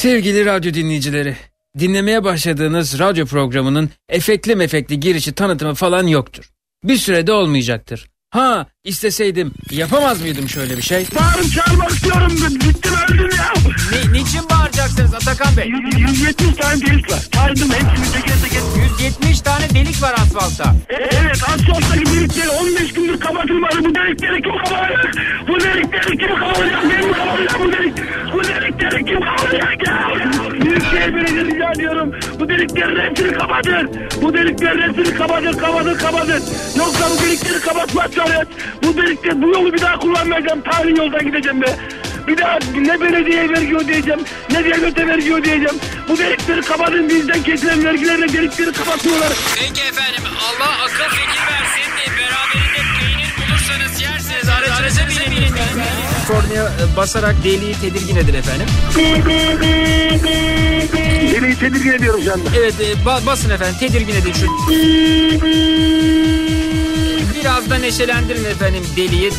Sevgili radyo dinleyicileri, dinlemeye başladığınız radyo programının efekli mefekli girişi tanıtımı falan yoktur. Bir sürede olmayacaktır. Ha isteseydim yapamaz mıydım şöyle bir şey? Bağırıp çağırmak istiyorum. Gittim öldüm ya. Ne, niçin bağıracaksınız Atakan Bey? 170 tane delik var. Saydım hepsini teker teker. 170 tane delik var asfaltta. E, evet asfalttaki delikleri 15 gündür kapatılmadı. Bu delikleri kim kapatacak? Bu delikleri kim kapatacak? Ben mi kapatacağım bu delik? Bu delikleri kim kapatacak ya? Büyükşehir Belediyesi rica ediyorum. Bu deliklerin hepsini kapatın. Bu deliklerin hepsini kapatın, kapatın, kapatın. Yoksa bu delikleri kapatmazsanız bu delikleri, bu yolu bir daha kullanmayacağım. Tarihi yoldan gideceğim be. Bir daha ne belediye vergi ödeyeceğim, ne devlete vergi ödeyeceğim. Bu delikleri kapatın bizden kesilen vergilerle delikleri kapatıyorlar. Peki efendim Allah akıl fikir versin de beraberinde peynir bulursanız yersiniz. Aracınıza binin. Kornaya e, basarak deliği tedirgin edin efendim. Deliği tedirgin ediyorum şu anda. Evet e, ba- basın efendim tedirgin edin şu. Biraz da neşelendirin efendim deliği.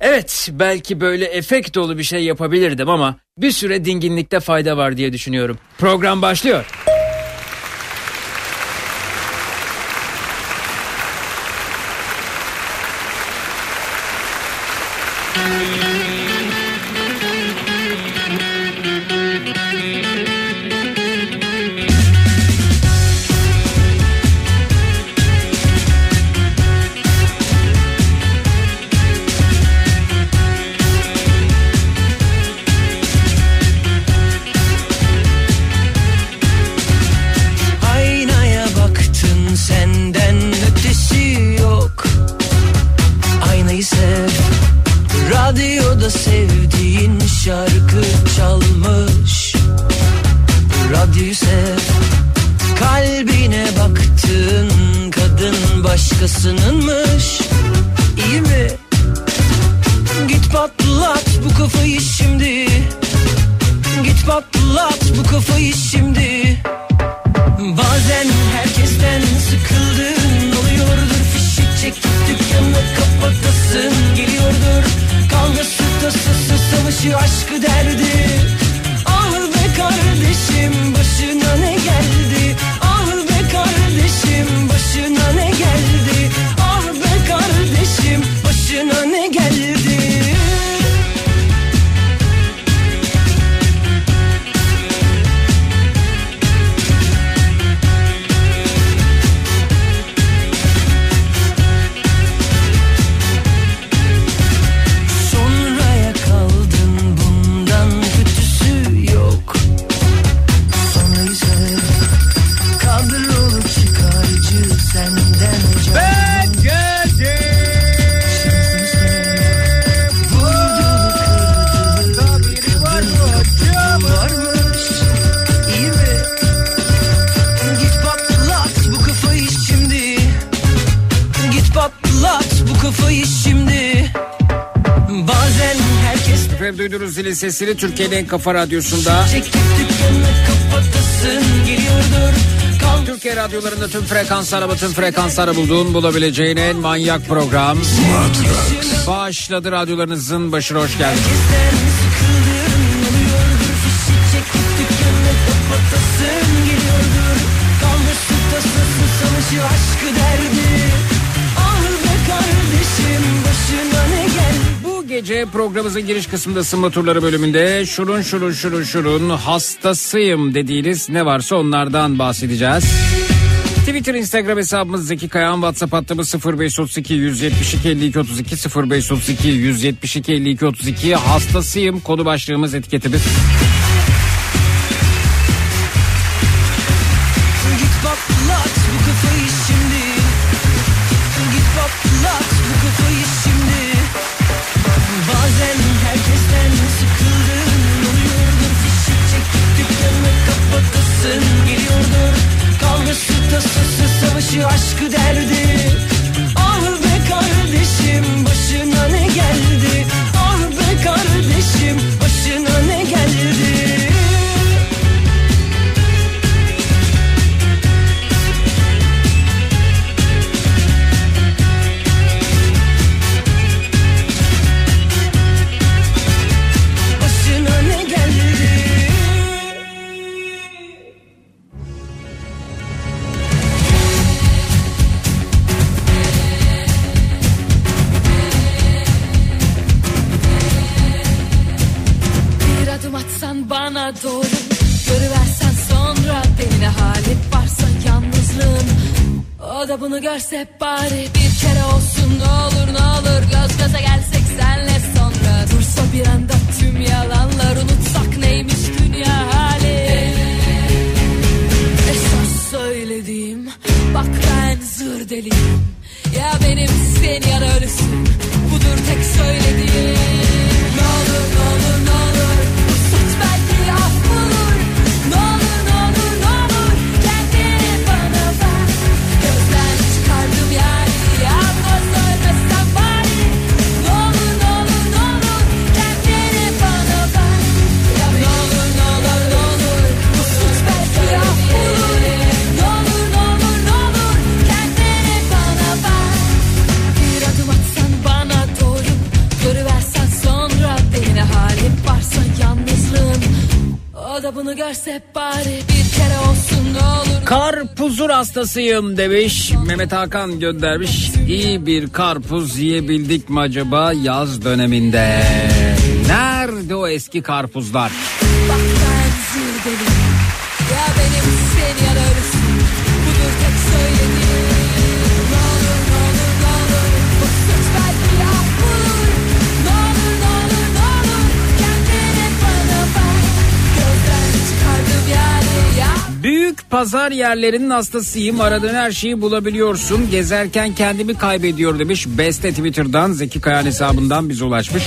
Evet belki böyle efekt dolu bir şey yapabilirdim ama bir süre dinginlikte fayda var diye düşünüyorum. Program başlıyor. Sesini Türkiye'nin en kafa radyosunda. Türkiye radyolarında tüm frekanslara bütün frekanslara bulduğun bulabileceğin en manyak program. Başladı radyolarınızın başına hoş geldiniz. Programımızın giriş kısmında ısınma turları bölümünde şurun şurun şurun şurun hastasıyım dediğiniz ne varsa onlardan bahsedeceğiz. Twitter, Instagram hesabımız Zeki Kayağan, WhatsApp hattımız 0532 172 52 32 0532 172 52 32 hastasıyım konu başlığımız etiketimiz. da bunu görse bari bir kere olsun ne olur. Karpuzur hastasıyım demiş. Mehmet Hakan göndermiş. İyi bir karpuz yiyebildik mi acaba yaz döneminde? Nerede o eski karpuzlar? Bak, pazar yerlerinin hastasıyım. Aradığın her şeyi bulabiliyorsun. Gezerken kendimi kaybediyor demiş. Beste Twitter'dan Zeki Kayan hesabından bize ulaşmış.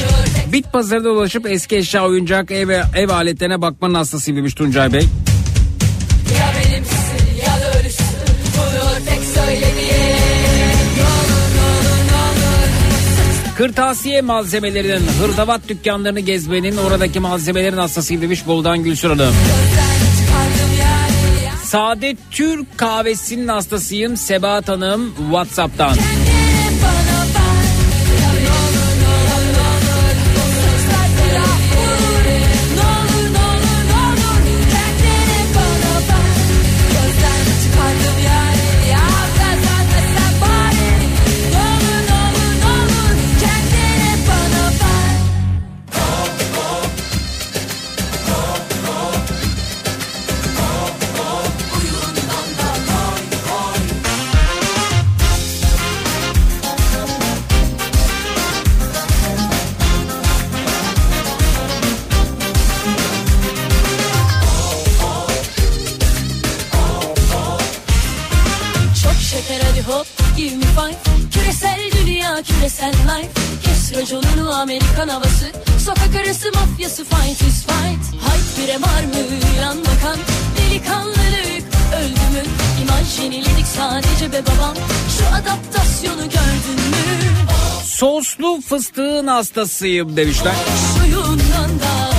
Bit pazarda dolaşıp eski eşya, oyuncak, ev, ev aletlerine bakmanın hastasıyım demiş Tuncay Bey. Ya benimsin ya Kırtasiye malzemelerinin hırdavat dükkanlarını gezmenin oradaki malzemelerin hastasıyım demiş Boldan Gülsür Hanım. Gözler Saadet Türk kahvesinin hastasıyım Sebat Hanım Whatsapp'tan. Kendi fıstığın hastasıyım demişler. Suyundan da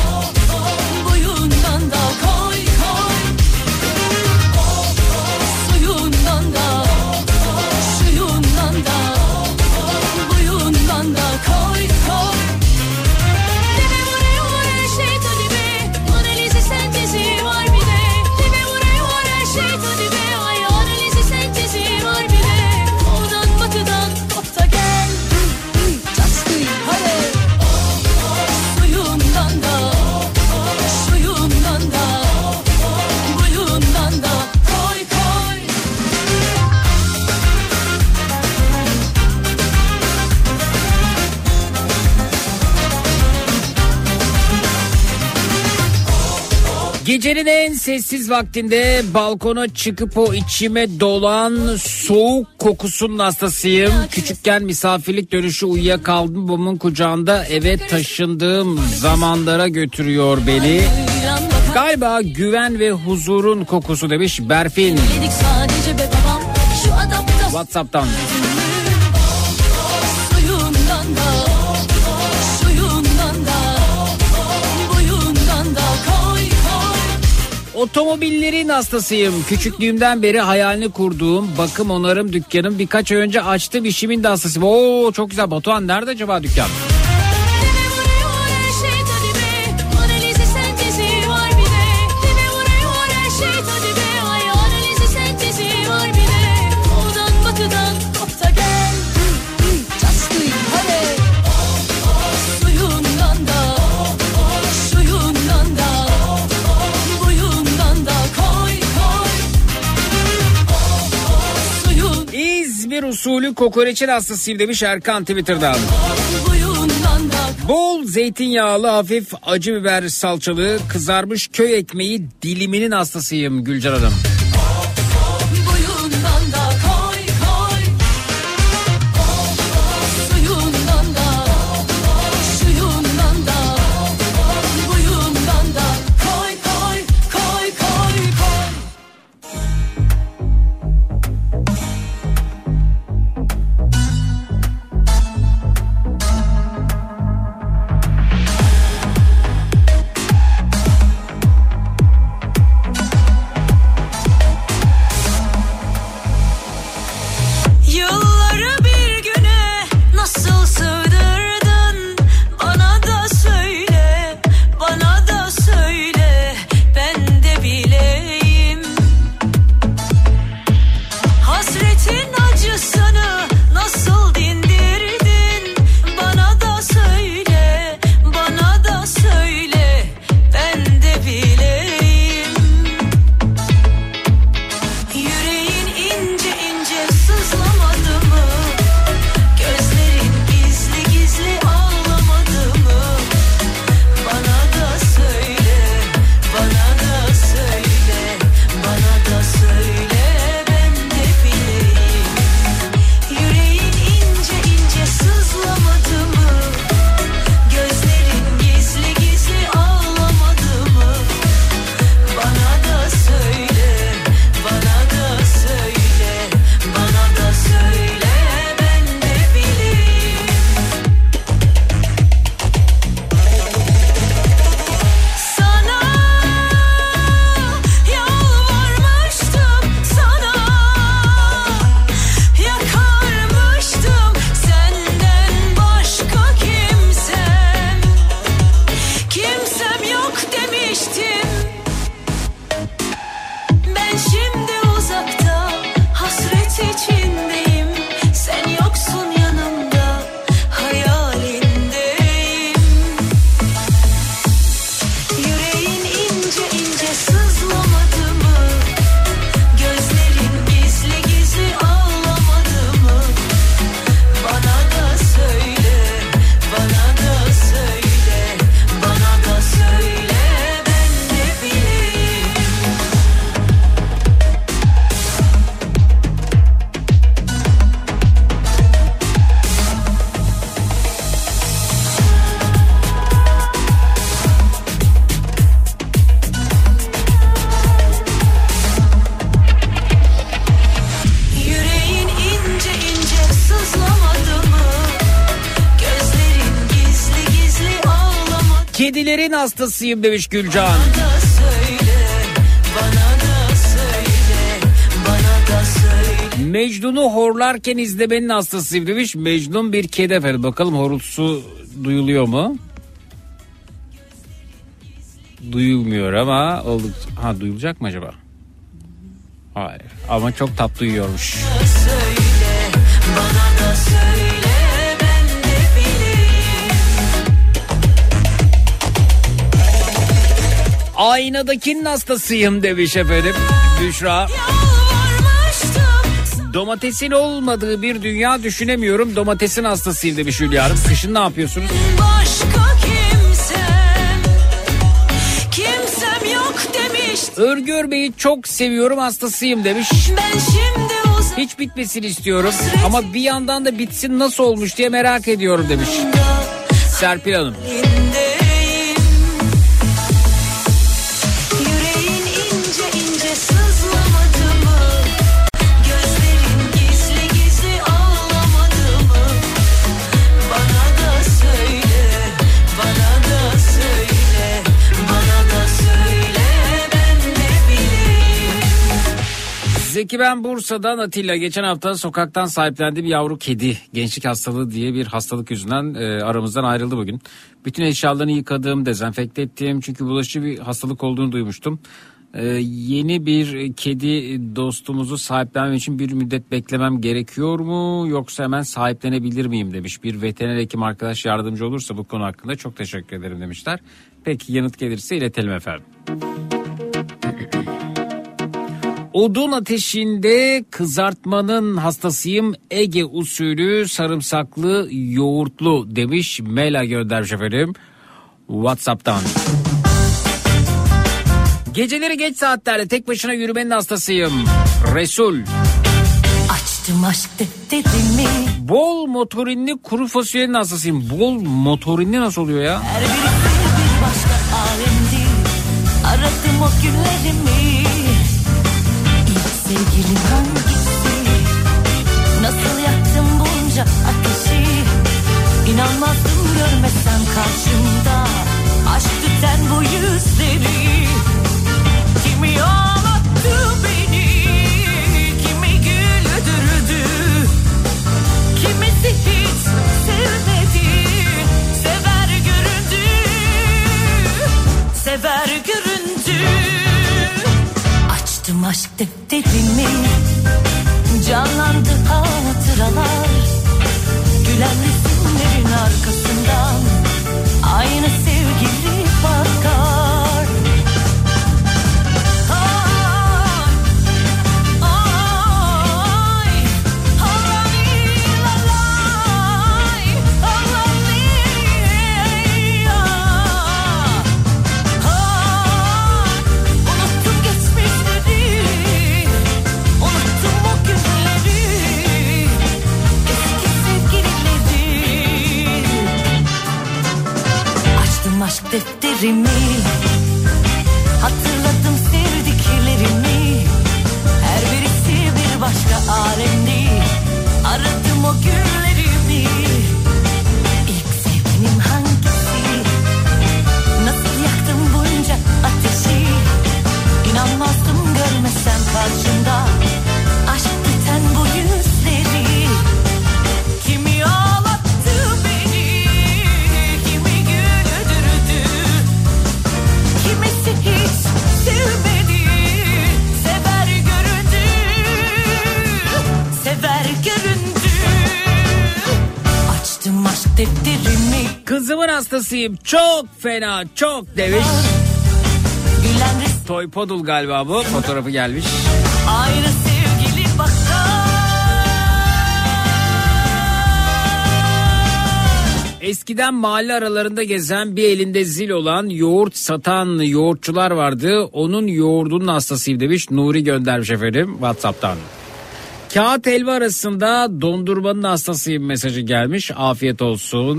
sessiz vaktimde balkona çıkıp o içime dolan soğuk kokusunun hastasıyım. Küçükken misafirlik dönüşü uyuyakaldım babamın kucağında eve taşındığım zamanlara götürüyor beni. Galiba güven ve huzurun kokusu demiş Berfin. WhatsApp'tan. otomobillerin hastasıyım. Küçüklüğümden beri hayalini kurduğum bakım onarım dükkanım birkaç ay önce açtım işimin de hastasıyım. Oo çok güzel Batuhan nerede acaba dükkan? Usulü kokoreçin hastasıyım demiş Erkan Twitter'dan. Bol zeytinyağlı hafif acı biber salçalı kızarmış köy ekmeği diliminin hastasıyım Gülcan Hanım. Hastasıyım demiş Gülcan. da söyle, bana da söyle, bana da söyle. Mecnun'u horlarken izlemenin hastasıyım demiş. Mecnun bir kedi efendim. Bakalım horultusu duyuluyor mu? Duyulmuyor ama oldukça... Ha duyulacak mı acaba? Hayır ama çok tatlı uyuyormuş. Söyle, bana da söyle, Aynadakinin hastasıyım demiş efendim. Büşra. Domatesin olmadığı bir dünya düşünemiyorum. Domatesin hastasıyım demiş Hülya Hanım. Kışın ne yapıyorsunuz? başka kimsem. Kimsem yok demiş. Örgü örmeyi çok seviyorum hastasıyım demiş. Ben şimdi uzak. Hiç bitmesini istiyorum ama bir yandan da bitsin nasıl olmuş diye merak ediyorum demiş. Serpil Hanım. Yüreğin Zeki ben Bursa'dan Atilla. Geçen hafta sokaktan sahiplendiğim yavru kedi. Gençlik hastalığı diye bir hastalık yüzünden e, aramızdan ayrıldı bugün. Bütün eşyalarını yıkadım, dezenfekte ettim. Çünkü bulaşıcı bir hastalık olduğunu duymuştum. E, yeni bir kedi dostumuzu sahiplenmem için bir müddet beklemem gerekiyor mu? Yoksa hemen sahiplenebilir miyim demiş. Bir veteriner hekim arkadaş yardımcı olursa bu konu hakkında çok teşekkür ederim demişler. Peki yanıt gelirse iletelim efendim. Odun ateşinde kızartmanın hastasıyım. Ege usulü sarımsaklı yoğurtlu demiş. Mela göndermiş efendim. Whatsapp'tan. Geceleri geç saatlerde tek başına yürümenin hastasıyım. Resul. Açtım aşk defterimi Bol motorinli kuru fasulyenin hastasıyım. Bol motorinli nasıl oluyor ya? Her birisi bir başka alemdi Aradım o günlerimi İlk sevgilim hangisi? Nasıl yaktım bunca ateşi? İnanmazdım görmesem karşımda. Aşk tüten bu yüzleri Aşk defterimi Canlandı hatıralar. Gülen resimlerin arkasından aşk defterimi. Hatırladım sevdiklerimi. Her birisi bir başka alemdi. Aradım o günlerimi İlk sevgilim hangisi? Nasıl yaktım bunca ateşi? İnanmazdım görmesem karşımda defterimi Kızımın hastasıyım. Çok fena çok demiş. Toy Podul galiba bu. Fotoğrafı gelmiş. Aynı sevgili bakar Eskiden mahalle aralarında gezen bir elinde zil olan yoğurt satan yoğurtçular vardı. Onun yoğurdunun hastasıyım demiş. Nuri göndermiş efendim Whatsapp'tan. Kağıt helva arasında dondurmanın hastasıyım mesajı gelmiş. Afiyet olsun.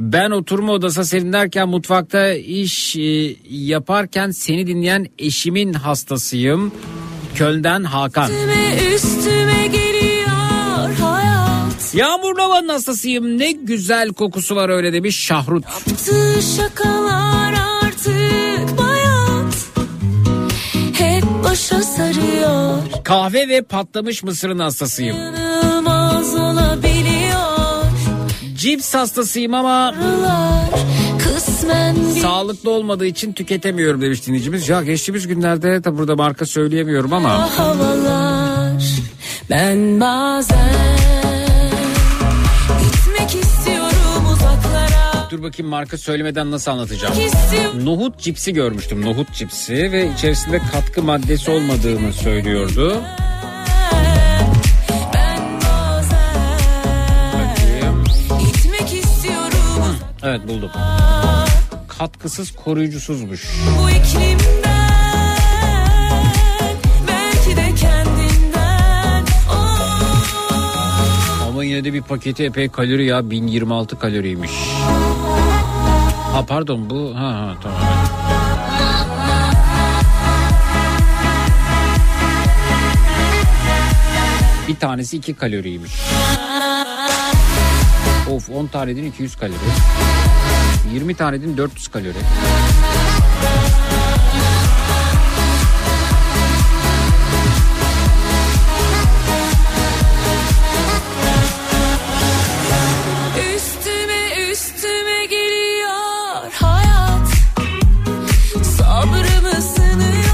Ben oturma odası serinlerken mutfakta iş e, yaparken seni dinleyen eşimin hastasıyım. Köln'den Hakan. Üstüme üstüme geliyor hayat Yağmurlu havanın hastasıyım. Ne güzel kokusu var öyle demiş Şahrut. Yaptığı şakalar başa sarıyor Kahve ve patlamış mısırın hastasıyım. Cips hastasıyım ama bir sağlıklı olmadığı için tüketemiyorum demiş dinleyicimiz. Ya geçtiğimiz günlerde de burada marka söyleyemiyorum ama havalar Ben bazen dur bakayım marka söylemeden nasıl anlatacağım. Nohut cipsi görmüştüm. Nohut cipsi ve içerisinde katkı maddesi olmadığını söylüyordu. Bakayım. Evet buldum. Katkısız koruyucusuzmuş. bu iklimden Belki de kendinden. Ama yine de bir paketi epey kalori ya 1026 kaloriymiş. Ha pardon bu ha ha tamam. Bir tanesi 2 kaloriymiş. Of 10 taneden 200 kalori. 20 taneden 400 kalori.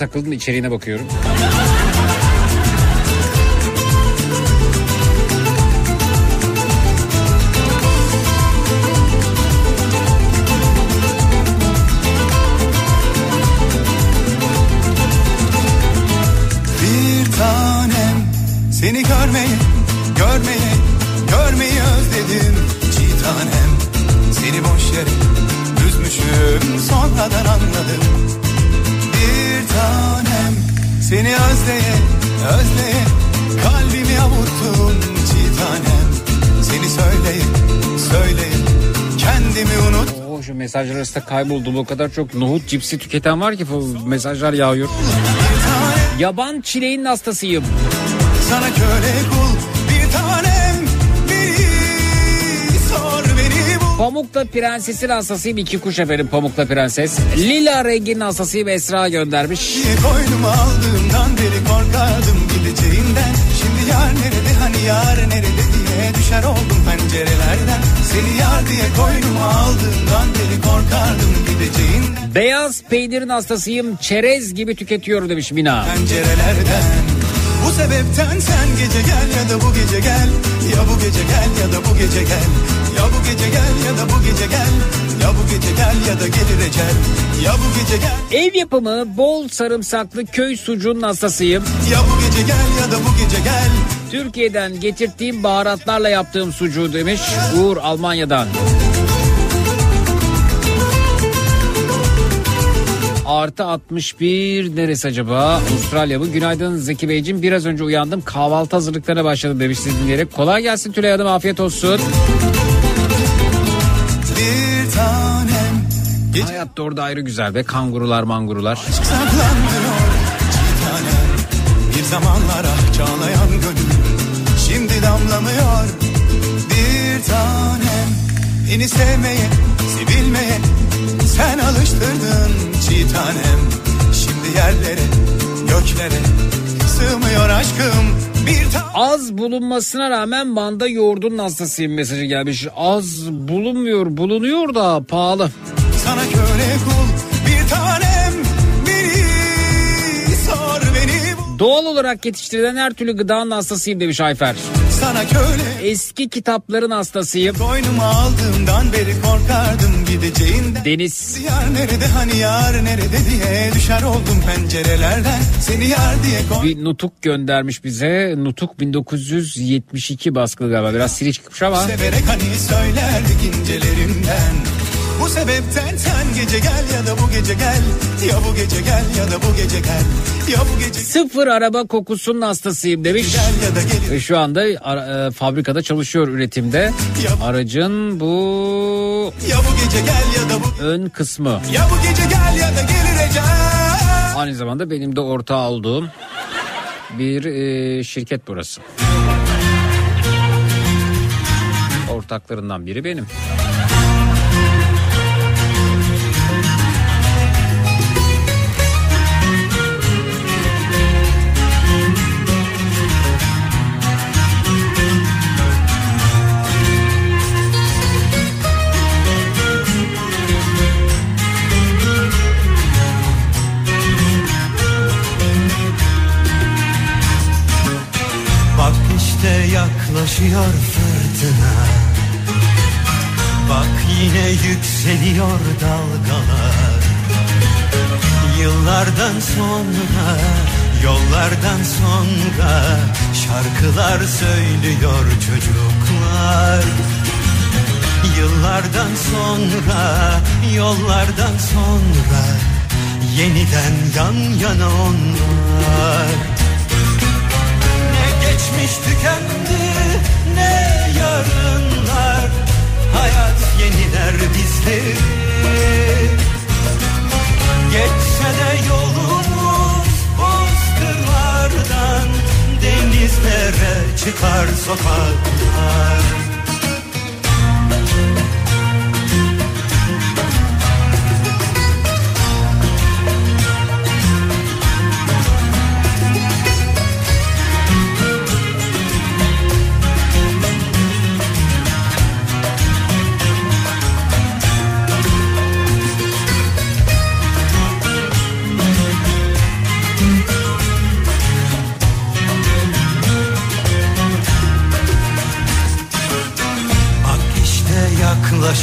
takıldım içeriğine bakıyorum. Mesajlar arasında kayboldum. O kadar çok nohut cipsi tüketen var ki mesajlar yağıyor. Yaban çileğinin hastasıyım. sana köle kul. Bir tanem beni sor beni bul. Pamukla Prenses'in hastasıyım. iki kuş efendim Pamukla Prenses. Lila renginin hastasıyım Esra göndermiş. diye koynuma aldığımdan beri korkardım gideceğinden Şimdi yar nerede hani yar nerede diye düşer oldum pencerelerden Seni yar diye koynuma aldığımdan beri korkardım gideceğinden Beyaz peynirin hastasıyım. Çerez gibi tüketiyorum demiş Mina. Pencerelerden bu sebepten sen gece gel ya da bu gece gel Ya bu gece gel ya da bu gece gel Ya bu gece gel ya da bu gece gel Ya bu gece gel ya da gelir ecel Ya bu gece gel Ev yapımı bol sarımsaklı köy sucuğunun hastasıyım. Ya bu gece gel ya da bu gece gel Türkiye'den getirdiğim baharatlarla yaptığım sucuğu demiş Uğur Almanya'dan. Artı 61 neresi acaba? Avustralya mı? Günaydın Zeki Beyciğim. Biraz önce uyandım. Kahvaltı hazırlıklarına başladım demiş siz dinleyerek. Kolay gelsin Tülay Hanım. Afiyet olsun. Bir Gece Hayat da orada ayrı güzel be. Kangurular mangurular. saklanmıyor tanem Bir zamanlar ah çağlayan gönül Şimdi damlamıyor Bir tanem Beni sevmeye, sevilmeye Sen alıştırdın çiğ tanem Şimdi yerlere, göklere Sığmıyor aşkım Az bulunmasına rağmen manda yoğurdunun hastasıyım mesajı gelmiş. Az bulunmuyor bulunuyor da pahalı. Sana köle kul Bir tanem Beni sor beni bul Doğal olarak yetiştirilen her türlü gıdanın hastasıyım demiş Ayfer. Sana köle Eski kitapların hastasıyım. Koynuma aldığımdan beri korkardım gideceğinden Deniz. Yar nerede hani yar nerede diye düşer oldum pencerelerden Seni yar diye koy Bir nutuk göndermiş bize. Nutuk 1972 baskılı galiba. Biraz sili çıkmış ama. Severek hani söylerdik incelerimden Bu sebepten sen gece gel ya da bu gece gel Ya bu gece gel ya da bu gece gel Ya bu gece Sıfır araba kokusunun hastasıyım demiş. gel ya da gelir Ve Şu anda ara- e, fabrikada çalışıyor üretimde. Aracın bu Ya bu gece gel ya da bu ön kısmı. Ya bu gece gel ya da gelir ecel Aynı zamanda benim de ortağı olduğum bir e, şirket burası. Ortaklarından biri benim. Sonra Yollardan sonra şarkılar söylüyor çocuklar. Yıllardan sonra, yollardan sonra Yeniden yan yana onlar. Ne geçmiş tükendi, ne yarınlar. Hayat yeniler bizleri. Geçse de yolumuz Denizlere çıkar sokaklar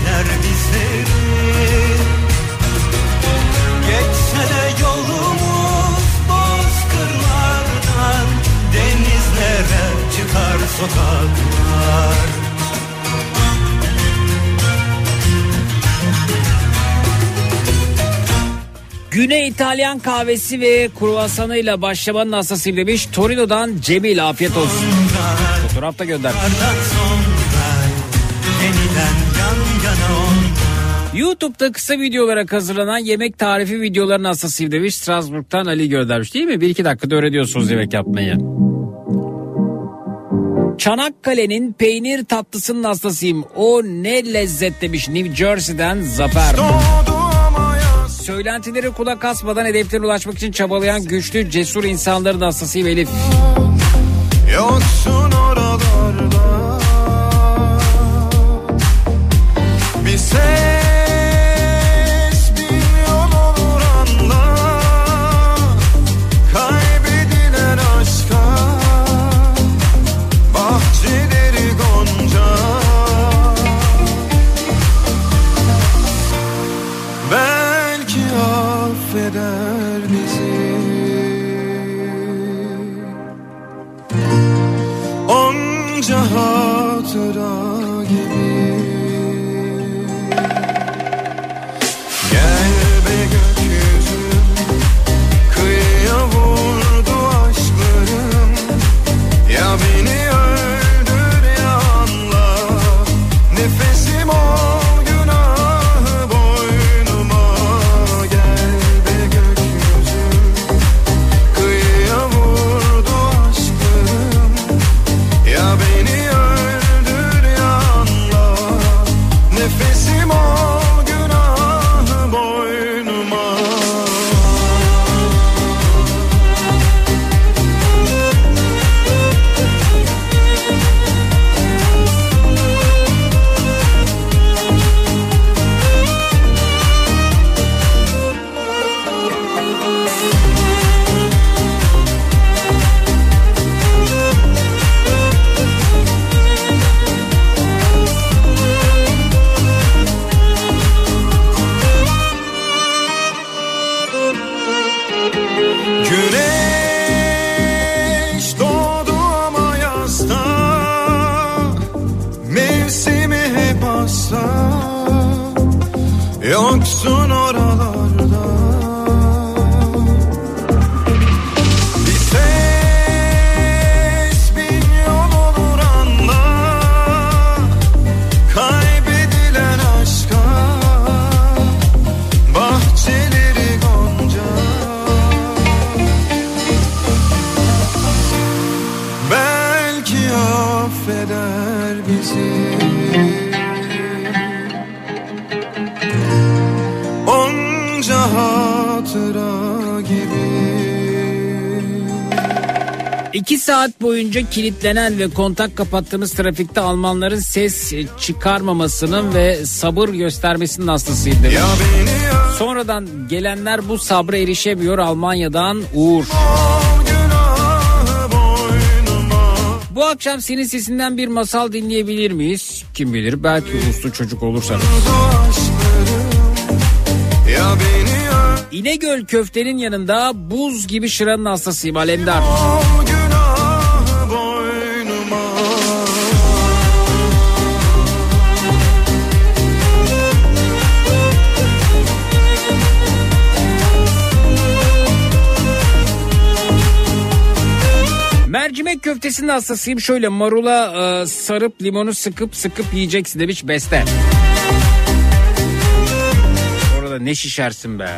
yeniler bizleri Geçse de yolumuz bozkırlardan Denizlere çıkar sokaklar Güney İtalyan kahvesi ve kruvasanıyla başlamanın hastasıyım demiş. Torino'dan Cemil afiyet olsun. Fotoğraf da gönder. Yeniden yan yana onlar YouTube'da kısa videolara hazırlanan yemek tarifi videolarının hastasıyım demiş. Strasbourg'dan Ali göndermiş değil mi? Bir iki dakikada öğreniyorsunuz yemek yapmayı. Çanakkale'nin peynir tatlısının hastasıyım. O ne lezzet demiş New Jersey'den Zafer. Söylentileri kulak asmadan hedeflerine ulaşmak için çabalayan güçlü cesur insanların hastasıyım Elif. Yoksun oralarda Bir 2 saat boyunca kilitlenen ve kontak kapattığımız trafikte Almanların ses çıkarmamasının ve sabır göstermesinin hastasıyım. Sonradan gelenler bu sabra erişemiyor Almanya'dan Uğur. Bu akşam senin sesinden bir masal dinleyebilir miyiz? Kim bilir belki uslu çocuk olursanız. İnegöl köftenin yanında buz gibi şıranın hastasıyım Alemdar. Mercimek köftesinin hastasıyım. Şöyle marula e, sarıp limonu sıkıp sıkıp yiyeceksin demiş Beste. Orada ne şişersin be.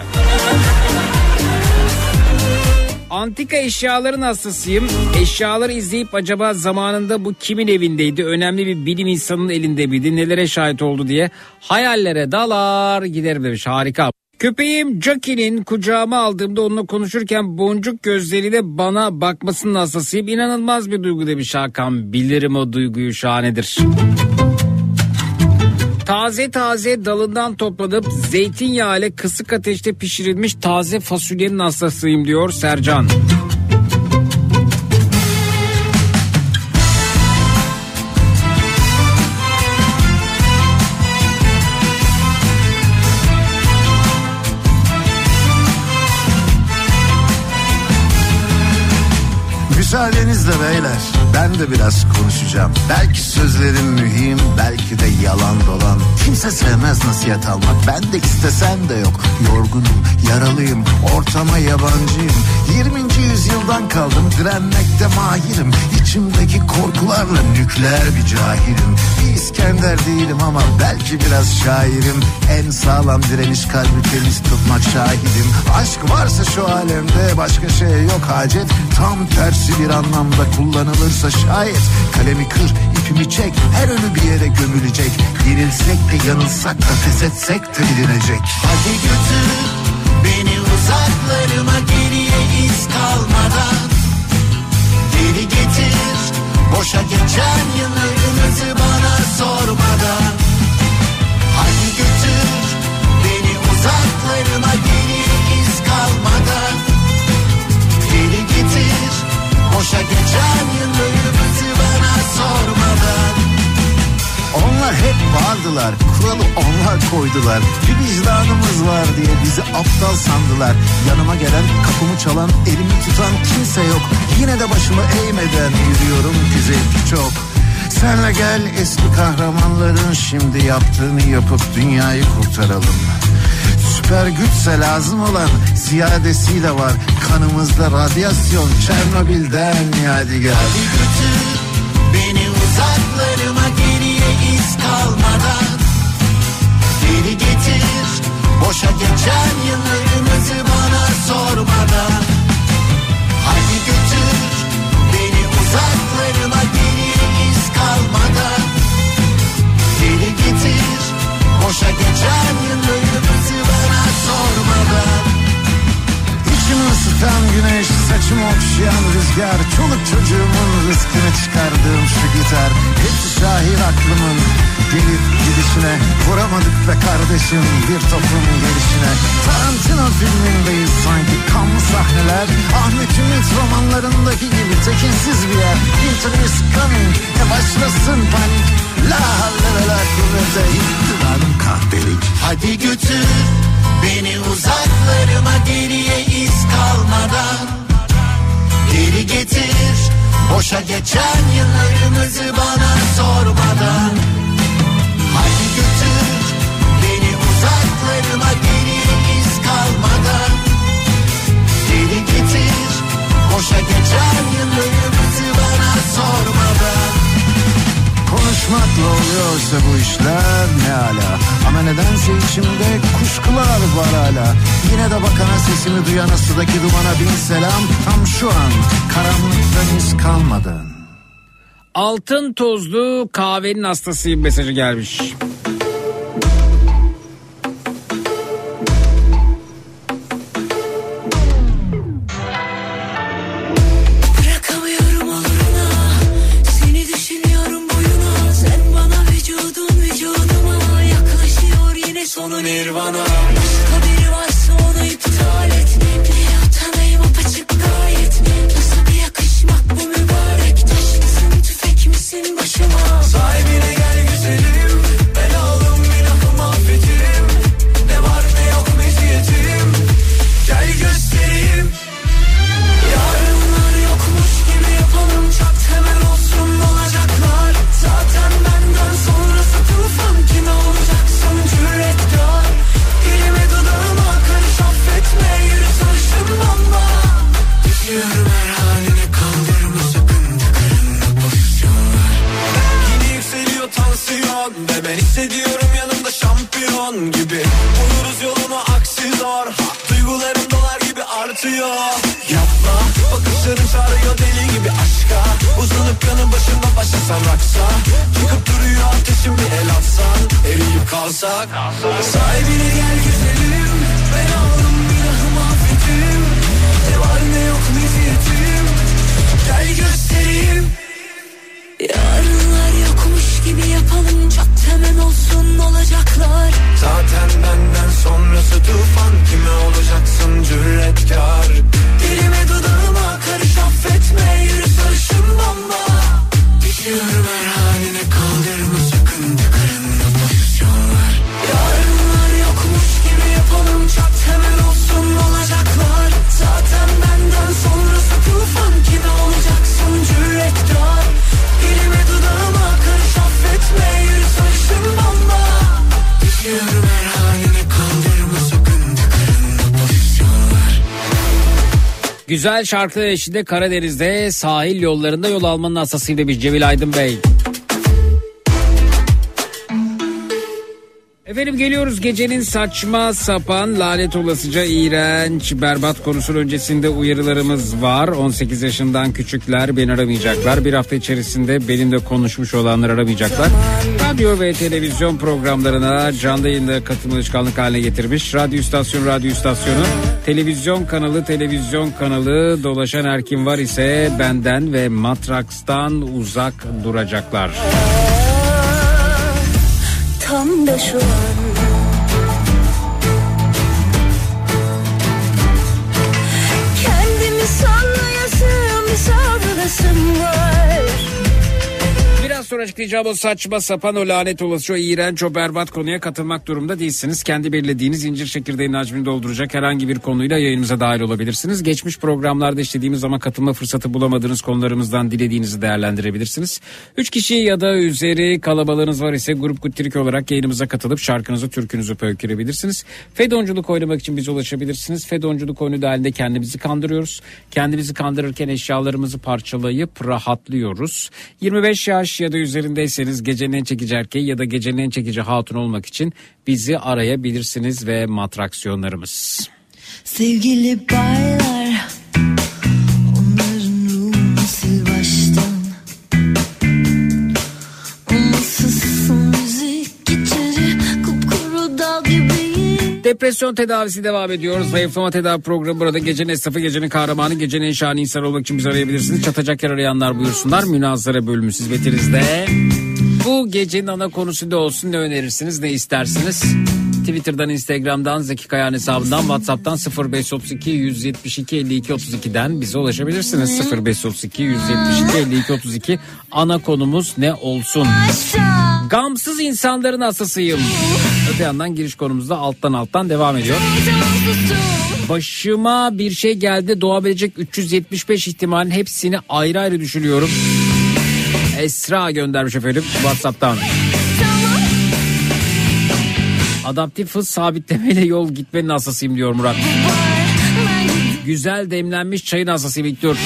Antika eşyaların hastasıyım. Eşyaları izleyip acaba zamanında bu kimin evindeydi? Önemli bir bilim insanının elinde miydi? Nelere şahit oldu diye hayallere dalar giderim demiş. Harika. Köpeğim Jackie'nin kucağıma aldığımda onunla konuşurken boncuk gözleriyle bana bakmasının hastasıyım. İnanılmaz bir duygu demiş Hakan. Bilirim o duyguyu şahanedir. Taze taze dalından toplanıp zeytinyağı ile kısık ateşte pişirilmiş taze fasulyenin hastasıyım diyor Sercan. Müsaadenizle beyler ben de biraz konuşacağım. Belki sözlerim mühim belki de yalan dolan. Kimse sevmez nasihat almak ben de istesem de yok. Yorgunum yaralıyım ortama yabancıyım. 20. yüzyıldan kaldım direnmekte mahirim. İçimdeki korkularla nükleer bir cahilim. Bir İskender değilim ama belki biraz şairim. En sağlam direniş kalbi temiz tutmak şahidim. Aşk varsa şu alemde başka şey yok hacet. Tam tersi bir anlamda kullanılırsa şayet Kalemi kır ipimi çek her ölü bir yere gömülecek. Yenilsek de yanılsak da pes etsek de bilinecek Hadi götür beni uzaklarıma geriye iz kalmadan. Geri getir boşa geçen yıllarımızı bana sormadan. Hadi götür beni uzaklarıma geriye iz kalmadan. Geri getir boşa geçen yıllarımızı bana sormadan. Onlar hep vardılar kuralı onlar koydular. Bir vicdanımız var diye bizi aptal sandılar. Yanıma gelen kapımı çalan elimi tutan kimse yok. Yine de başımı eğmeden yürüyorum ki çok. Senle gel eski kahramanların şimdi yaptığını yapıp dünyayı kurtaralım. Süper güçse lazım olan ziyadesiyle var. Kanımızda radyasyon Çernobil'den yadigar Hadi götür beni uzaklarıma geriye iz kalmadan. Geri getir boşa geçen yıllarımızı bana sormadan. Hadi götür beni uzaklarıma geriye iz kalmadan. Geri getir boşa geçen yıllarımızı İçimi ısıtan güneş, saçımı okşayan rüzgar. Çoluk çocuğumun rızkını çıkardığım şu gitar. Hepsi şahit aklımın gelip gidişine. Vuramadık be kardeşim bir topun gelişine. Tarantino filmindeyiz sanki kanlı sahneler. Ahmet Ümit romanlarındaki gibi tekinsiz bir yer Winter is coming, e başlasın panik La ve la kuvvete iktidarım kahpelik Hadi götür beni uzaklarıma geriye iz kalmadan. Geri getir boşa geçen yıllarımızı bana sormadan Konuşmakla oluyorsa bu işler ne ala. Ama nedense içimde kuşkular var hala Yine de bakana sesimi duyana sudaki dumana bin selam. Tam şu an karanlıktan iz kalmadan Altın tozlu kahvenin hastasıyım mesajı gelmiş. Nirvana Başka biri varsa onu iptal et. Niye utanayım apaçık gayet. Nasıl bir yakışmak bu mübarek Taş? Mısın başıma? Sahibine Uzanıp yanı başıma başlasan Çıkıp duruyor ateşin bir el atsan Eriyip kalsak. Sahibine gel güzelim Ben aldım günahımı affettim Ne var ne yok meziyetim Gel göstereyim. Yarınlar yokmuş gibi yapalım Çat hemen olsun olacaklar. Zaten benden sonrası tufan Kime olacaksın cüretkar? Dilime dudağıma karış affetme Yürü sarışın bomba to Güzel şarkı eşliğinde Karadeniz'de sahil yollarında yol almanın asasıyla bir Cemil Aydın Bey. Efendim geliyoruz gecenin saçma sapan lanet olasıca iğrenç berbat konusunun öncesinde uyarılarımız var. 18 yaşından küçükler beni aramayacaklar. Bir hafta içerisinde benimle konuşmuş olanlar aramayacaklar. Radyo ve televizyon programlarına canlı yayında katılma alışkanlık haline getirmiş. Radyo istasyonu radyo istasyonu. Televizyon kanalı televizyon kanalı dolaşan her var ise benden ve Matraks'tan uzak duracaklar. Tam da şu an. Kendimi sallayasım bir sallasım var sonra açıklayacağım o saçma sapan o lanet olası o iğrenç o berbat konuya katılmak durumda değilsiniz. Kendi belirlediğiniz incir çekirdeğinin hacmini dolduracak herhangi bir konuyla yayınımıza dahil olabilirsiniz. Geçmiş programlarda işlediğimiz ama katılma fırsatı bulamadığınız konularımızdan dilediğinizi değerlendirebilirsiniz. Üç kişi ya da üzeri kalabalığınız var ise grup guttirik olarak yayınımıza katılıp şarkınızı türkünüzü pöykürebilirsiniz. Fedonculuk oynamak için bize ulaşabilirsiniz. Fedonculuk oyunu dahilinde kendimizi kandırıyoruz. Kendimizi kandırırken eşyalarımızı parçalayıp rahatlıyoruz. 25 yaş ya da üzerindeyseniz gecenin en çekici erkeği ya da gecenin en çekici hatun olmak için bizi arayabilirsiniz ve matraksiyonlarımız. Sevgili baylar Depresyon tedavisi devam ediyor. Zayıflama tedavi programı burada. Gecenin esnafı, gecenin kahramanı, gecenin en şahane insan olmak için bizi arayabilirsiniz. Çatacak yer arayanlar buyursunlar. Münazara bölümü hizmetinizde. Bu gecenin ana konusu ne olsun? Ne önerirsiniz? Ne istersiniz? Twitter'dan, Instagram'dan, Zeki Kayan hesabından, WhatsApp'tan 0532 172 52 32'den bize ulaşabilirsiniz. 0532 172 52 32 ana konumuz ne olsun? Gamsız insanların hastasıyım. Öte yandan giriş konumuzda alttan alttan devam ediyor. Başıma bir şey geldi doğabilecek 375 ihtimalin hepsini ayrı ayrı düşünüyorum. Esra göndermiş efendim Whatsapp'tan. Adaptif hız sabitlemeyle yol gitmenin hastasıyım diyor Murat. Güzel demlenmiş çayın hastasıyım ilk dur.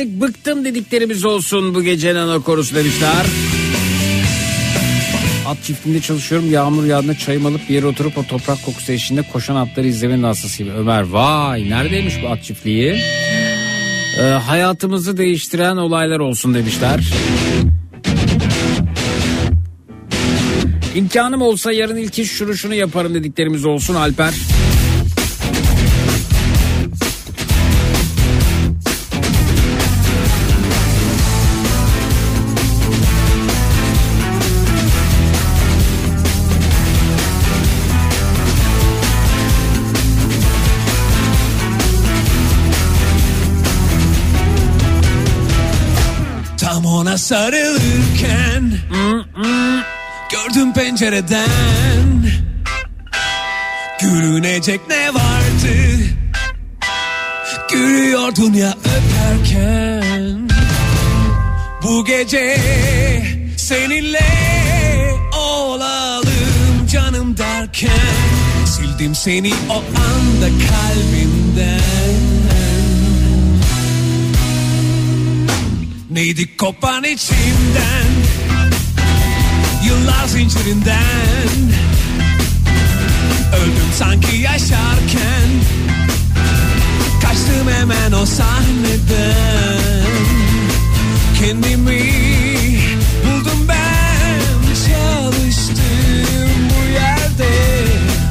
Artık bıktım dediklerimiz olsun bu gece nano korusu demişler. At çiftliğinde çalışıyorum. Yağmur yağdığında çayımı alıp bir yere oturup o toprak kokusu eşliğinde koşan atları izlemenin hastasıyım. Ömer vay neredeymiş bu at çiftliği? Ee, hayatımızı değiştiren olaylar olsun demişler. İmkanım olsa yarın ilk iş şunu şunu yaparım dediklerimiz olsun Alper. Sarılırken Gördüm pencereden. Gülünecek ne vardı? Gülüyordun ya öperken. Bu gece seninle olalım canım derken. Sildim seni o anda kalbimden Neydi? Kopan içimden Yıllar zincirinden. Öldüm sanki yaşarken Kaçtım hemen o sahneden. Kendimi buldum ben Çalıştım bu yerde.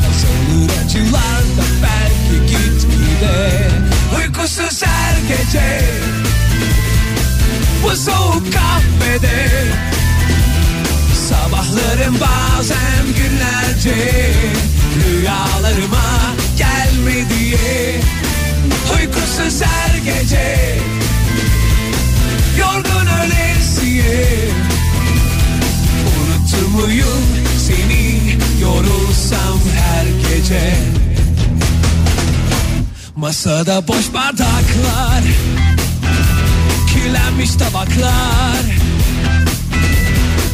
Azalır acılar da belki gitgide? Uykusuz her gece bu soğuk kahvede. Sabahlarım bazen günlerce Rüyalarıma gelme diye. Uykusuz her gece Yorgun ölesiye. Unutur muyum seni yorulsam her gece? Masada boş bardaklar kirlenmiş tabaklar.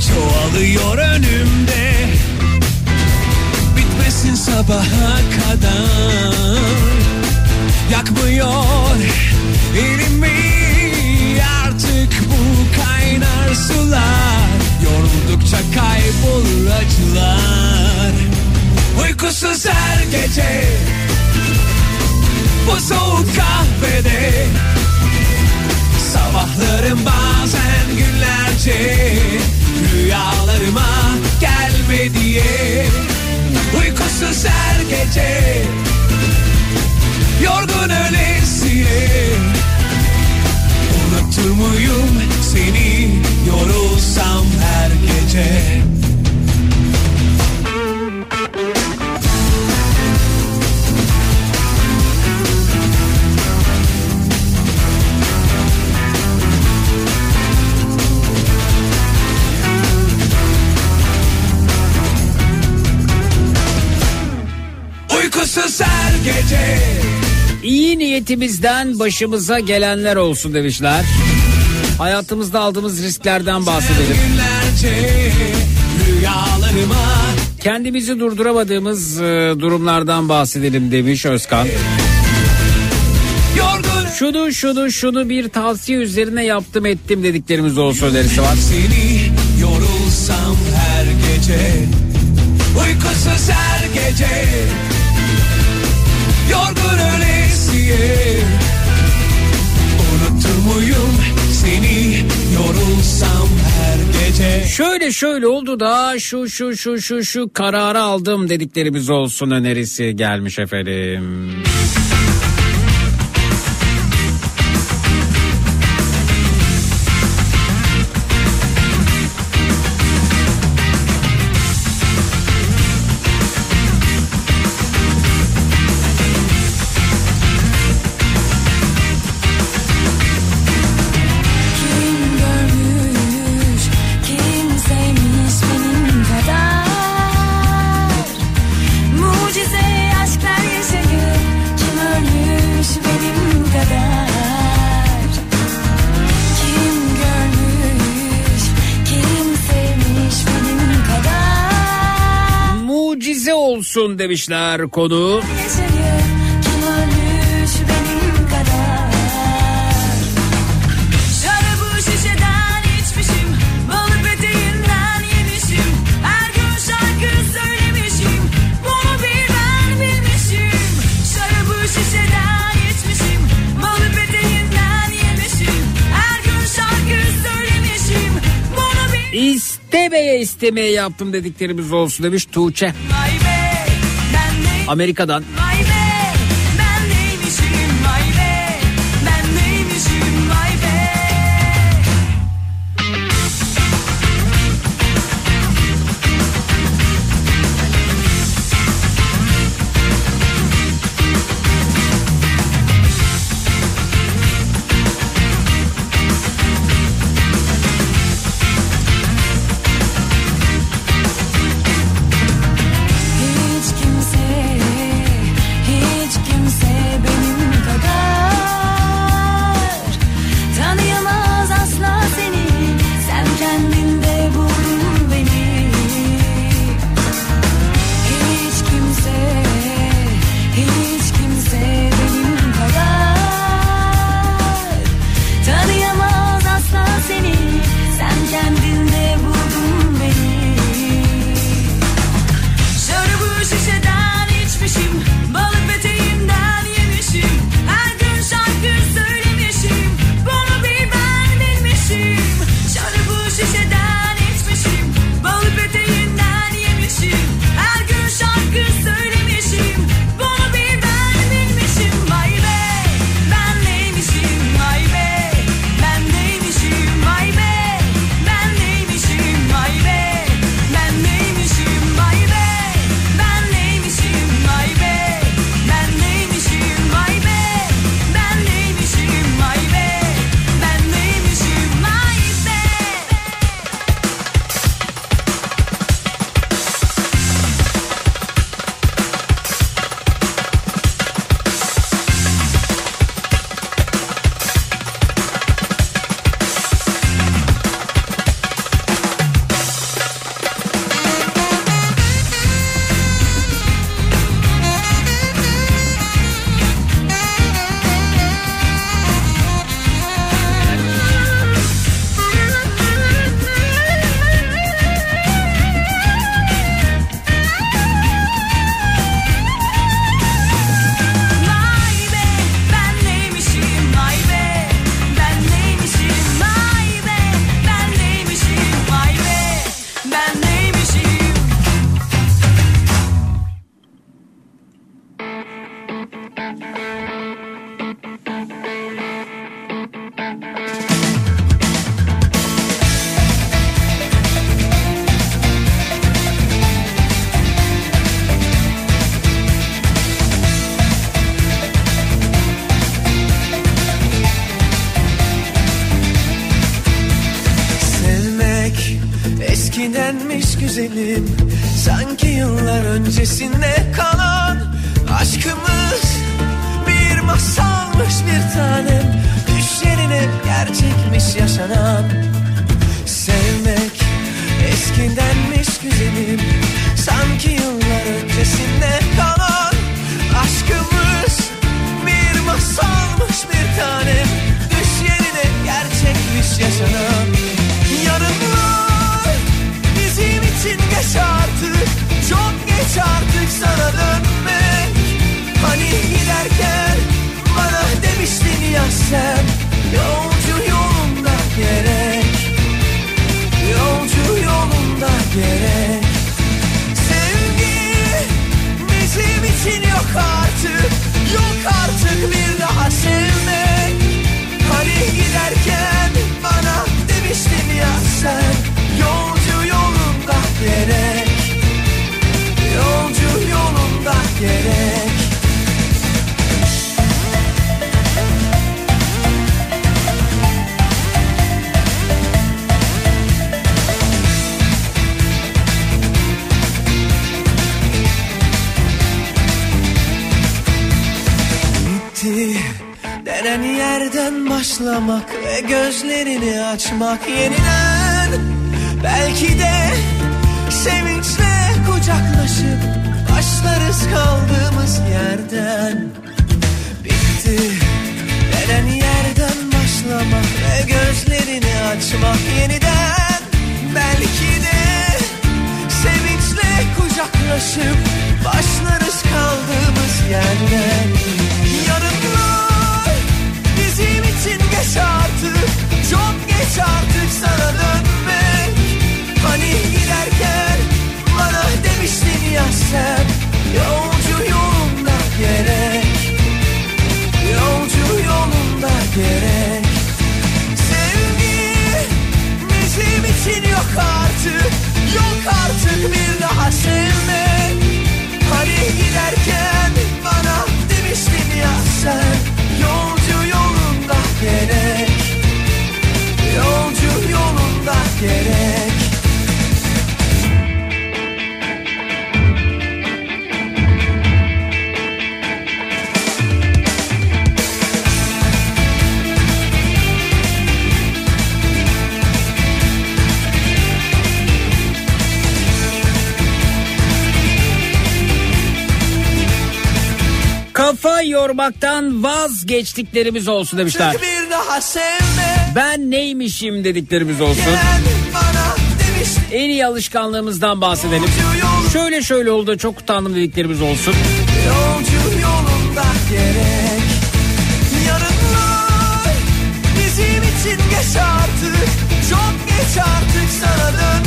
Çoğalıyor önümde. Bitmesin sabaha kadar. Yakmıyor elimi. Artık bu kaynar sular. Yoruldukça kaybolur acılar Uykusuz her gece. Bu soğuk kahvede Sabahlarım bazen günlerce Rüyalarıma gelme diye. Uykusuz her gece Yorgun ölesiye. Unutur muyum seni? Yorulsam her gece gece İyi niyetimizden başımıza gelenler olsun demişler. Hayatımızda aldığımız risklerden bahsedelim. Kendimizi durduramadığımız e, durumlardan bahsedelim demiş Özkan. Şunu şunu şunu bir tavsiye üzerine yaptım ettim dediklerimiz olsun önerisi var. Seni yorulsam her gece Uykusuz her gece gece Şöyle şöyle oldu da şu şu şu şu şu kararı aldım dediklerimiz olsun önerisi gelmiş efendim. olsun demişler konu. İstemeye istemeye yaptım dediklerimiz olsun demiş Tuğçe. Vay Amerika'dan. missing vazgeçtiklerimiz olsun demişler. Ben neymişim dediklerimiz olsun. En iyi alışkanlığımızdan bahsedelim. Şöyle şöyle oldu çok utandım dediklerimiz olsun. Yolcu yolunda gerek Yarınlar bizim için geç artık Çok geç artık sana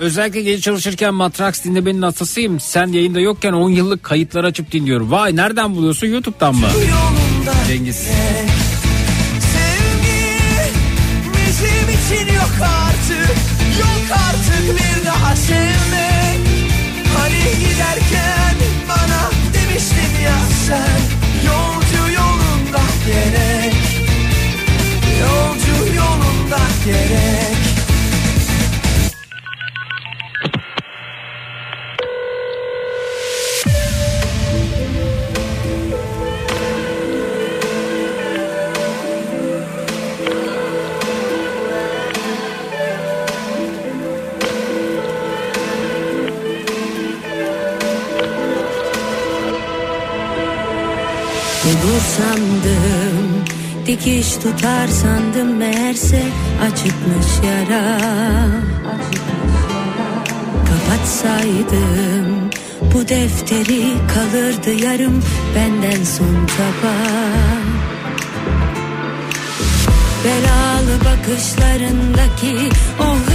Özellikle gece çalışırken Matrax dinlemenin hastasıyım. Sen yayında yokken 10 yıllık kayıtlar açıp dinliyorum. Vay nereden buluyorsun YouTube'dan mı? Cengiz. Sevgi yok artık Yok artık bir daha sevmek Hani giderken bana demiştin ya sen Yolcu yolunda gerek Yolcu yolunda gerek Dikiş tutar sandım meğerse. Açıkmış yara. Kapatsaydım bu defteri kalırdı yarım benden son çaba. Belalı bakışlarındaki o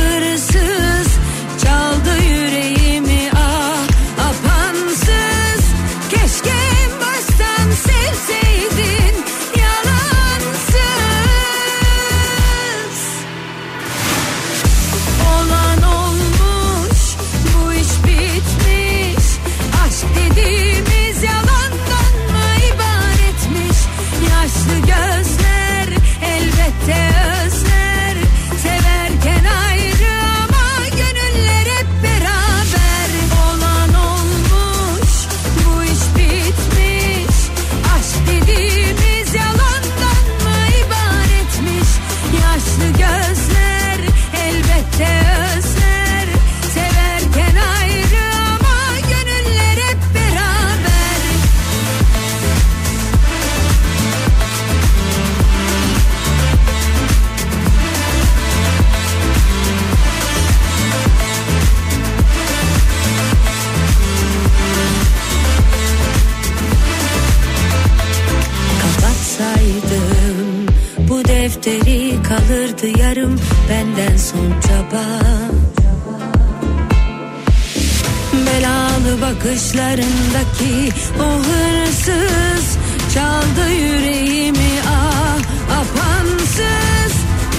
bakışlarındaki o hırsız çaldı yüreğimi ah apansız.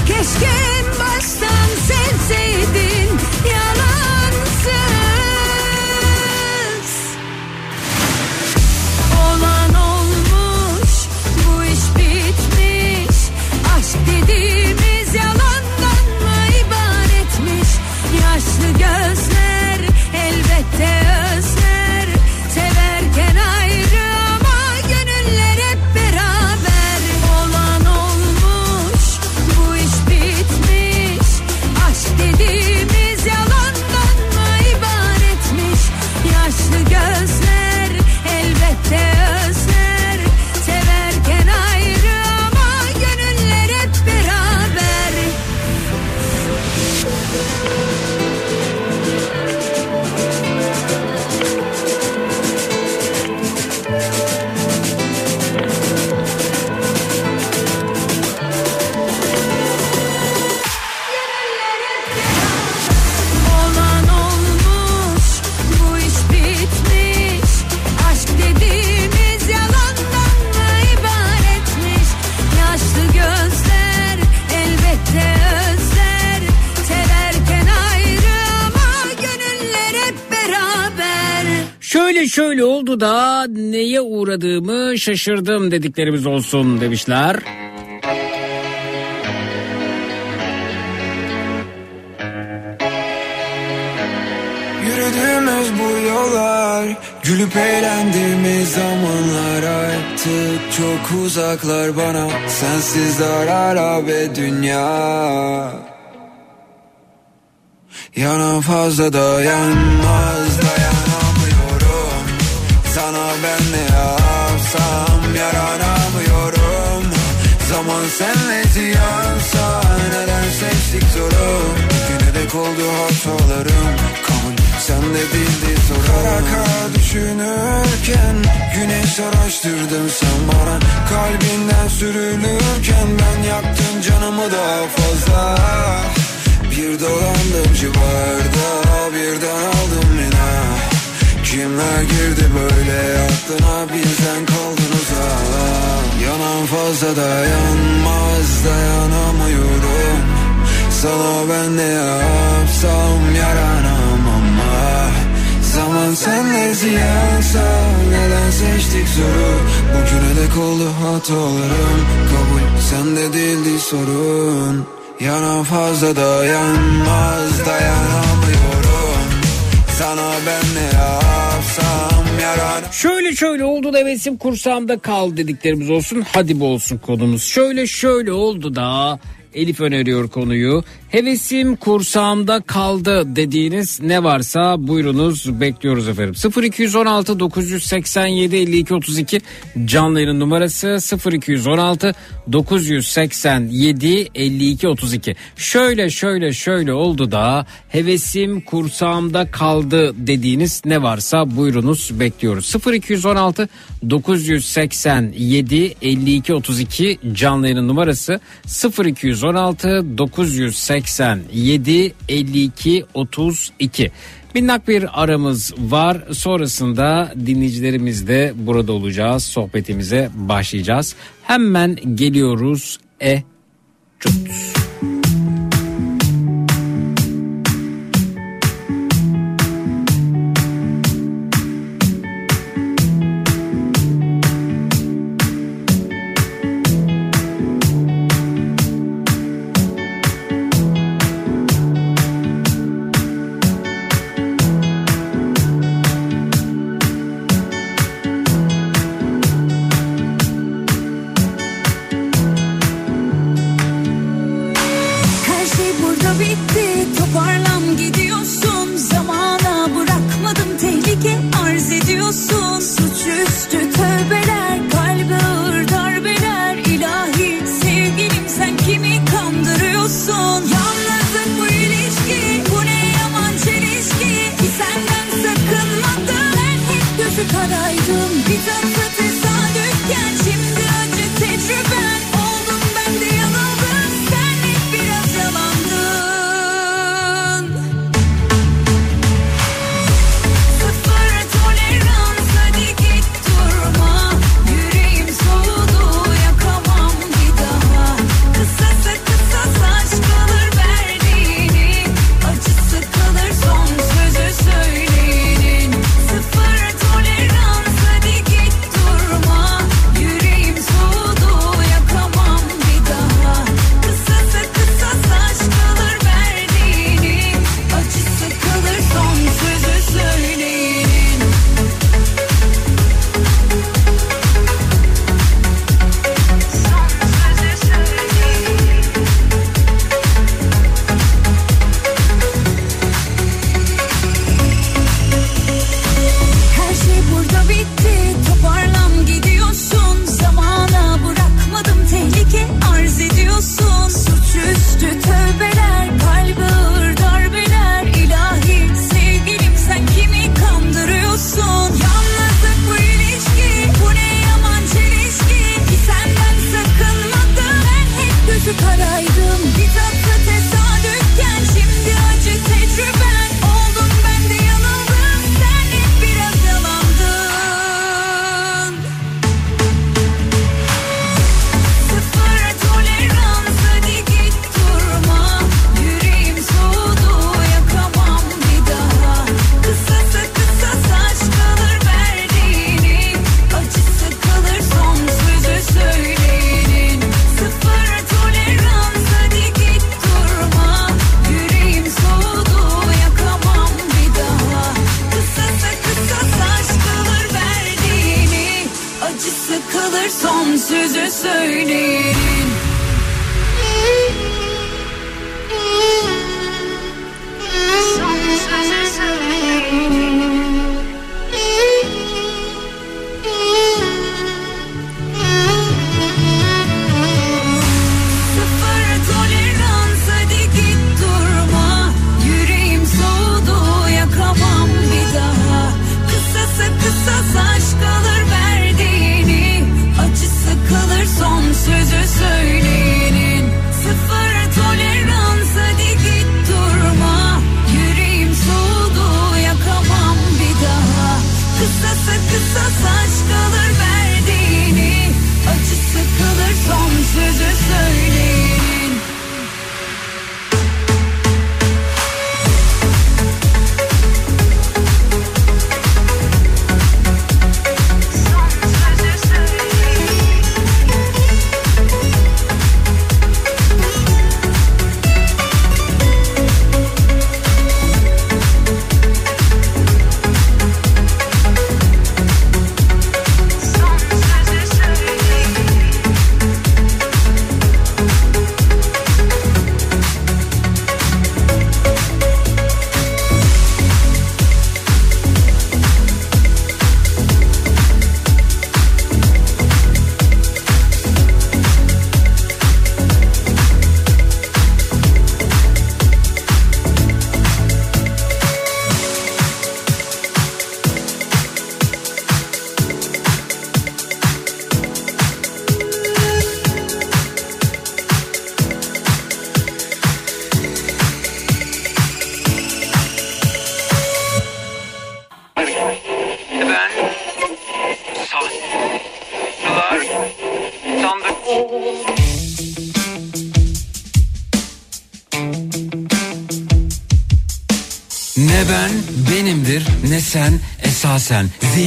Keşke şaşırdım dediklerimiz olsun demişler. Yürüdüğümüz bu yollar Gülüp eğlendiğimiz zamanlar. Artık çok uzaklar bana Sensiz dar harabe dünya. Yanan fazla dayanmaz Dayanamıyorum yapsam yaranamıyorum. Zaman senle ziyansa neden seçtik zoru Yine de oldu hatalarım. Kabul sen de bildi kara düşünürken güneş araştırdın sen bana Kalbinden sürülürken ben yaktım canımı daha fazla. Bir dolandım civarda birden aldım yine Kimler girdi böyle aklına? Bizden kaldın uzak. Yanan fazla dayanmaz dayanamıyorum. Sana ben ne yapsam yaranamam ah Zaman senle ziyansa neden seçtik zoru Bugüne dek oldu hatalarım. Kabul sende değildi sorun. Yanan fazla dayanmaz dayanamıyorum Sana ben ne yapsam yaranamam Şöyle şöyle oldu da hevesim kursağımda kaldı dediklerimiz olsun. Hadi bu olsun konumuz. Şöyle şöyle oldu da Elif öneriyor konuyu. Hevesim kursağımda kaldı dediğiniz ne varsa buyurunuz bekliyoruz efendim. 0216 987 52 32 canlı yayın numarası 0216 987 52 32. Şöyle şöyle şöyle oldu da hevesim kursağımda kaldı dediğiniz ne varsa buyurunuz bekliyoruz. 0216 987 52 32 canlı yayın numarası 0216 987 52 32. Minnak bir aramız var. Sonrasında dinleyicilerimiz de burada olacağız. Sohbetimize başlayacağız. Hemen geliyoruz. E cut.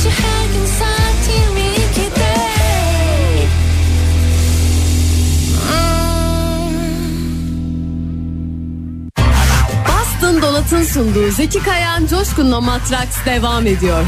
Hafta içi her gün saat 22'de Boston Dolat'ın sunduğu Zeki Kayan Coşkun'la Matraks devam ediyor.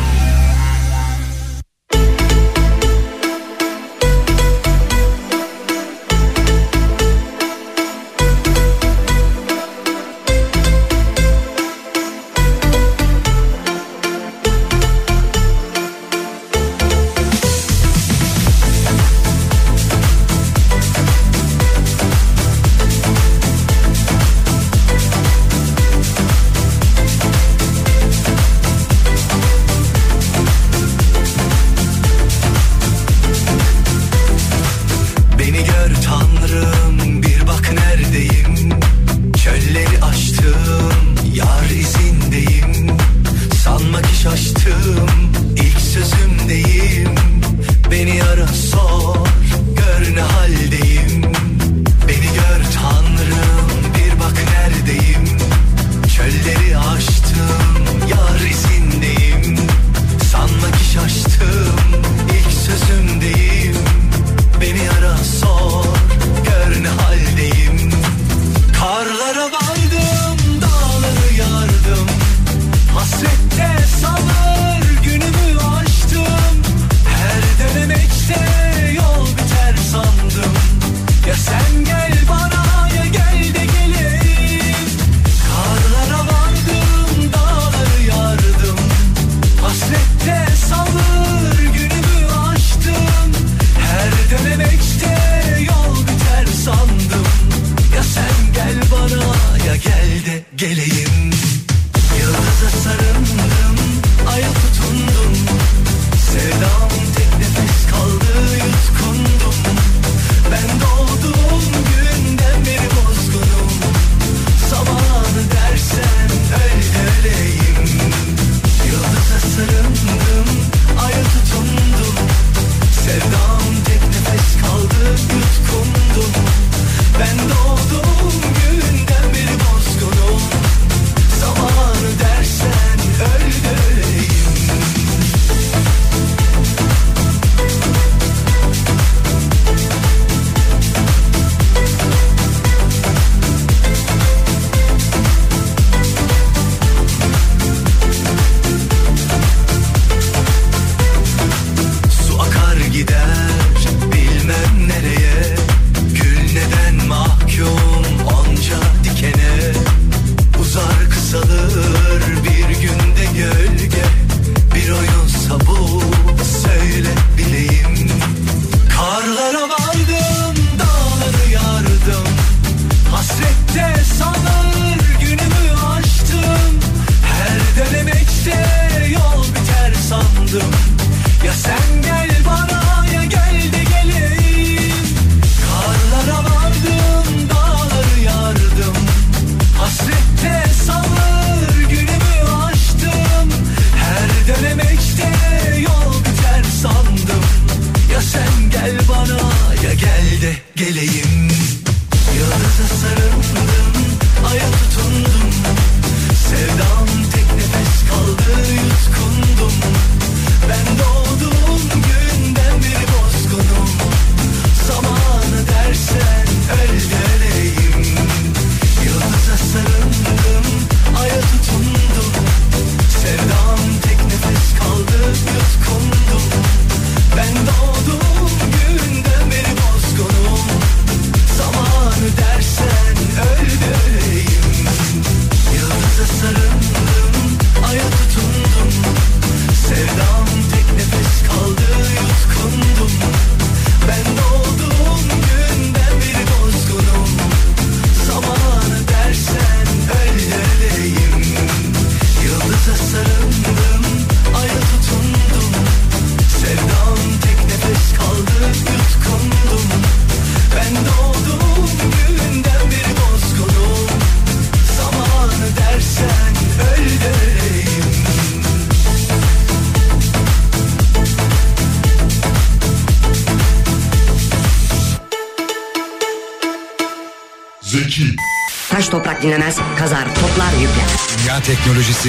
Dinlemez, kazar, toplar, yükler. dünya teknolojisi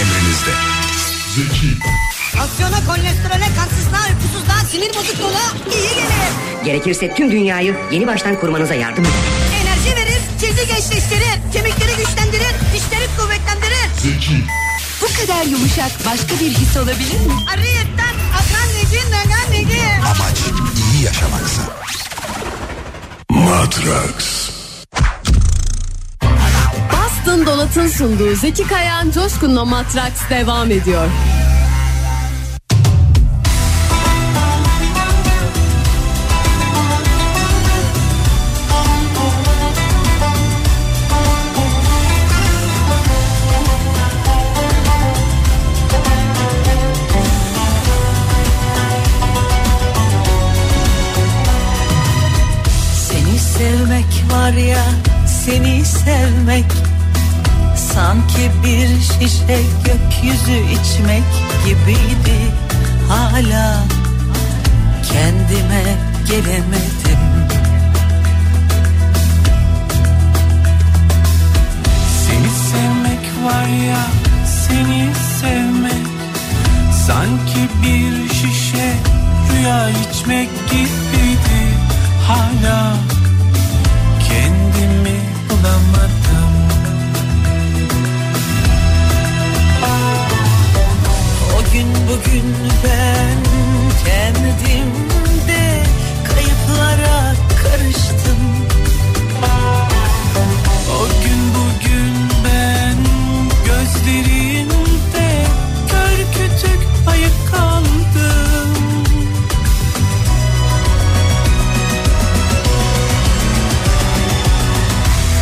emrinizde. Zeki, Aksiyona, kolesterole, kansızlığa, uykusuzluğa, sinir bozukluğuna iyi gelir. Gerekirse tüm dünyayı yeni baştan kurmanıza yardım eder. Enerji verir, cildi gençleştirir, kemikleri güçlendirir, dişleri kuvvetlendirir. Zeki, Bu kadar yumuşak başka bir his olabilir mi? Ariyetten akan neci, nagan neci. Amaç iyi yaşamaksa. Matrax. Donat'ın sunduğu Zeki Kayan Coşkun'la Matraks devam ediyor. Seni sevmek var ya seni sevmek Sanki bir şişe gökyüzü içmek gibiydi. Hala kendime gelemedim. Seni sevmek var ya seni sevmek. Sanki bir şişe rüya içmek gibiydi. Hala kendimi bulamadım gün bugün ben kendimde kayıplara karıştım. O gün bugün ben gözlerinde kör kütük ayık kaldım.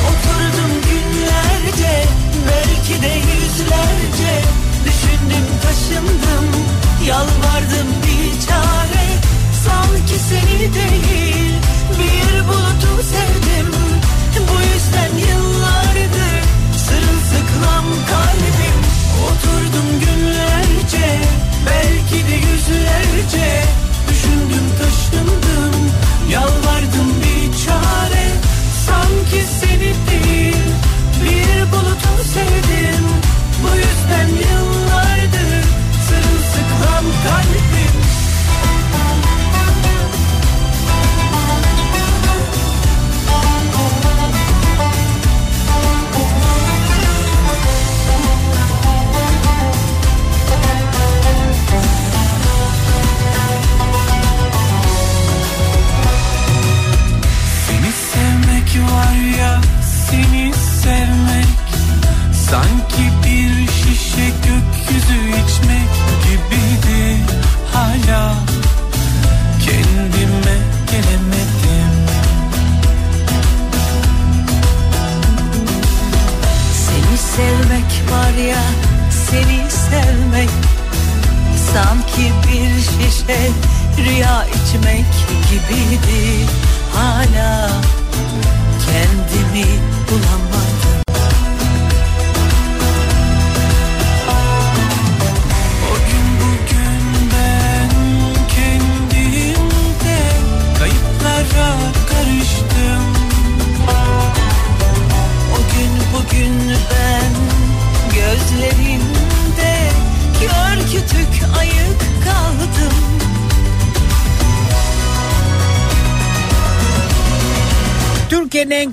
Oturdum günlerce belki de yüzlerce Düşündüm taşındım yalvardım bir çare Sanki seni değil bir bulutu sevdim. Bu yüzden yıllardır sırılsıklam kalbim. Oturdum günlerce belki de yüzlerce. Düşündüm taşındım yalvardım bir çare. Sanki seni değil bir bulutu sevdim. Bu yüzden yıllardır sırılsıklam kalbim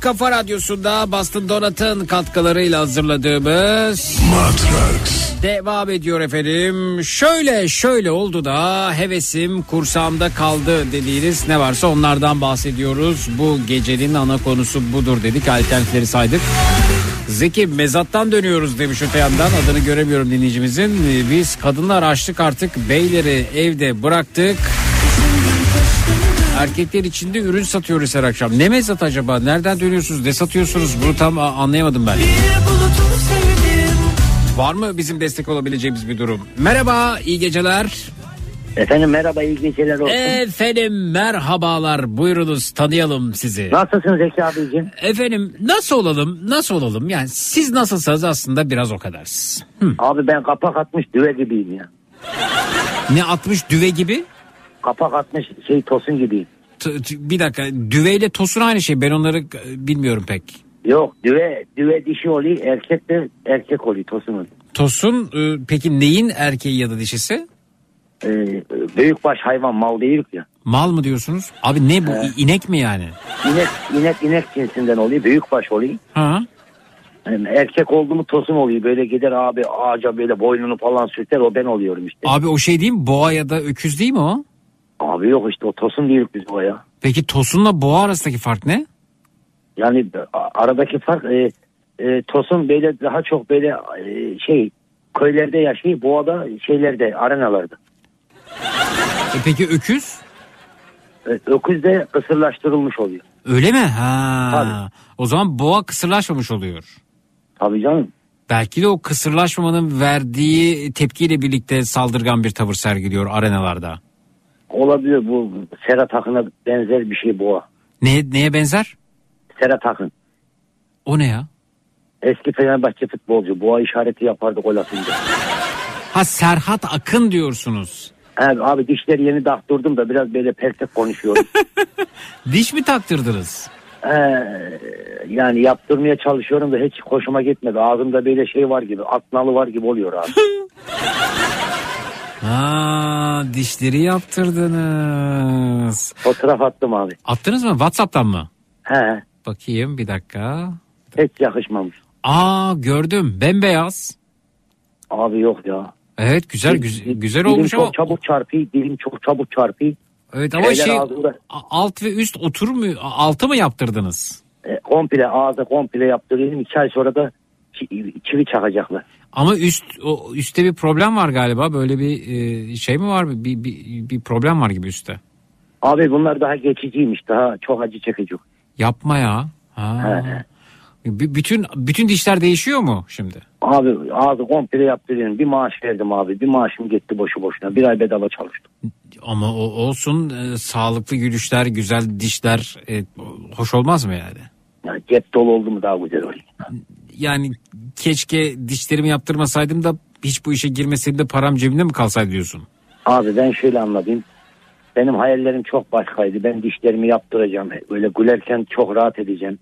kafa radyosunda Boston Donat'ın katkılarıyla hazırladığımız Matrax. devam ediyor efendim. Şöyle şöyle oldu da hevesim kursağımda kaldı dediğiniz ne varsa onlardan bahsediyoruz. Bu gecenin ana konusu budur dedik alternatifleri saydık. Zeki mezattan dönüyoruz demiş öte yandan adını göremiyorum dinleyicimizin. Biz kadınlar açtık artık beyleri evde bıraktık. Erkekler içinde ürün satıyoruz her akşam. Ne mezat acaba? Nereden dönüyorsunuz? Ne satıyorsunuz? Bunu tam anlayamadım ben. Var mı bizim destek olabileceğimiz bir durum? Merhaba, iyi geceler. Efendim merhaba iyi geceler olsun. Efendim merhabalar, buyurunuz tanıyalım sizi. Nasılsın Zeki abicim? Efendim nasıl olalım, nasıl olalım? Yani siz nasılsanız aslında biraz o kadarsınız. Hı. Abi ben kapak atmış düve gibiyim ya. Ne atmış düve gibi? Kapak atmış şey tosun gibiyim. T- t- bir dakika, düveyle tosun aynı şey. Ben onları e, bilmiyorum pek. Yok düve düve dişi oluyor erkek de erkek oluyor tosun oluyor. Tosun e, peki neyin erkeği ya da dişisi? Ee, büyükbaş hayvan mal değil ya. Mal mı diyorsunuz? Abi ne bu? İ- inek mi yani? İnek inek inek cinsinden oluyor büyükbaş oluyor. Ha? Yani erkek oldu mu tosun oluyor böyle gider abi ağaca böyle boynunu falan sürter o ben oluyorum işte. Abi o şey değil mi? Boğa ya da öküz değil mi o? Abi yok işte o tosun değil biz o ya. Peki tosunla boğa arasındaki fark ne? Yani aradaki fark e, e, tosun böyle daha çok böyle e, şey köylerde yaşıyor boğada şeylerde arenalarda. E peki öküz? E, öküz de kısırlaştırılmış oluyor. Öyle mi? Ha. Tabii. O zaman boğa kısırlaşmamış oluyor. Tabii canım. Belki de o kısırlaşmamanın verdiği tepkiyle birlikte saldırgan bir tavır sergiliyor arenalarda. Olabilir bu Serhat Akın'a benzer bir şey boğa. Ne, neye benzer? Serhat Akın. O ne ya? Eski Fenerbahçe futbolcu. Boğa işareti yapardı gol atınca. Ha Serhat Akın diyorsunuz. Abi, abi dişleri yeni daktırdım da biraz böyle persek konuşuyorum. Diş mi taktırdınız? Ee, yani yaptırmaya çalışıyorum da hiç hoşuma gitmedi. Ağzımda böyle şey var gibi, atnalı var gibi oluyor abi. Ha dişleri yaptırdınız. Fotoğraf attım abi. Attınız mı? Whatsapp'tan mı? He, Bakayım bir dakika. hiç yakışmamış. Aa gördüm bembeyaz. Abi yok ya. Evet güzel güzel, güzel dilim olmuş çok ama. çabuk çarpıyor, dilim çok çabuk çarpıyor. Evet ama Şeyler şey ağzımda. alt ve üst otur mu altı mı yaptırdınız? E, komple ağza komple yaptırıyorum. İki ay sonra da çi- çivi çakacaklar. Ama üst o üstte bir problem var galiba. Böyle bir e, şey mi var? Bir, bir bir problem var gibi üstte. Abi bunlar daha geçiciymiş. Daha çok acı çekici. Yapma ya. Ha. B- bütün bütün dişler değişiyor mu şimdi? Abi ağzı komple yaptırıyorum. Bir maaş verdim abi. Bir maaşım gitti boşu boşuna. Bir ay bedava çalıştım. Ama o olsun e, sağlıklı gülüşler, güzel dişler e, hoş olmaz mı yani? Yani cep dolu oldu mu daha güzel oluyor. Yani keşke dişlerimi yaptırmasaydım da hiç bu işe girmeseydim de param cebimde mi kalsaydı diyorsun? Abi ben şöyle anladım. Benim hayallerim çok başkaydı. Ben dişlerimi yaptıracağım. Böyle gülerken çok rahat edeceğim.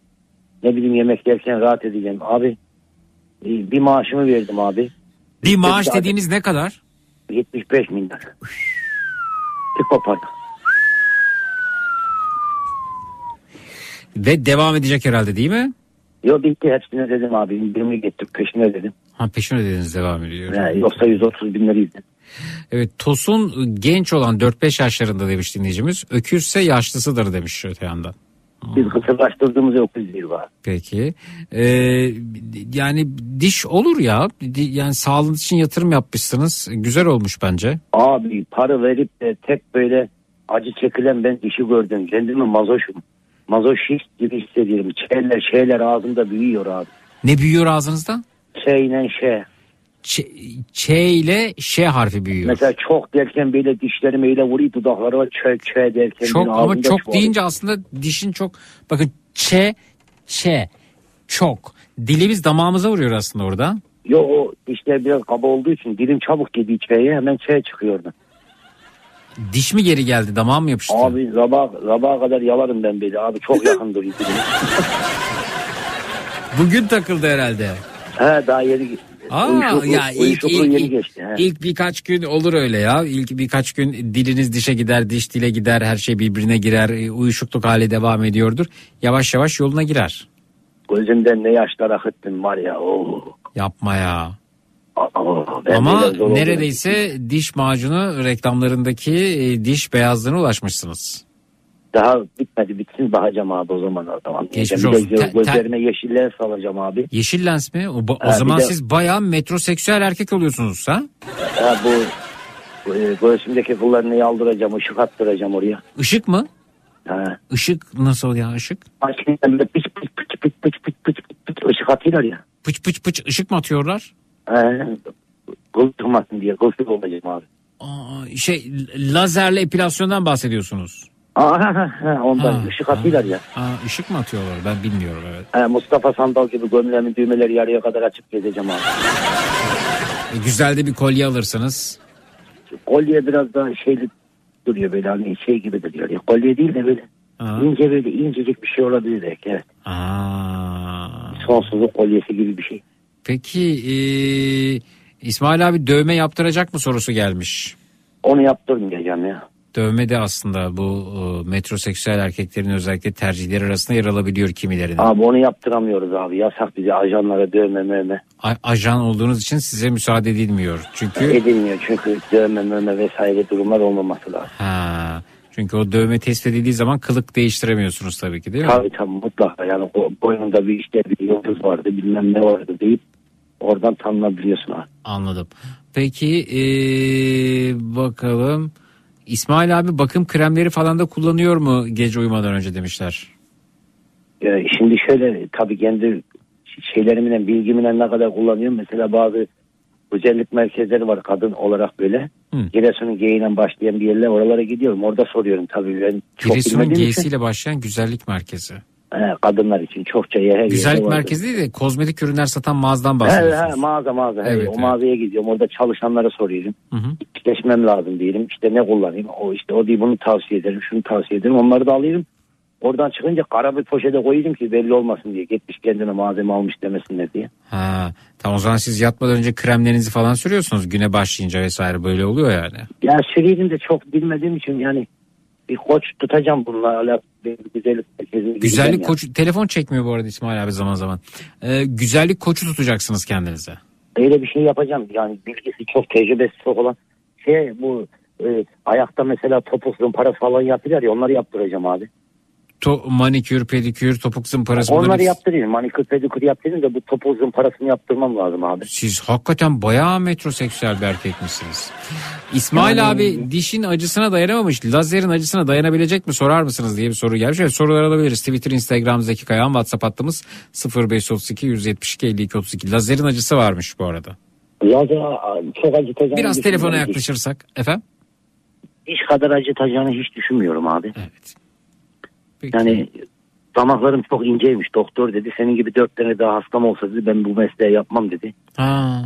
Ne bileyim yemek yerken rahat edeceğim. Abi e, bir maaşımı verdim abi. Bir maaş Peki, dediğiniz ne kadar? 75 milyar. Bir kopar. Ve devam edecek herhalde değil mi? Yo bitti hepsine dedim abi. İndirimi getirip peşine dedim. Ha peşin ödediniz devam ediyor. Yani yoksa 130 bin liraydı. Evet Tosun genç olan 4-5 yaşlarında demiş dinleyicimiz. Öküzse yaşlısıdır demiş öte yandan. Biz kısırlaştırdığımız öküz değil var. Peki. Ee, yani diş olur ya. Yani sağlığınız için yatırım yapmışsınız. Güzel olmuş bence. Abi para verip de tek böyle acı çekilen ben dişi gördüm. Kendimi mazoşum. Mazoşist gibi hissediyorum. Şeyler şeyler ağzımda büyüyor abi. Ne büyüyor ağzınızda? Şeyle şey. Ç, Ç ile Ş harfi büyüyor. Mesela çok derken böyle dişlerim öyle vuruyor dudaklarıma çö çö derken. çok ama çok çuval- deyince aslında dişin çok bakın Ç Ş çok dilimiz damağımıza vuruyor aslında orada. Yo o dişler biraz kaba olduğu için dilim çabuk gidiyor çeye hemen çeye çıkıyordu. Diş mi geri geldi damağa mı yapıştı? Abi sabah, sabaha kadar yalarım ben böyle abi çok yakın duruyor. dilim. Bugün takıldı herhalde. He daha yeni Aa, uyuşukluğu- ya ilk, ilk, yeni ilk, geçti. he. ilk birkaç gün olur öyle ya. İlk birkaç gün diliniz dişe gider, diş dile gider, her şey birbirine girer, e, uyuşukluk hali devam ediyordur. Yavaş yavaş yoluna girer. Gözümden ne yaşlar akıttım var ya. Oo. Yapma ya. Aa, Ama neredeyse diş macunu reklamlarındaki e, diş beyazlığına ulaşmışsınız. Daha bitmedi bitsin bakacağım abi o zaman o zaman. Geçmiş de olsun. Te- Gözlerime yeşiller salacağım abi. Yeşil lens mi? O, o Ha, zaman de- siz bayağı metroseksüel erkek oluyorsunuz ha? Ha, bu e, göğsümdeki kıllarını yaldıracağım, ışık attıracağım oraya. Işık mı? Ha. Işık nasıl ya ışık? Açmayın böyle pıç pıç pıç pıç pıç pıç pıç pıç pıç ışık atıyorlar ya. Pıç pıç pıç ışık mı atıyorlar? Ee, kıl çıkmasın diye kılsız olacağım abi. Aa, şey lazerle epilasyondan bahsediyorsunuz. Aa, ha, ha, ondan Ha, ışık atıyorlar ya. Aa, ışık mı atıyorlar ben bilmiyorum evet. Ee, Mustafa Sandal gibi gömleğimin düğmeleri yarıya kadar açıp gezeceğim abi. E, güzel de bir kolye alırsınız. Kolye biraz daha şeyli duruyor böyle hani şey gibi duruyor. Ya, kolye değil de böyle Aa. ince böyle incecik bir şey olabilir belki. Evet. Aa. Sonsuzluk kolyesi gibi bir şey. Peki e, İsmail abi dövme yaptıracak mı sorusu gelmiş. Onu yaptırmayacağım ya. Dövme de aslında bu e, metroseksüel erkeklerin özellikle tercihleri arasında yer alabiliyor kimilerinin. Abi onu yaptıramıyoruz abi. Yasak bize ajanlara dövme mövme. A- ajan olduğunuz için size müsaade edilmiyor. Çünkü Edilmiyor çünkü dövme mövme vesaire durumlar olmaması lazım. ha, çünkü o dövme tespit edildiği zaman kılık değiştiremiyorsunuz tabii ki değil mi? Tabii tabii mutlaka yani boynunda bir işte bir yıldız vardı bilmem ne vardı deyip oradan tanınabiliyorsun abi. Anladım. Peki e, bakalım İsmail abi bakım kremleri falan da kullanıyor mu gece uyumadan önce demişler. Ee, şimdi şöyle tabii kendi şeylerimle bilgimle ne kadar kullanıyorum. Mesela bazı güzellik merkezleri var kadın olarak böyle. Hı. Giresun'un geyiğinden başlayan bir yerler oralara gidiyorum. Orada soruyorum tabii ben çok Giresun'un. G'siyle başlayan güzellik merkezi. He, kadınlar için çokça yer her Güzellik yerde merkezi değil de kozmetik ürünler satan mağazadan He, bahsediyorsunuz. he, mağaza mağaza. He, Evet, o evet. mağazaya gidiyorum. Orada çalışanlara soruyorum. Hı hı. Lazım diyelim. İşte ne kullanayım? O işte o değil bunu tavsiye ederim. Şunu tavsiye ederim. Onları da alıyorum. Oradan çıkınca kara bir poşete koyayım ki belli olmasın diye. Gitmiş kendine malzeme almış demesinler diye. Ha, tamam o zaman siz yatmadan önce kremlerinizi falan sürüyorsunuz güne başlayınca vesaire böyle oluyor yani. Ya süreyim de çok bilmediğim için yani bir koç tutacağım bununla alakalı güzellik gideceğim Güzellik yani. koçu telefon çekmiyor bu arada İsmail abi zaman zaman. Ee, güzellik koçu tutacaksınız kendinize. Öyle bir şey yapacağım. Yani bilgisi çok tecrübesi çok olan şey bu e, ayakta mesela topuk zımparası falan yapıyorlar ya onları yaptıracağım abi. To manikür, pedikür, topuk zımparası. bunları Onları biz- yaptırayım. Manikür pedikür yaptırayım da bu topuk zımparasını yaptırmam lazım abi. Siz hakikaten bayağı metroseksüel bir erkekmişsiniz. İsmail Yani- abi dişin acısına dayanamamış. Lazerin acısına dayanabilecek mi sorar mısınız diye bir soru gelmiş. Evet sorular alabiliriz. Twitter, Instagram, Zeki Kayağan, WhatsApp hattımız 0532 172 52 32. Lazerin acısı varmış bu arada. Lazer çok acıtacağını Biraz telefona yaklaşırsak. Efendim? Diş kadar acıtacağını hiç düşünmüyorum abi. Evet. Yani damaklarım çok inceymiş. Doktor dedi senin gibi dört tane daha hastam olsa dedi ben bu mesleği yapmam dedi. Ha.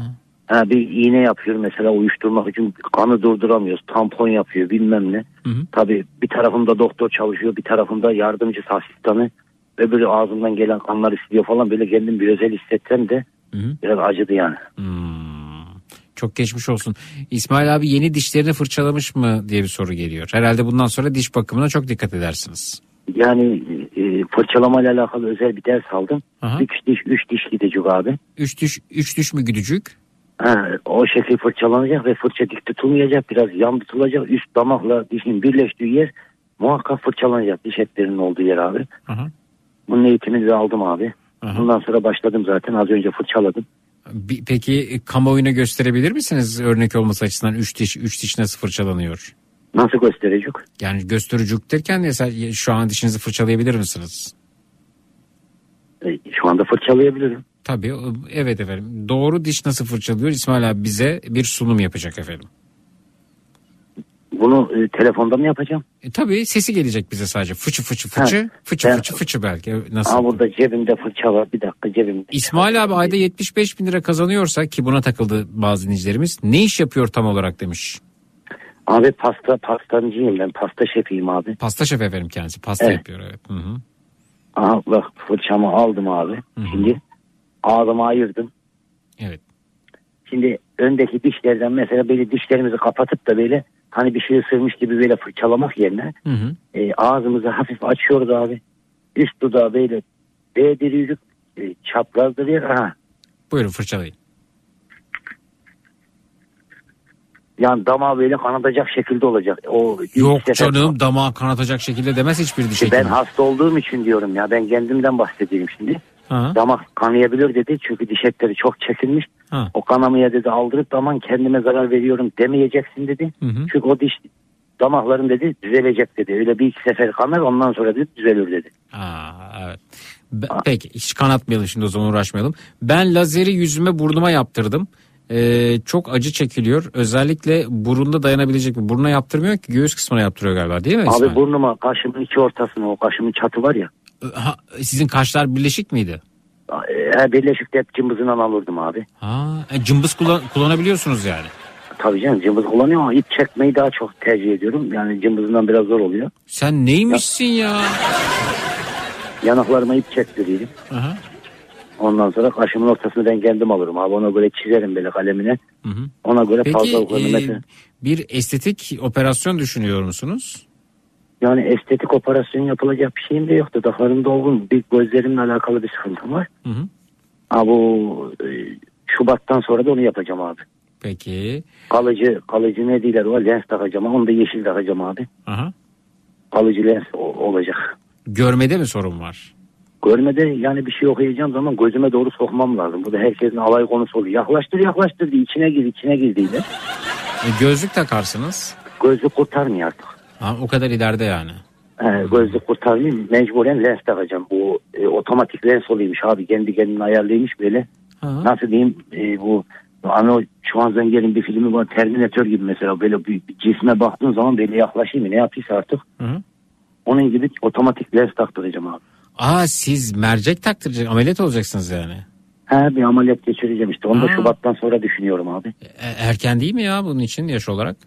Ha, bir iğne yapıyor mesela uyuşturmak için kanı durduramıyoruz. Tampon yapıyor bilmem ne. Hı hı. Tabii bir tarafımda doktor çalışıyor bir tarafımda yardımcı asistanı. Öbürü ağzından gelen kanlar istiyor falan böyle kendim bir özel hissetsem de Hı hı. biraz acıdı yani. Çok geçmiş olsun. İsmail abi yeni dişlerini fırçalamış mı diye bir soru geliyor. Herhalde bundan sonra diş bakımına çok dikkat edersiniz. Yani e, fırçalamayla alakalı özel bir ders aldım. Aha. Üç diş, üç diş gidecek abi. Üç diş, üç diş mü güdücük? Ha, o şekil fırçalanacak ve fırça dik tutulmayacak. Biraz yan tutulacak. Üst damakla dişin birleştiği yer muhakkak fırçalanacak. Diş etlerinin olduğu yer abi. Aha. Bunun eğitimini de aldım abi. Bundan sonra başladım zaten. Az önce fırçaladım. Peki e, kamuoyuna gösterebilir misiniz örnek olması açısından üç diş, üç diş nasıl fırçalanıyor? Nasıl gösterecek? Yani göstericik derken mesela şu an dişinizi fırçalayabilir misiniz? E, Şu anda fırçalayabilirim. Tabii evet efendim. Doğru diş nasıl fırçalıyor İsmail abi bize bir sunum yapacak efendim. Bunu e, telefonda mı yapacağım? E, tabii sesi gelecek bize sadece fıçı fıçı fıçı Ha, fıçı ben- fıçı fıçı belki nasıl? Aa, burada cebimde fırça var. Bir dakika cebimde. İsmail abi ayda 75 bin lira kazanıyorsa ki buna takıldı bazı dinleyicilerimiz ne iş yapıyor tam olarak demiş. Abi pasta pastancıyım ben. Pasta şefiyim abi. Pasta şef efendim kendisi pasta Evet. yapıyor evet. Hı hı. Aha bak fırçamı aldım abi. Şimdi ağzımı ayırdım. Evet. Şimdi öndeki dişlerden mesela böyle dişlerimizi kapatıp da böyle hani bir şey ısırmış gibi böyle fırçalamak yerine Hı hı. e, ağzımızı hafif açıyoruz abi. Üst dudağı böyle değdiriyoruz. E, çaprazdır Aha. Buyurun fırçalayın. Yani damağı böyle kanatacak şekilde olacak. O Yok canım damağı kanatacak şekilde demez hiçbir diş ben hasta olduğum için diyorum ya. Ben kendimden bahsedeyim şimdi. Ha. Damak kanayabilir dedi. Çünkü diş etleri çok çekilmiş. Ha. O kanamaya dedi aldırıp aman kendime zarar veriyorum demeyeceksin dedi. Hı hı. Çünkü o diş damakların dedi düzelecek dedi. Öyle bir iki sefer kanar ondan sonra dedi düzelir dedi. Aa, evet. Be- Peki hiç kanatmayalım şimdi o zaman uğraşmayalım. Ben lazeri yüzüme burnuma yaptırdım. Ee, çok acı çekiliyor. Özellikle burunda dayanabilecek mi? Buruna yaptırmıyor ki göğüs kısmına yaptırıyor galiba değil mi Abi İsmail? burnuma kaşımın iki ortasına o kaşımın çatı var ya. Ha, sizin kaşlar birleşik miydi? E, birleşikte hep cımbızından alırdım abi. Ha, e, cımbız kullan- kullanabiliyorsunuz yani. Tabii canım cımbız kullanıyorum ama ip çekmeyi daha çok tercih ediyorum. Yani cımbızından biraz zor oluyor. Sen neymişsin ya? Yanaklarıma ip çektiriyorum. Aha. Ondan sonra kaşımın ortasını ben kendim alırım abi. Ona göre çizerim böyle kalemine. Hı hı. Ona göre Peki fazlalıklarını e, mesela. bir estetik operasyon düşünüyor musunuz? Yani estetik operasyon yapılacak bir şeyim de yok. Dudaklarım dolgun. Bir gözlerimle alakalı bir sıkıntım var. Hı hı. Ha bu e, Şubat'tan sonra da onu yapacağım abi. Peki. Kalıcı, kalıcı ne diyorlar o lens takacağım. Onu da yeşil takacağım abi. Aha. Kalıcı lens o- olacak. Görmede mi sorun var? Görmede yani bir şey okuyacağım zaman gözüme doğru sokmam lazım. Bu da herkesin alay konusu oluyor. Yaklaştır yaklaştır diye içine gir içine gir diye. E, gözlük takarsınız. Gözlük kurtarmıyor artık. Ha, o kadar ileride yani. He, gözlük kurtarmıyor. Mecburen lens takacağım. Bu e, otomatik lens oluyormuş abi. Kendi kendine ayarlıymış böyle. Ha. Nasıl diyeyim e, bu Ano Schwarzenegger'in bir filmi var Terminator gibi mesela böyle bir, bir cisme baktığın zaman böyle yaklaşayım ne yapıyorsa artık. Hı hı. Onun gibi otomatik lens taktıracağım abi. Aa siz mercek taktıracak ameliyat olacaksınız yani. He bir ameliyat geçireceğim işte. Onu da Aa. Şubat'tan sonra düşünüyorum abi. E, erken değil mi ya bunun için yaş olarak?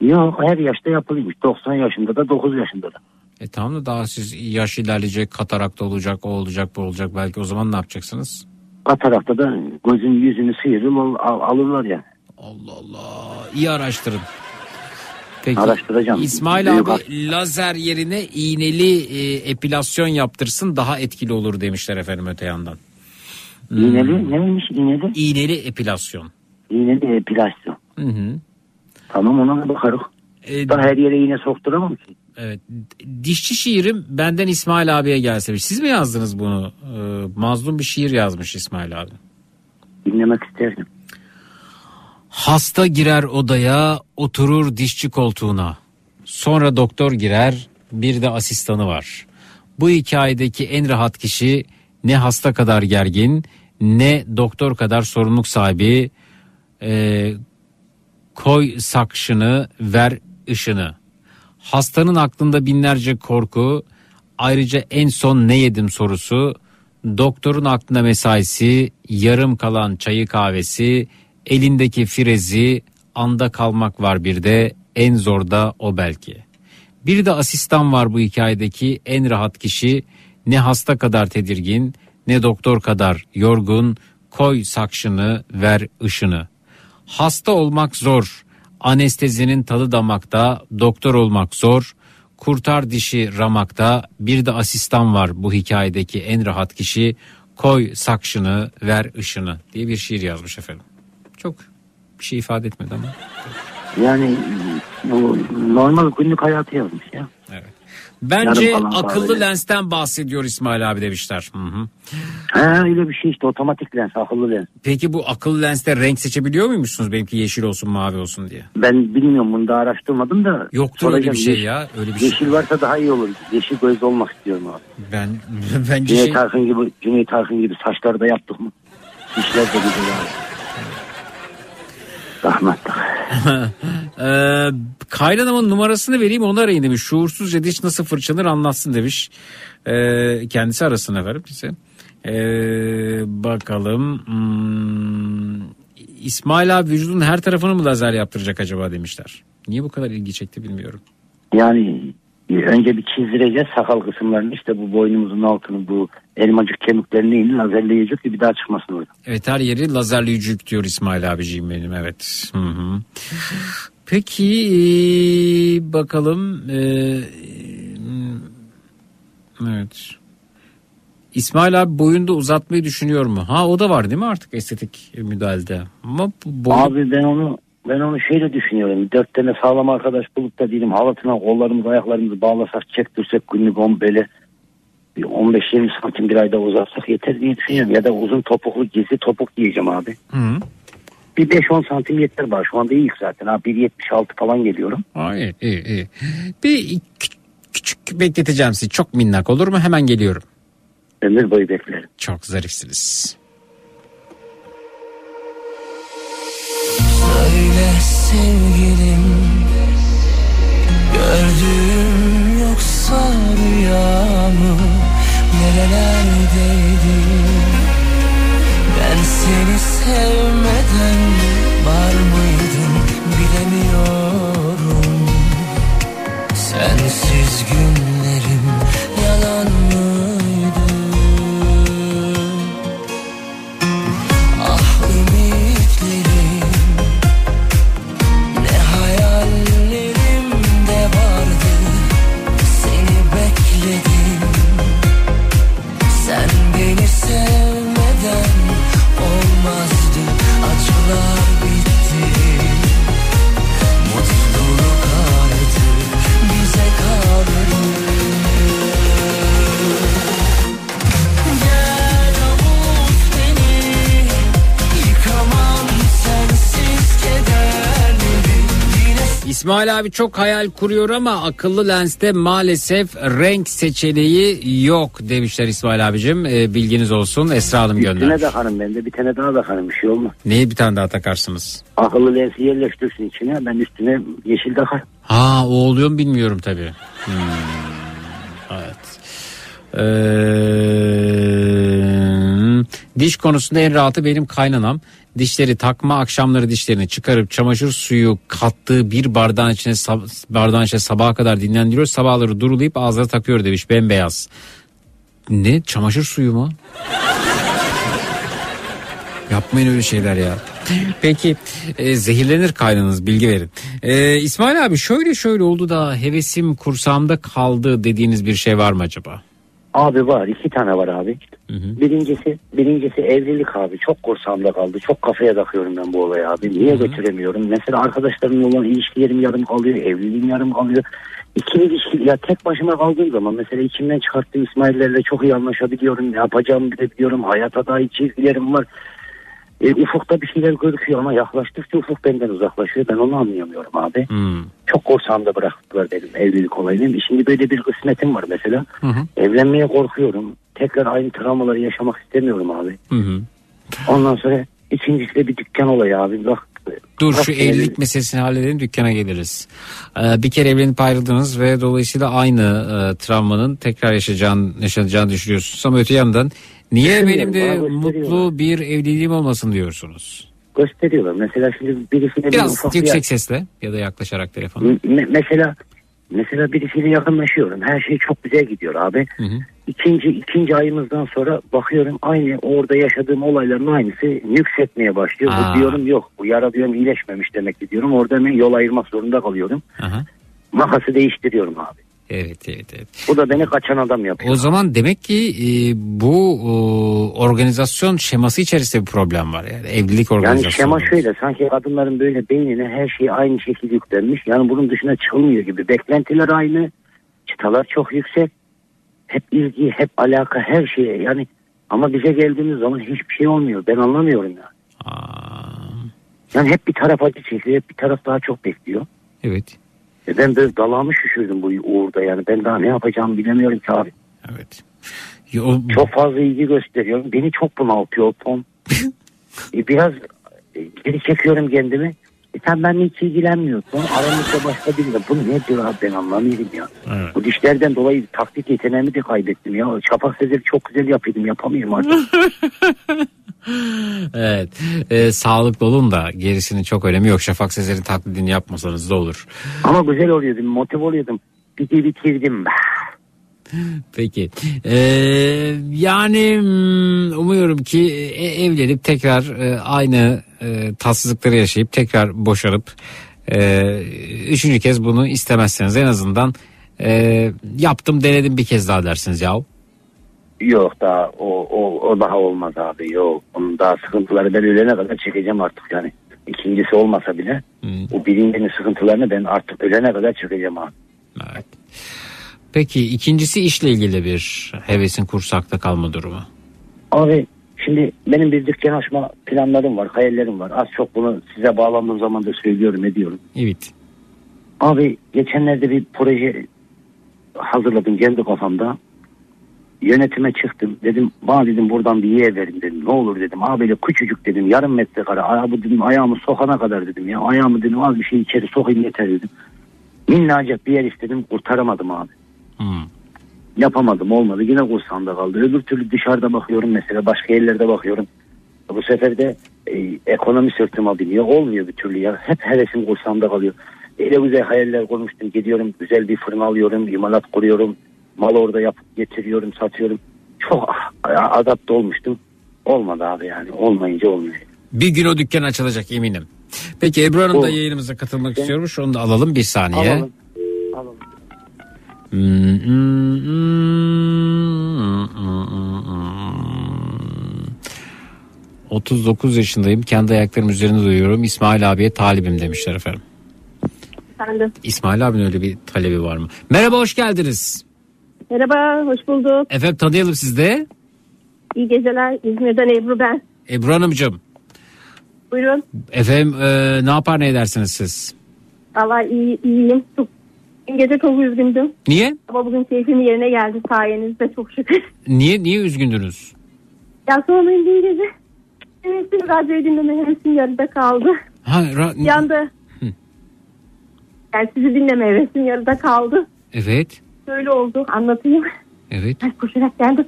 Yok her yaşta yapılıyormuş. 90 yaşında da 9 yaşında da. E tamam da daha siz yaş ilerleyecek, katarakta olacak, o olacak, bu olacak. Belki o zaman ne yapacaksınız? Katarakta da gözün yüzünü sıyırır al- al- alırlar ya. Allah Allah. İyi araştırın. Peki. Araştıracağım. İsmail Büyük abi lazer yerine iğneli e, epilasyon yaptırsın daha etkili olur demişler efendim öte yandan. İğneli neymiş iğneli? İğneli epilasyon. İğneli epilasyon. Hı hı. Tamam ona da bakarız. E, Da her yere iğne sokturamam ki. Evet. Dişçi şiirim benden İsmail abiye gelse. Siz mi yazdınız bunu? Ee, mazlum bir şiir yazmış İsmail abi. Dinlemek isterdim. Hasta girer odaya, oturur dişçi koltuğuna. Sonra doktor girer, bir de asistanı var. Bu hikayedeki en rahat kişi ne hasta kadar gergin, ne doktor kadar sorumluluk sahibi. Ee, koy sakşını, ver ışını. Hastanın aklında binlerce korku, ayrıca en son ne yedim sorusu, doktorun aklında mesaisi, yarım kalan çayı kahvesi, elindeki firezi, anda kalmak var bir de, en zor da o belki. Bir de asistan var bu hikayedeki en rahat kişi, ne hasta kadar tedirgin, ne doktor kadar yorgun, koy sakşını, ver ışını. Hasta olmak zor, anestezinin tadı damakta, doktor olmak zor, kurtar dişi ramakta, bir de asistan var bu hikayedeki en rahat kişi, koy sakşını, ver ışını diye bir şiir yazmış efendim. Çok bir şey ifade etmedi ama. Yani bu normal günlük hayatı yazmış ya. Bence Yarım kalan akıllı kahve. lensten bahsediyor İsmail abi demişler. Hı hı. He öyle bir şey işte otomatik lens akıllı lens. Peki bu akıllı lenste renk seçebiliyor muymuşsunuz benimki yeşil olsun mavi olsun diye? Ben bilmiyorum bunu da araştırmadım da. Yoktur öyle soracağım. bir şey ya öyle bir şey. Yeşil varsa daha iyi olur. Yeşil göz olmak istiyorum abi. Ben bence Cüneyt şey Arkın gibi, Cüneyt Arkın gibi saçları da yaptık mı? Dişler de güzel abi. Rahmetli. Ee, kaynanamın numarasını vereyim onu arayın demiş. Şuursuzca diş nasıl fırçalanır anlatsın demiş. Ee, kendisi arasın efendim bize. Ee, bakalım. Hmm, İsmail abi vücudun her tarafını mı lazer yaptıracak acaba demişler. Niye bu kadar ilgi çekti bilmiyorum. Yani önce bir çizdireceğiz sakal kısımlarını işte bu boynumuzun altını bu elmacık kemiklerini inin lazerleyecek ki bir daha çıkmasın orada. Evet her yeri lazerli yücük diyor İsmail abiciğim benim evet. Hı hı. Peki ee, bakalım. ee, evet. İsmail abi boyunda uzatmayı düşünüyor mu? Ha o da var değil mi artık estetik müdahalede? Ama bu boy... Abi ben onu ben onu şöyle düşünüyorum. Dört tane sağlam arkadaş bulup da diyelim halatına kollarımızı ayaklarımızı bağlasak çektirsek günlük on böyle bir 15-20 santim bir ayda uzatsak yeter diye düşünüyorum. Ya da uzun topuklu gizli topuk diyeceğim abi. Hı. Bir 5-10 santim yeter var. Şu anda iyi zaten. Ha 1.76 falan geliyorum. Aa, iyi, iyi. Bir kü- küçük bekleteceğim sizi. Çok minnak olur mu? Hemen geliyorum. Ömür boyu beklerim. Çok zarifsiniz. Söyle sevgilim Gördüğüm yoksa rüyamı Nerelerdeydin Ben seni sevmeden var mıydın bilemiyorum. Sensiz günlerim İsmail abi çok hayal kuruyor ama akıllı lenste maalesef renk seçeneği yok demişler İsmail abicim. Ee, bilginiz olsun Esra Hanım Üstüne gönder. takarım ben de bir tane daha takarım bir şey olmaz. Neyi bir tane daha takarsınız? Akıllı lensi yerleştirsin içine ben üstüne yeşil takarım. Ha o oluyor mu bilmiyorum tabii. Hmm, Evet. Ee, diş konusunda en rahatı benim kaynanam. Dişleri takma akşamları dişlerini çıkarıp çamaşır suyu kattığı bir bardağın içine bardağın içine sabaha kadar dinlendiriyor. Sabahları durulayıp ağzına takıyor demiş bembeyaz. Ne çamaşır suyu mu? Yapmayın öyle şeyler ya. Peki e, zehirlenir kaynınız bilgi verin. E, İsmail abi şöyle şöyle oldu da hevesim kursağımda kaldı dediğiniz bir şey var mı acaba? Abi var iki tane var abi. Birincisi birincisi evlilik abi çok kursağımda kaldı. Çok kafaya takıyorum ben bu olayı abi. Niye götüremiyorum? Mesela arkadaşlarımla olan ilişkilerim yarım kalıyor. Evliliğim yarım kalıyor. İkili ilişki ya tek başıma kaldığım zaman mesela içimden çıkarttığım İsmail'lerle çok iyi anlaşabiliyorum. Ne yapacağımı bilebiliyorum. Hayata dair çizgilerim var. E, ufukta bir şeyler gözüküyor ama yaklaştıkça ufuk benden uzaklaşıyor. Ben onu anlayamıyorum abi. Çok kursağımda bıraktılar benim evlilik olayını. Şimdi böyle bir kısmetim var mesela. Evlenmeye korkuyorum. Tekrar aynı travmaları yaşamak istemiyorum abi. Ondan sonra ikincisi de bir dükkan olayı abi. Bak Dur şu evlilik meselesini halledelim dükkana geliriz. Ee, bir kere evlenip ayrıldınız ve dolayısıyla aynı e, travmanın tekrar yaşayacağını, yaşanacağını düşünüyorsunuz. Ama öte yandan niye benim de mutlu bir evliliğim olmasın diyorsunuz. gösteriyorlar. Mesela şimdi birisine bir Biraz ufak yüksek bir... sesle ya da yaklaşarak telefona. Me- mesela mesela birisiyle yakınlaşıyorum. Her şey çok güzel gidiyor abi. İkinci ikinci ayımızdan sonra bakıyorum aynı orada yaşadığım olayların aynısı nüksetmeye başlıyor. Aa. Bu diyorum yok. Bu yara diyorum iyileşmemiş demek ki diyorum. Orada hemen yol ayırmak zorunda kalıyorum. Aha. Makası değiştiriyorum abi. Evet evet evet. Bu da beni kaçan adam yapıyor. O zaman demek ki e, bu e, organizasyon şeması içerisinde bir problem var. Yani evlilik Yani organizasyonu. şema şöyle sanki kadınların böyle beynine her şey aynı şekilde yüklenmiş. Yani bunun dışına çıkılmıyor gibi. Beklentiler aynı. Çıtalar çok yüksek. Hep ilgi, hep alaka, her şeye. Yani ama bize geldiğimiz zaman hiçbir şey olmuyor. Ben anlamıyorum ya. Yani hep bir taraf acı çekiyor, hep bir taraf daha çok bekliyor. Evet. E ben böyle dalağımı şişirdim bu uğurda yani. Ben daha ne yapacağımı bilemiyorum ki abi. Evet. Çok fazla ilgi gösteriyorum. Beni çok bunaltıyor o ton. E, biraz e, geri çekiyorum kendimi. E sen benimle hiç ilgilenmiyorsun. Aramızda başka biri de. Bu nedir abi ben anlamıyorum ya. Bu dişlerden dolayı taktik yeteneğimi de kaybettim ya. Şafak sezeri çok güzel yapıyordum yapamıyorum artık. Evet. E, sağlıklı olun da gerisinin çok önemi yok. Şafak Sezer'in taklidini yapmasanız da olur. Ama güzel oluyordum motive oluyordum. Bir bitirdim. Peki. Ee, yani hmm, umuyorum ki e, evlenip tekrar e, aynı e, tatsızlıkları yaşayıp tekrar boşanıp üçüncü kez bunu istemezseniz en azından yaptım denedim bir kez daha dersiniz yahu. Yok daha o, o, o daha olmaz abi yok. Onun daha sıkıntıları ben ölene kadar çekeceğim artık yani. İkincisi olmasa bile o birincinin sıkıntılarını ben artık ölene kadar çekeceğim abi. Peki ikincisi işle ilgili bir hevesin kursakta kalma durumu. Abi şimdi benim bir dükkan açma planlarım var, hayallerim var. Az çok bunu size bağlandığım zaman da söylüyorum, ediyorum. Evet. Abi geçenlerde bir proje hazırladım kendi kafamda. Yönetime çıktım. Dedim bana dedim buradan bir yer verin dedim. Ne olur dedim. Abi böyle küçücük dedim yarım metrekare. Ayağı dedim ayağımı sokana kadar dedim ya. Ayağımı dedim az bir şey içeri sokayım yeter dedim. Minnacık bir yer istedim kurtaramadım abi. Yapamadım olmadı yine kursağımda kaldı. Öbür türlü dışarıda bakıyorum mesela başka yerlerde bakıyorum. Bu sefer de e, ekonomi sırtıma biniyor. Olmuyor bir türlü ya. Hep hevesim kursağımda kalıyor. Öyle güzel hayaller kurmuştum. Gidiyorum güzel bir fırın alıyorum. imalat kuruyorum. Mal orada yapıp getiriyorum satıyorum. Çok ah, adapte olmuştum. Olmadı abi yani. Olmayınca olmuyor. Bir gün o dükkan açılacak eminim. Peki Ebru Hanım da yayınımıza katılmak istiyormuş. Onu da alalım bir saniye. Alalım. Alalım. Hmm. 39 yaşındayım. Kendi ayaklarım üzerinde duyuyorum. İsmail abiye talibim demişler efendim. Efendim. İsmail abinin öyle bir talebi var mı? Merhaba hoş geldiniz. Merhaba, hoş bulduk. Efendim tanıyalım siz de. İyi geceler. İzmir'den Ebru ben. Ebru Hanımcığım. Buyurun. Efendim e, ne yapar ne edersiniz siz? Allah iyi, iyiyim. Çok, dün gece çok üzgündüm. Niye? Ama bugün keyfim yerine geldi sayenizde çok şükür. Niye niye üzgündünüz? ya sonra dün gece hevesim radyoyu dinleme hevesim yarıda kaldı. Ha, ra- Bir anda yani sizi dinleme hevesim yarıda kaldı. Evet. Şöyle oldu anlatayım. Evet. Ben koşarak geldim.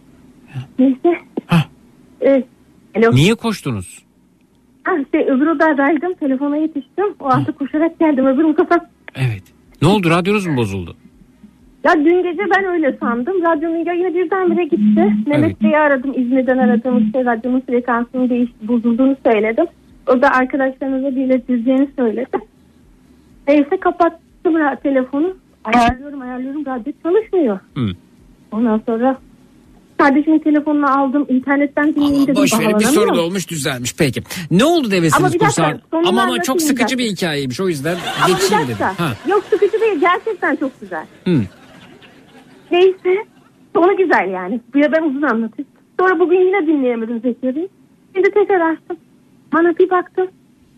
Neyse. Evet. Alo. Niye koştunuz? Ha, şey, öbür odadaydım. Telefona yetiştim. O anda koşarak geldim. Öbür odada Evet. Ne oldu radyonuz mu bozuldu? Ya dün gece ben öyle sandım. Radyonun yayını birdenbire gitti. Mehmet Bey'i aradım. İzmir'den aradığım işte radyonun frekansının değişti, bozulduğunu söyledim. O da arkadaşlarınıza bir iletileceğini söyledi. Neyse kapattım telefonu. Ayarlıyorum ayarlıyorum radyo çalışmıyor. Hı. Ondan sonra kardeşimin telefonunu aldım. internetten dinleyeyim dedim. Boş verin bir sorun olmuş düzelmiş peki. Ne oldu devesiniz sonunu Ama ama çok sıkıcı bir hikayeymiş o yüzden Ama geçeyim dedim. Ha. Yok sıkıcı değil. Gerçekten çok güzel. Hı. Neyse. Sonu güzel yani. Bu ya ben uzun anlatayım. Sonra bugün yine dinleyemedim Zekeri'yi. Şimdi tekrar açtım. Bana bir baktım.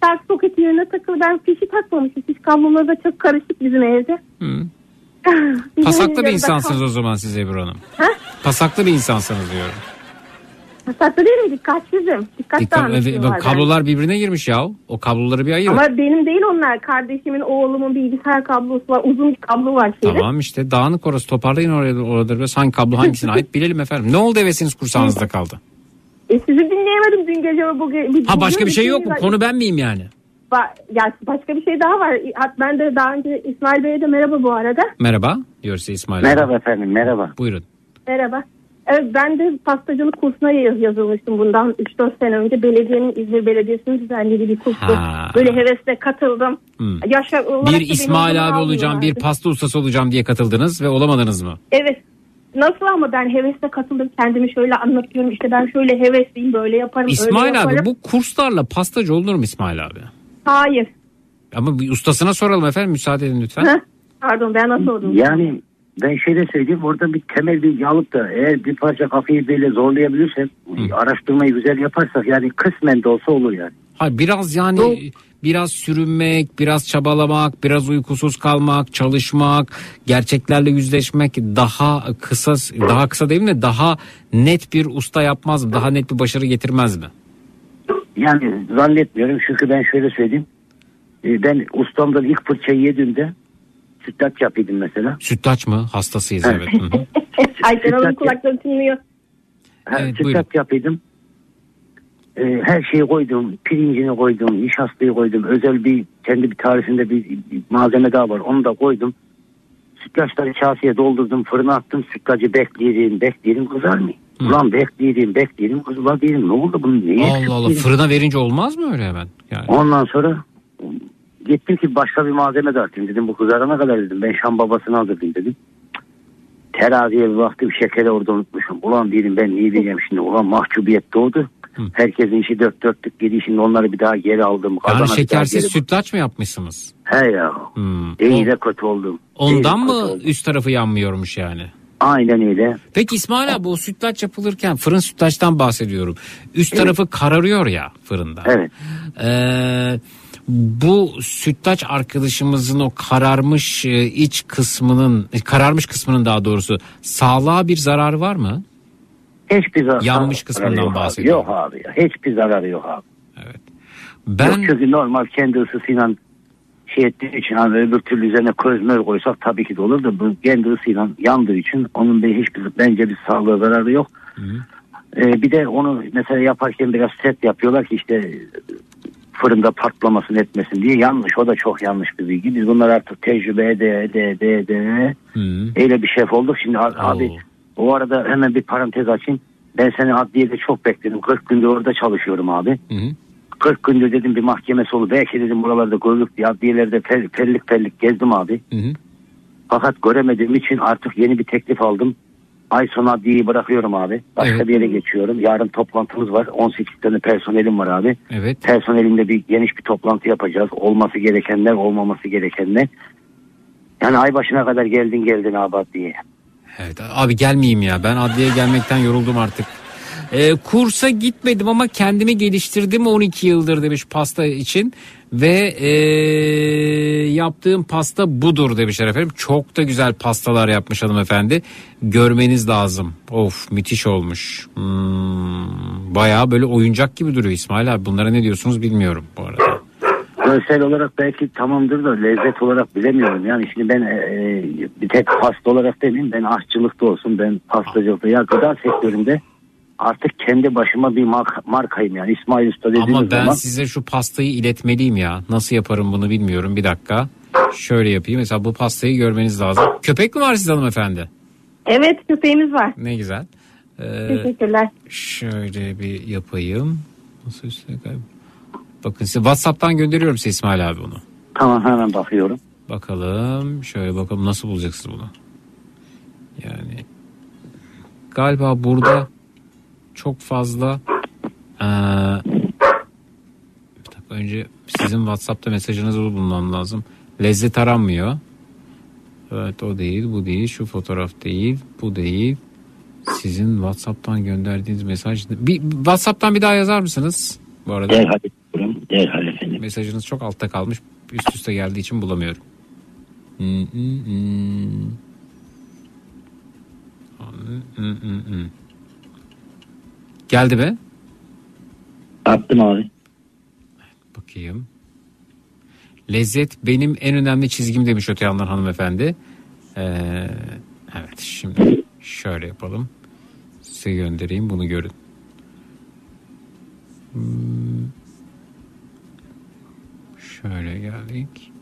Şarkı soketi yerine takılı. Ben fişi takmamışım. Fiş kabloları da çok karışık bizim evde. Hı. Pasaklı bir insansınız o zaman siz Ebru Hanım. Ha? Pasaklı bir insansınız diyorum. Pasaklı değil mi? Dikkatsizim. Dikkat Dikkat, bak, kablolar birbirine girmiş ya. O kabloları bir ayırın. Ama benim değil onlar. Kardeşimin, oğlumun bilgisayar kablosu var. Uzun bir kablo var şeyde. Tamam işte dağınık orası toparlayın oraya orada biraz hangi kablo hangisine ait bilelim efendim. Ne oldu hevesiniz kursağınızda kaldı? E, sizi dinleyemedim dün gece. ve Bugün, Ha başka bir şey yok mu? Konu ben miyim yani? Ba- ya başka bir şey daha var. Ben de daha önce İsmail Bey'e de merhaba bu arada. Merhaba diyor size İsmail. abi. Merhaba efendim merhaba. Buyurun. Merhaba. Evet ben de pastacılık kursuna yaz- yazılmıştım bundan 3-4 sene önce. Belediyenin İzmir Belediyesi'nin düzenlediği bir kurstu. Ha. Böyle hevesle katıldım. Hmm. Yaşa, Bir İsmail abi olacağım, bir pasta ustası olacağım diye katıldınız ve olamadınız mı? Evet. Nasıl ama ben hevesle katıldım. Kendimi şöyle anlatıyorum. İşte ben şöyle hevesliyim böyle yaparım öyle İsmail yaparım. abi bu kurslarla pastacı olunur mu İsmail abi? Hayır. Ama bir ustasına soralım efendim müsaade edin lütfen. Heh, Pardon ben nasıl oldum? Yani ben şöyle söyleyeyim orada bir temel bilgi alıp da eğer bir parça kafayı böyle zorlayabilirsek araştırmayı güzel yaparsak yani kısmen de olsa olur yani. Hayır biraz yani biraz sürünmek, biraz çabalamak, biraz uykusuz kalmak, çalışmak, gerçeklerle yüzleşmek daha kısa daha kısa değil mi daha net bir usta yapmaz mı? Daha net bir başarı getirmez mi? Yani zannetmiyorum çünkü ben şöyle söyleyeyim. Ee, Ben ustamdan ilk fırçayı yediğimde sütlaç yapıyordum mesela. Sütlaç mı? Hastasıyız evet. Hı hı. Ayten Hanım kulakları tınlıyor. Ha, Evet, sütlaç yapıyordum. Ee, her şeyi koydum. Pirincini koydum. Nişastayı koydum. Özel bir kendi bir tarifinde bir, bir malzeme daha var. Onu da koydum. Sütlaçları kaseye doldurdum. Fırına attım. Sütlacı bekleyelim. Bekleyelim kızar mı? Ulan bekleyelim. Bekleyelim kızlar diyelim. Ne oldu bunun? Eksik Allah Allah fırına verince olmaz mı öyle hemen? Yani. Ondan sonra gittim ki başka bir malzeme de atayım dedim. Bu kızarana kadar dedim. Ben Şam babasını aldırdım dedim. Teraziye bir baktım şekeri orada unutmuşum. Ulan dedim ben niye diyeceğim şimdi. Ulan mahcubiyet doğdu. Herkesin işi dört dörtlük geliyor. Şimdi onları bir daha geri aldım. Yani şekersiz geri- sütlaç mı yapmışsınız? He ya. Hmm. İyi de kötü oldum. Ondan mı oldum. üst tarafı yanmıyormuş yani? Aynen öyle. Peki İsmail abi o sütlaç yapılırken fırın sütlaçtan bahsediyorum. Üst tarafı kararıyor ya fırında. Evet. Ee, bu sütlaç arkadaşımızın o kararmış e, iç kısmının e, kararmış kısmının daha doğrusu sağlığa bir zararı var mı? Hiçbir zararı Yanmış kısmından bahsediyorum. Yok abi. Hiçbir zararı yok abi. Ben Yok çünkü normal kendi ısısıyla şey ettiği için hani öbür türlü üzerine közmür koysak tabii ki de olur da bu kendi ısıyla yandığı için onun da hiçbir bence bir sağlığa zararı yok. Ee, bir de onu mesela yaparken biraz set yapıyorlar ki işte fırında patlamasın etmesin diye yanlış. O da çok yanlış bir bilgi. Biz bunlar artık tecrübe ede ede ede ede öyle bir şef olduk. Şimdi a- abi o arada hemen bir parantez açayım. Ben seni adliyede çok bekledim. 40 gündür orada çalışıyorum abi. 40 gündür dedim bir mahkemesi olur. Belki dedim buralarda görülük diye adliyelerde pel, pellik pellik gezdim abi. Fakat göremediğim için artık yeni bir teklif aldım. Ay sonu adliyeyi bırakıyorum abi. Başka bir yere geçiyorum. Yarın toplantımız var. 18 tane personelim var abi. Evet. Personelimle bir geniş bir toplantı yapacağız. Olması gerekenler, olmaması gerekenler. Yani ay başına kadar geldin geldin abi adliyeye. Evet abi gelmeyeyim ya. Ben adliyeye gelmekten yoruldum artık. Ee, kursa gitmedim ama kendimi geliştirdim 12 yıldır demiş pasta için. Ve ee, yaptığım pasta budur demişler efendim. Çok da güzel pastalar yapmış hanımefendi. Görmeniz lazım. Of müthiş olmuş. Hmm, bayağı böyle oyuncak gibi duruyor İsmail abi. Bunlara ne diyorsunuz bilmiyorum bu arada. Görsel olarak belki tamamdır da lezzet olarak bilemiyorum. Yani şimdi ben e, e, bir tek pasta olarak demeyeyim. Ben aşçılıkta olsun, ben pastacılıkta ya gıda sektöründe artık kendi başıma bir marka, markayım yani. İsmail Usta dediğimiz Ama ben zaman. size şu pastayı iletmeliyim ya. Nasıl yaparım bunu bilmiyorum. Bir dakika. Şöyle yapayım. Mesela bu pastayı görmeniz lazım. Köpek mi var sizde hanımefendi? Evet köpeğimiz var. Ne güzel. Ee, Teşekkürler. şöyle bir yapayım. Nasıl üstüne kay- Bakın size WhatsApp'tan gönderiyorum size İsmail abi bunu. Tamam hemen bakıyorum. Bakalım. Şöyle bakalım nasıl bulacaksınız bunu. Yani galiba burada çok fazla eee, bir dakika önce sizin WhatsApp'ta mesajınızı bulmam lazım. Lezzet aranmıyor. Evet o değil bu değil şu fotoğraf değil bu değil. Sizin WhatsApp'tan gönderdiğiniz mesaj bir WhatsApp'tan bir daha yazar mısınız? Bu arada. Derhal. Derhal efendim. Mesajınız çok altta kalmış. Üst üste geldiği için bulamıyorum. Hmm, hmm, hmm. Hmm, hmm, hmm. Geldi mi? Attım abi. Bakayım. Lezzet benim en önemli çizgim demiş öte yandan hanımefendi. Ee, evet şimdi şöyle yapalım. Size göndereyim bunu görün. Hmm. Şöyle geldik.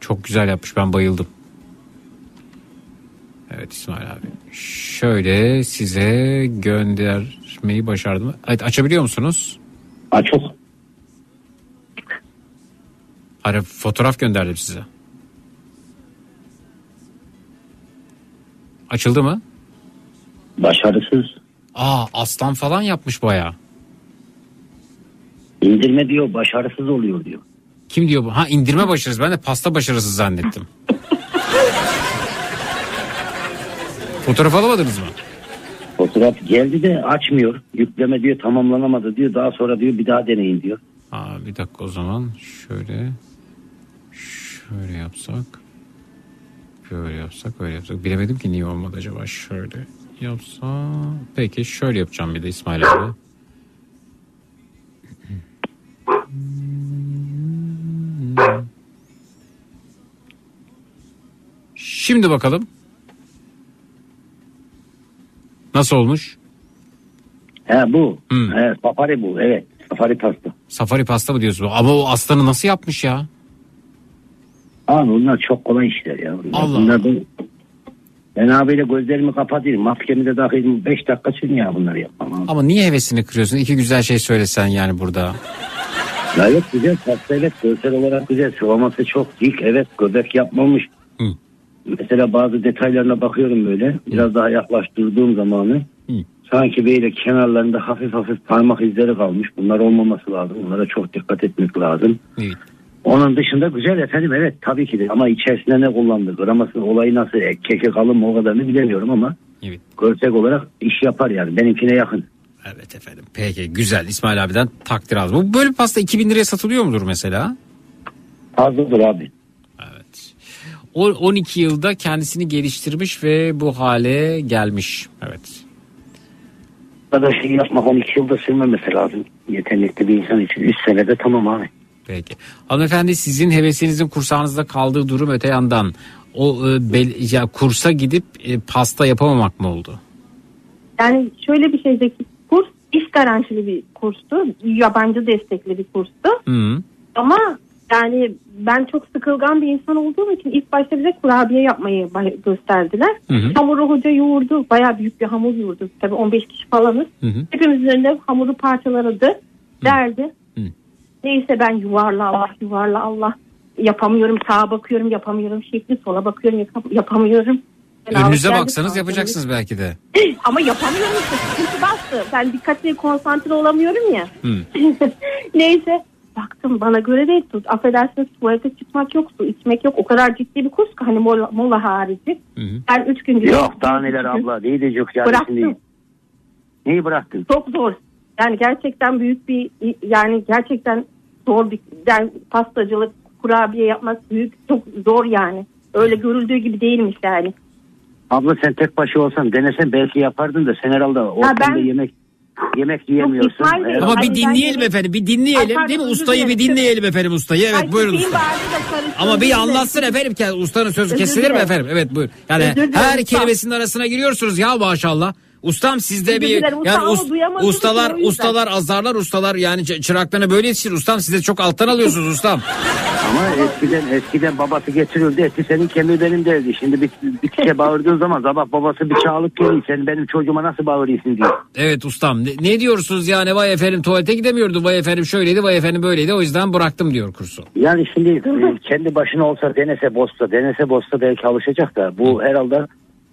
Çok güzel yapmış ben bayıldım. Evet İsmail abi. Şöyle size göndermeyi başardım. Evet açabiliyor musunuz? Aç çok. Hayır fotoğraf gönderdim size. Açıldı mı? Başarısız. Aa aslan falan yapmış baya. İndirme diyor başarısız oluyor diyor. Kim diyor bu? Ha indirme başarısız. Ben de pasta başarısız zannettim. Fotoğraf alamadınız mı? Fotoğraf geldi de açmıyor. Yükleme diyor tamamlanamadı diyor. Daha sonra diyor bir daha deneyin diyor. Aa, bir dakika o zaman şöyle şöyle yapsak böyle yapsak öyle yapsak bilemedim ki niye olmadı acaba şöyle yapsa peki şöyle yapacağım bir de İsmail abi Şimdi bakalım. Nasıl olmuş? He bu. He, safari bu evet. Safari pasta. Safari pasta mı diyorsun? Ama o aslanı nasıl yapmış ya? Abi bunlar çok kolay işler ya. Allah bunlar bu- Ben abiyle gözlerimi kapatayım. Maskemi de takayım. 5 dakika sürüyor ya bunları yapmam. abi. Ama niye hevesini kırıyorsun? İki güzel şey söylesen yani burada. Ya evet güzel pasta evet görsel olarak güzel. Sıvaması çok dik evet göbek yapmamış. Mesela bazı detaylarına bakıyorum böyle. Biraz daha yaklaştırdığım zamanı. Sanki böyle kenarlarında hafif hafif parmak izleri kalmış. Bunlar olmaması lazım. Bunlara çok dikkat etmek lazım. Evet. Onun dışında güzel efendim evet tabii ki de ama içerisinde ne kullandı graması olayı nasıl e, keke kalın mı o kadarını bilemiyorum ama Evet. görsel olarak iş yapar yani benimkine yakın. Evet efendim. Peki güzel İsmail abiden takdir aldım. Bu böyle pasta 2000 liraya satılıyor mudur mesela? Fazladır abi. O 12 yılda kendisini geliştirmiş ve bu hale gelmiş. Evet. kadar şey yapmak 12 yılda sürmemesi lazım. Yetenekli bir insan için. 3 senede tamam abi. Peki. Hanımefendi sizin hevesinizin kursağınızda kaldığı durum öte yandan o e, bel- ya kursa gidip e, pasta yapamamak mı oldu? Yani şöyle bir şey Zeki kurs iş garantili bir kurstu. Yabancı destekli bir kurstu. Hı. Ama yani ben çok sıkılgan bir insan olduğum için ilk başta bize kurabiye yapmayı gösterdiler. Hı hı. Hamuru hoca yoğurdu. Bayağı büyük bir hamur yoğurdu. Tabii 15 kişi falanız. Hı hı. Hepimiz üzerinde hamuru parçaladı. Derdi. Hı. Neyse ben yuvarla Allah yuvarla Allah. Yapamıyorum sağa bakıyorum yapamıyorum şekli sola bakıyorum yapa- yapamıyorum. Ben Önünüze baksanız yapacaksınız belki de. Ama yapamıyorum işte sıkıntı bastı. Ben dikkatli konsantre olamıyorum ya. Hı. Neyse baktım bana göre değil. Tut. Affedersiniz tuvalete çıkmak yok su içmek yok. O kadar ciddi bir kurs ki hani mola, mola harici. Ben üç gün Yok daha neler abla. Değil de yok yani Bıraktım. Neyi bıraktın? Çok zor. Yani gerçekten büyük bir yani gerçekten zor bir yani pastacılık kurabiye yapmak büyük çok zor yani. Öyle görüldüğü gibi değilmiş yani. Abla sen tek başı olsan denesen belki yapardın da sen herhalde ortamda ben- yemek yemek yiyemiyorsun. Herhalde- Ama bir ben dinleyelim yemek- efendim bir dinleyelim Ay, değil mi? Ustayı bir dinleyelim efendim ustayı. Evet Ay, buyurun. karıştırdım. Ama bir anlatsın efendim. Ustanın sözü Özür kesilir mi efendim? Evet buyur. Yani Özür her kelimesinin arasına giriyorsunuz ya maşallah. Ustam sizde bir yani us- ustalar yüzden. ustalar azarlar ustalar yani çıraklarını böyle yetişir ustam size çok alttan alıyorsunuz ustam. Ama eskiden eskiden babası getiriyordu eti senin kemiği benim derdi. Şimdi bir, bir kişiye bağırdığın zaman sabah babası bir çağlık geliyor. Sen benim çocuğuma nasıl bağırıyorsun diyor. Evet ustam ne, ne diyorsunuz yani vay efendim tuvalete gidemiyordu vay efendim şöyleydi vay efendim böyleydi o yüzden bıraktım diyor kursu. Yani şimdi e, kendi başına olsa denese bozsa denese bozsa belki alışacak da bu herhalde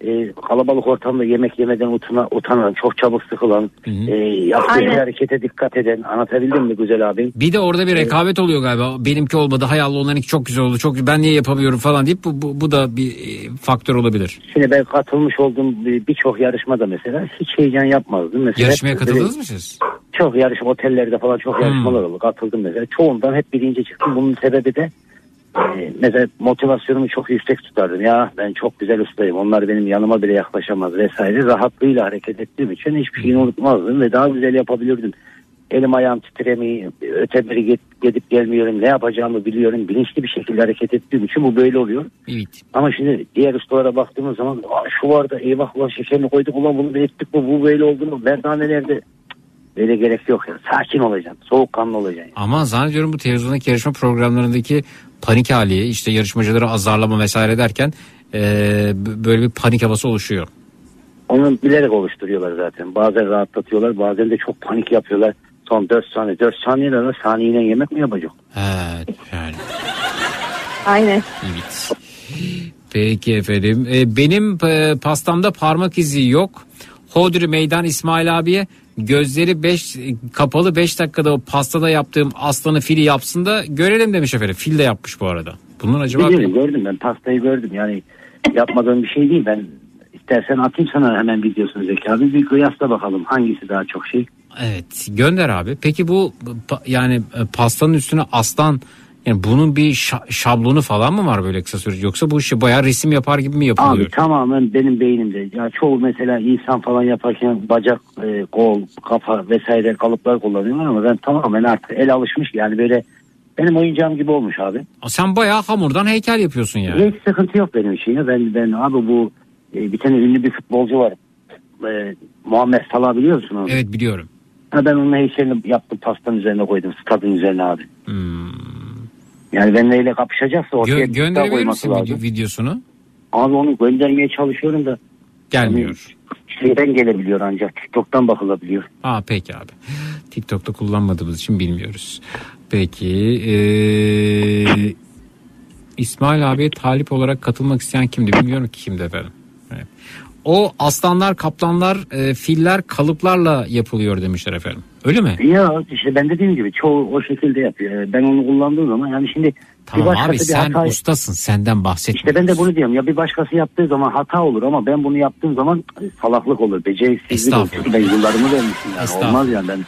e, kalabalık ortamda yemek yemeden utana, utanan, çok çabuk sıkılan, e, yaptığı Aynen. harekete dikkat eden anlatabildim mi güzel abim? Bir de orada bir rekabet oluyor galiba. Benimki olmadı. Hay Allah onlarınki çok güzel oldu. Çok ben niye yapamıyorum falan deyip bu, bu, bu da bir e, faktör olabilir. Şimdi ben katılmış olduğum bir- birçok yarışmada mesela hiç heyecan yapmazdım. Mesela Yarışmaya katıldınız mı siz? Çok yarışma otellerde falan çok Hmm. yarışmalar oldu. Katıldım mesela. Çoğundan hep birinci çıktım. Bunun sebebi de e, mesela motivasyonumu çok yüksek tutardım. Ya ben çok güzel ustayım. Onlar benim yanıma bile yaklaşamaz vesaire. Rahatlığıyla hareket ettiğim için hiçbir şeyini unutmazdım ve daha güzel yapabilirdim. Elim ayağım titremeyi, öte biri git- gidip gelmiyorum, ne yapacağımı biliyorum. Bilinçli bir şekilde hareket ettiğim için bu böyle oluyor. Evet. Ama şimdi diğer ustalara baktığımız zaman "Aa, şu vardı eyvah ulan şekerini koyduk ulan bunu da ettik mi bu böyle oldu mu merdanelerde böyle gerek yok ya sakin olacaksın soğukkanlı olacaksın. Ama zannediyorum bu televizyondaki yarışma programlarındaki panik hali işte yarışmacıları azarlama vesaire derken e, böyle bir panik havası oluşuyor. Onu bilerek oluşturuyorlar zaten bazen rahatlatıyorlar bazen de çok panik yapıyorlar. Son 4 saniye 4 saniyede de saniyeyle yemek mi yapacak? Evet yani. Aynen. Evet. Peki efendim. E, benim e, pastamda parmak izi yok. Hodri Meydan İsmail abiye gözleri beş, kapalı 5 dakikada o pastada yaptığım aslanı fili yapsın da görelim demiş efendim. Fil de yapmış bu arada. Bunun acaba Biliyorum, gördüm ben pastayı gördüm yani yapmadığım bir şey değil ben istersen atayım sana hemen videosunu Zeki abi bir kıyasla bakalım hangisi daha çok şey. Evet gönder abi. Peki bu yani e, pastanın üstüne aslan yani bunun bir şa- şablonu falan mı var böyle kısa süre yoksa bu işi bayağı resim yapar gibi mi yapılıyor? Abi tamamen benim beynimde. Ya çoğu mesela insan falan yaparken bacak, e, kol, kafa vesaire kalıplar kullanıyorlar ama ben tamamen artık el alışmış yani böyle benim oyuncağım gibi olmuş abi. Sen bayağı hamurdan heykel yapıyorsun yani. Hiç sıkıntı yok benim için ya. Ben ben abi bu e, bir tane ünlü bir futbolcu var. E, Muhammed Salah biliyor musun onu? Evet biliyorum. Ha, ben onun heykelini yaptım pastanın üzerine koydum stadın üzerine abi. Hmm. Yani benimle öyle kapışacaksa ortaya Gö- bir gönderebilir koyması misin lazım. video- videosunu? Abi onu göndermeye çalışıyorum da Gelmiyor. şeyden gelebiliyor ancak TikTok'tan bakılabiliyor. Ha peki abi. TikTok'ta kullanmadığımız için bilmiyoruz. Peki ee, İsmail abiye talip olarak katılmak isteyen kimdi? Bilmiyorum ki kimdi efendim. Evet. O aslanlar, kaplanlar, e, filler kalıplarla yapılıyor demişler efendim. Öyle mi? Ya işte ben dediğim gibi çoğu o şekilde yapıyor. Ben onu kullandığım zaman yani şimdi Tamam bir abi bir sen hata... ustasın senden bahsetme. İşte ben de bunu diyorum ya bir başkası yaptığı zaman hata olur ama ben bunu yaptığım zaman salaklık olur, beceriksizlik olur. Ben yıllarımı vermişim yani olmaz yani ben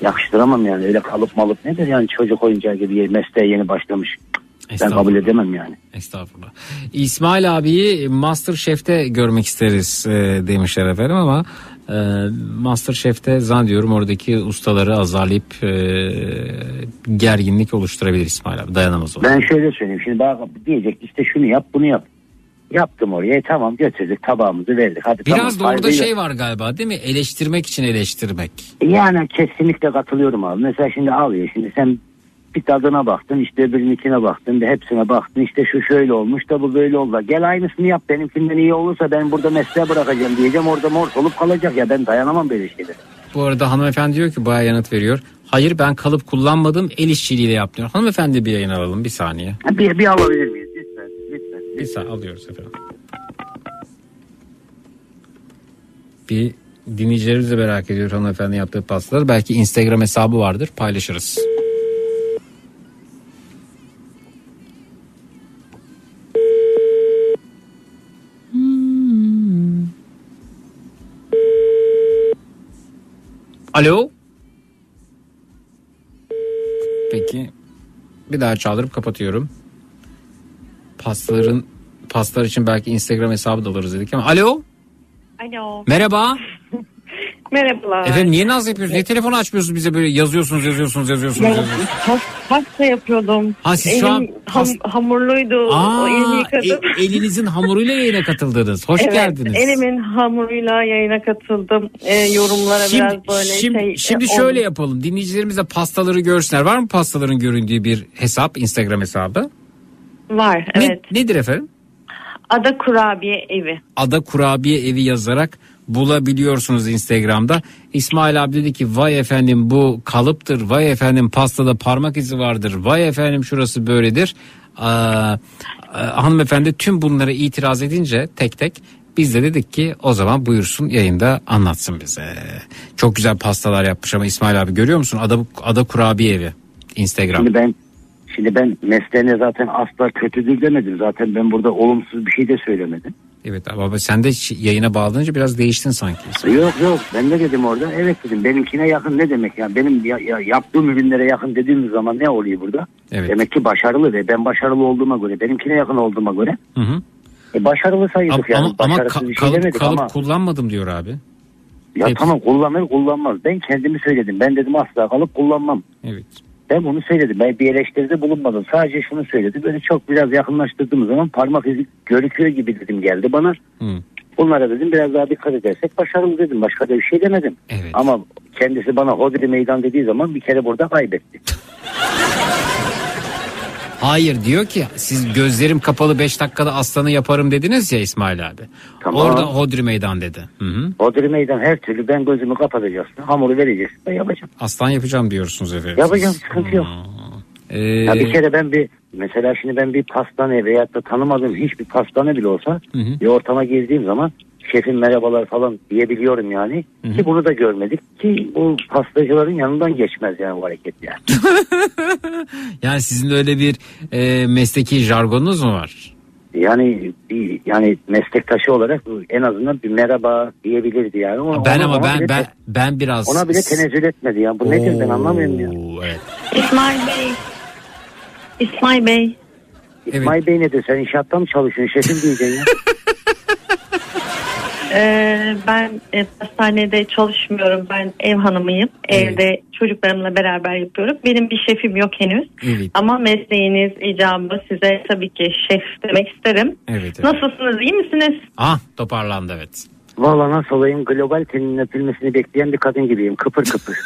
yakıştıramam yani öyle kalıp malıp nedir yani çocuk oyuncağı gibi mesleğe yeni başlamış. Ben kabul edemem yani. Estağfurullah. İsmail abiyi Master Chef'te görmek isteriz e, demişler efendim ama e, Master Chef'te zannediyorum oradaki ustaları azarlayıp e, gerginlik oluşturabilir İsmail abi. Dayanamaz o. Ben şöyle söyleyeyim. Şimdi bak diyecek işte şunu yap bunu yap. Yaptım oraya E, tamam götürdük tabağımızı verdik. Hadi Biraz da tamam, orada saygıyla- şey var galiba değil mi? Eleştirmek için eleştirmek. Yani kesinlikle katılıyorum abi. Mesela şimdi al ya şimdi sen bir tadına baktın işte öbürünkine baktın bir hepsine baktın işte şu şöyle olmuş da bu böyle oldu. Gel aynısını yap benimkinden iyi olursa ben burada mesleğe bırakacağım diyeceğim orada mor olup kalacak ya ben dayanamam böyle şeylere. Bu arada hanımefendi diyor ki bayağı yanıt veriyor. Hayır ben kalıp kullanmadım el işçiliğiyle yaptım. Hanımefendi bir yayın alalım bir saniye. Bir, bir alabilir miyiz lütfen lütfen. Bir saniye alıyoruz efendim. Bir dinleyicilerimiz de merak ediyor hanımefendi yaptığı pastaları. Belki Instagram hesabı vardır paylaşırız. Alo. Peki. Bir daha çaldırıp kapatıyorum. Pastaların pastalar için belki Instagram hesabı da alırız dedik ama. Alo. Alo. Merhaba. Merhabalar. Efendim niye naz yapıyorsunuz? Niye telefonu açmıyorsunuz bize böyle yazıyorsunuz yazıyorsunuz yazıyorsunuz. Ya, yazıyorsunuz. pas- pasta yapıyordum. Ha, siz Elim şu an ham- hamurluydu. o Aa, elimi yıkadım. e- elinizin hamuruyla yayına katıldınız. Hoş evet, geldiniz. Elimin hamuruyla yayına katıldım. Ee, yorumlara Şimdi, biraz böyle şimdi, şey. şimdi e, şöyle oldu. yapalım. Dinleyicilerimiz de pastaları görsünler. Var mı pastaların göründüğü bir hesap, Instagram hesabı? Var evet. Ne, nedir efendim? Ada Kurabiye Evi. Ada Kurabiye Evi yazarak bulabiliyorsunuz Instagram'da. İsmail abi dedi ki vay efendim bu kalıptır. Vay efendim pastada parmak izi vardır. Vay efendim şurası böyledir. Aa, e, hanımefendi tüm bunlara itiraz edince tek tek biz de dedik ki o zaman buyursun yayında anlatsın bize. Çok güzel pastalar yapmış ama İsmail abi görüyor musun? Ada, Ada Kurabiye Evi Instagram. Şimdi ben şimdi ben mesleğine zaten asla kötüdür demedim. Zaten ben burada olumsuz bir şey de söylemedim. Evet ama sen de yayına bağlanınca biraz değiştin sanki. Yok yok ben de dedim orada evet dedim benimkine yakın ne demek ya benim ya, ya- yaptığım ürünlere yakın dediğimiz zaman ne oluyor burada? Evet. Demek ki başarılı ve ben başarılı olduğuma göre benimkine yakın olduğuma göre Hı hı. e, başarılı sayıldık Ama, yani ama, ka- şey kalıp, kalıp ama kullanmadım diyor abi. ya hepsi. tamam kullanır kullanmaz ben kendimi söyledim ben dedim asla kalıp kullanmam. Evet. Ben bunu söyledim. Ben bir eleştiride bulunmadım. Sadece şunu söyledi. Böyle çok biraz yakınlaştırdığım zaman parmak izi görüküyor gibi dedim geldi bana. Hı. Bunlara dedim biraz daha dikkat edersek başarılı dedim. Başka da bir şey demedim. Evet. Ama kendisi bana hodri meydan dediği zaman bir kere burada kaybetti. Hayır diyor ki siz gözlerim kapalı 5 dakikada aslanı yaparım dediniz ya İsmail abi. Tamam. Orada hodri meydan dedi. Hı hı. Hodri meydan her türlü ben gözümü kapatacaksın. Hamuru vereceksin. Ben yapacağım. Aslan yapacağım diyorsunuz efendim. Yapacağım siz. sıkıntı yok. Ee, Ya bir kere ben bir mesela şimdi ben bir pastane veyahut da tanımadığım hiçbir pastane bile olsa Hı hı. bir ortama girdiğim zaman şefim merhabalar falan diyebiliyorum yani. Hı hı. Ki bunu da görmedik ki bu pastacıların yanından geçmez yani bu hareket yani. Yani sizin de öyle bir e, mesleki jargonunuz mu var? Yani bir, yani meslektaşı olarak en azından bir merhaba diyebilirdi yani. Ona- Ben ona- ama ona ben bile ben ben biraz ona bile tenezzül etmedi ya. Bu nedir ben anlamıyorum ya. Oo, Evet. İsmail Bey. İsmail Bey. İsmail Bey nedir sen inşaatta mı çalışıyorsun şefim diyeceksin ya. Ee, ben e, hastanede çalışmıyorum. Ben ev hanımıyım. Evde çocuklarımla beraber yapıyorum. Benim bir şefim yok henüz. Evet. Ama mesleğiniz icabı size tabii ki şef demek isterim. Evet. evet. Nasılsınız? iyi misiniz? Ah toparlandı evet. Valla nasıl olayım global teninin öpülmesini bekleyen bir kadın gibiyim kıpır kıpır.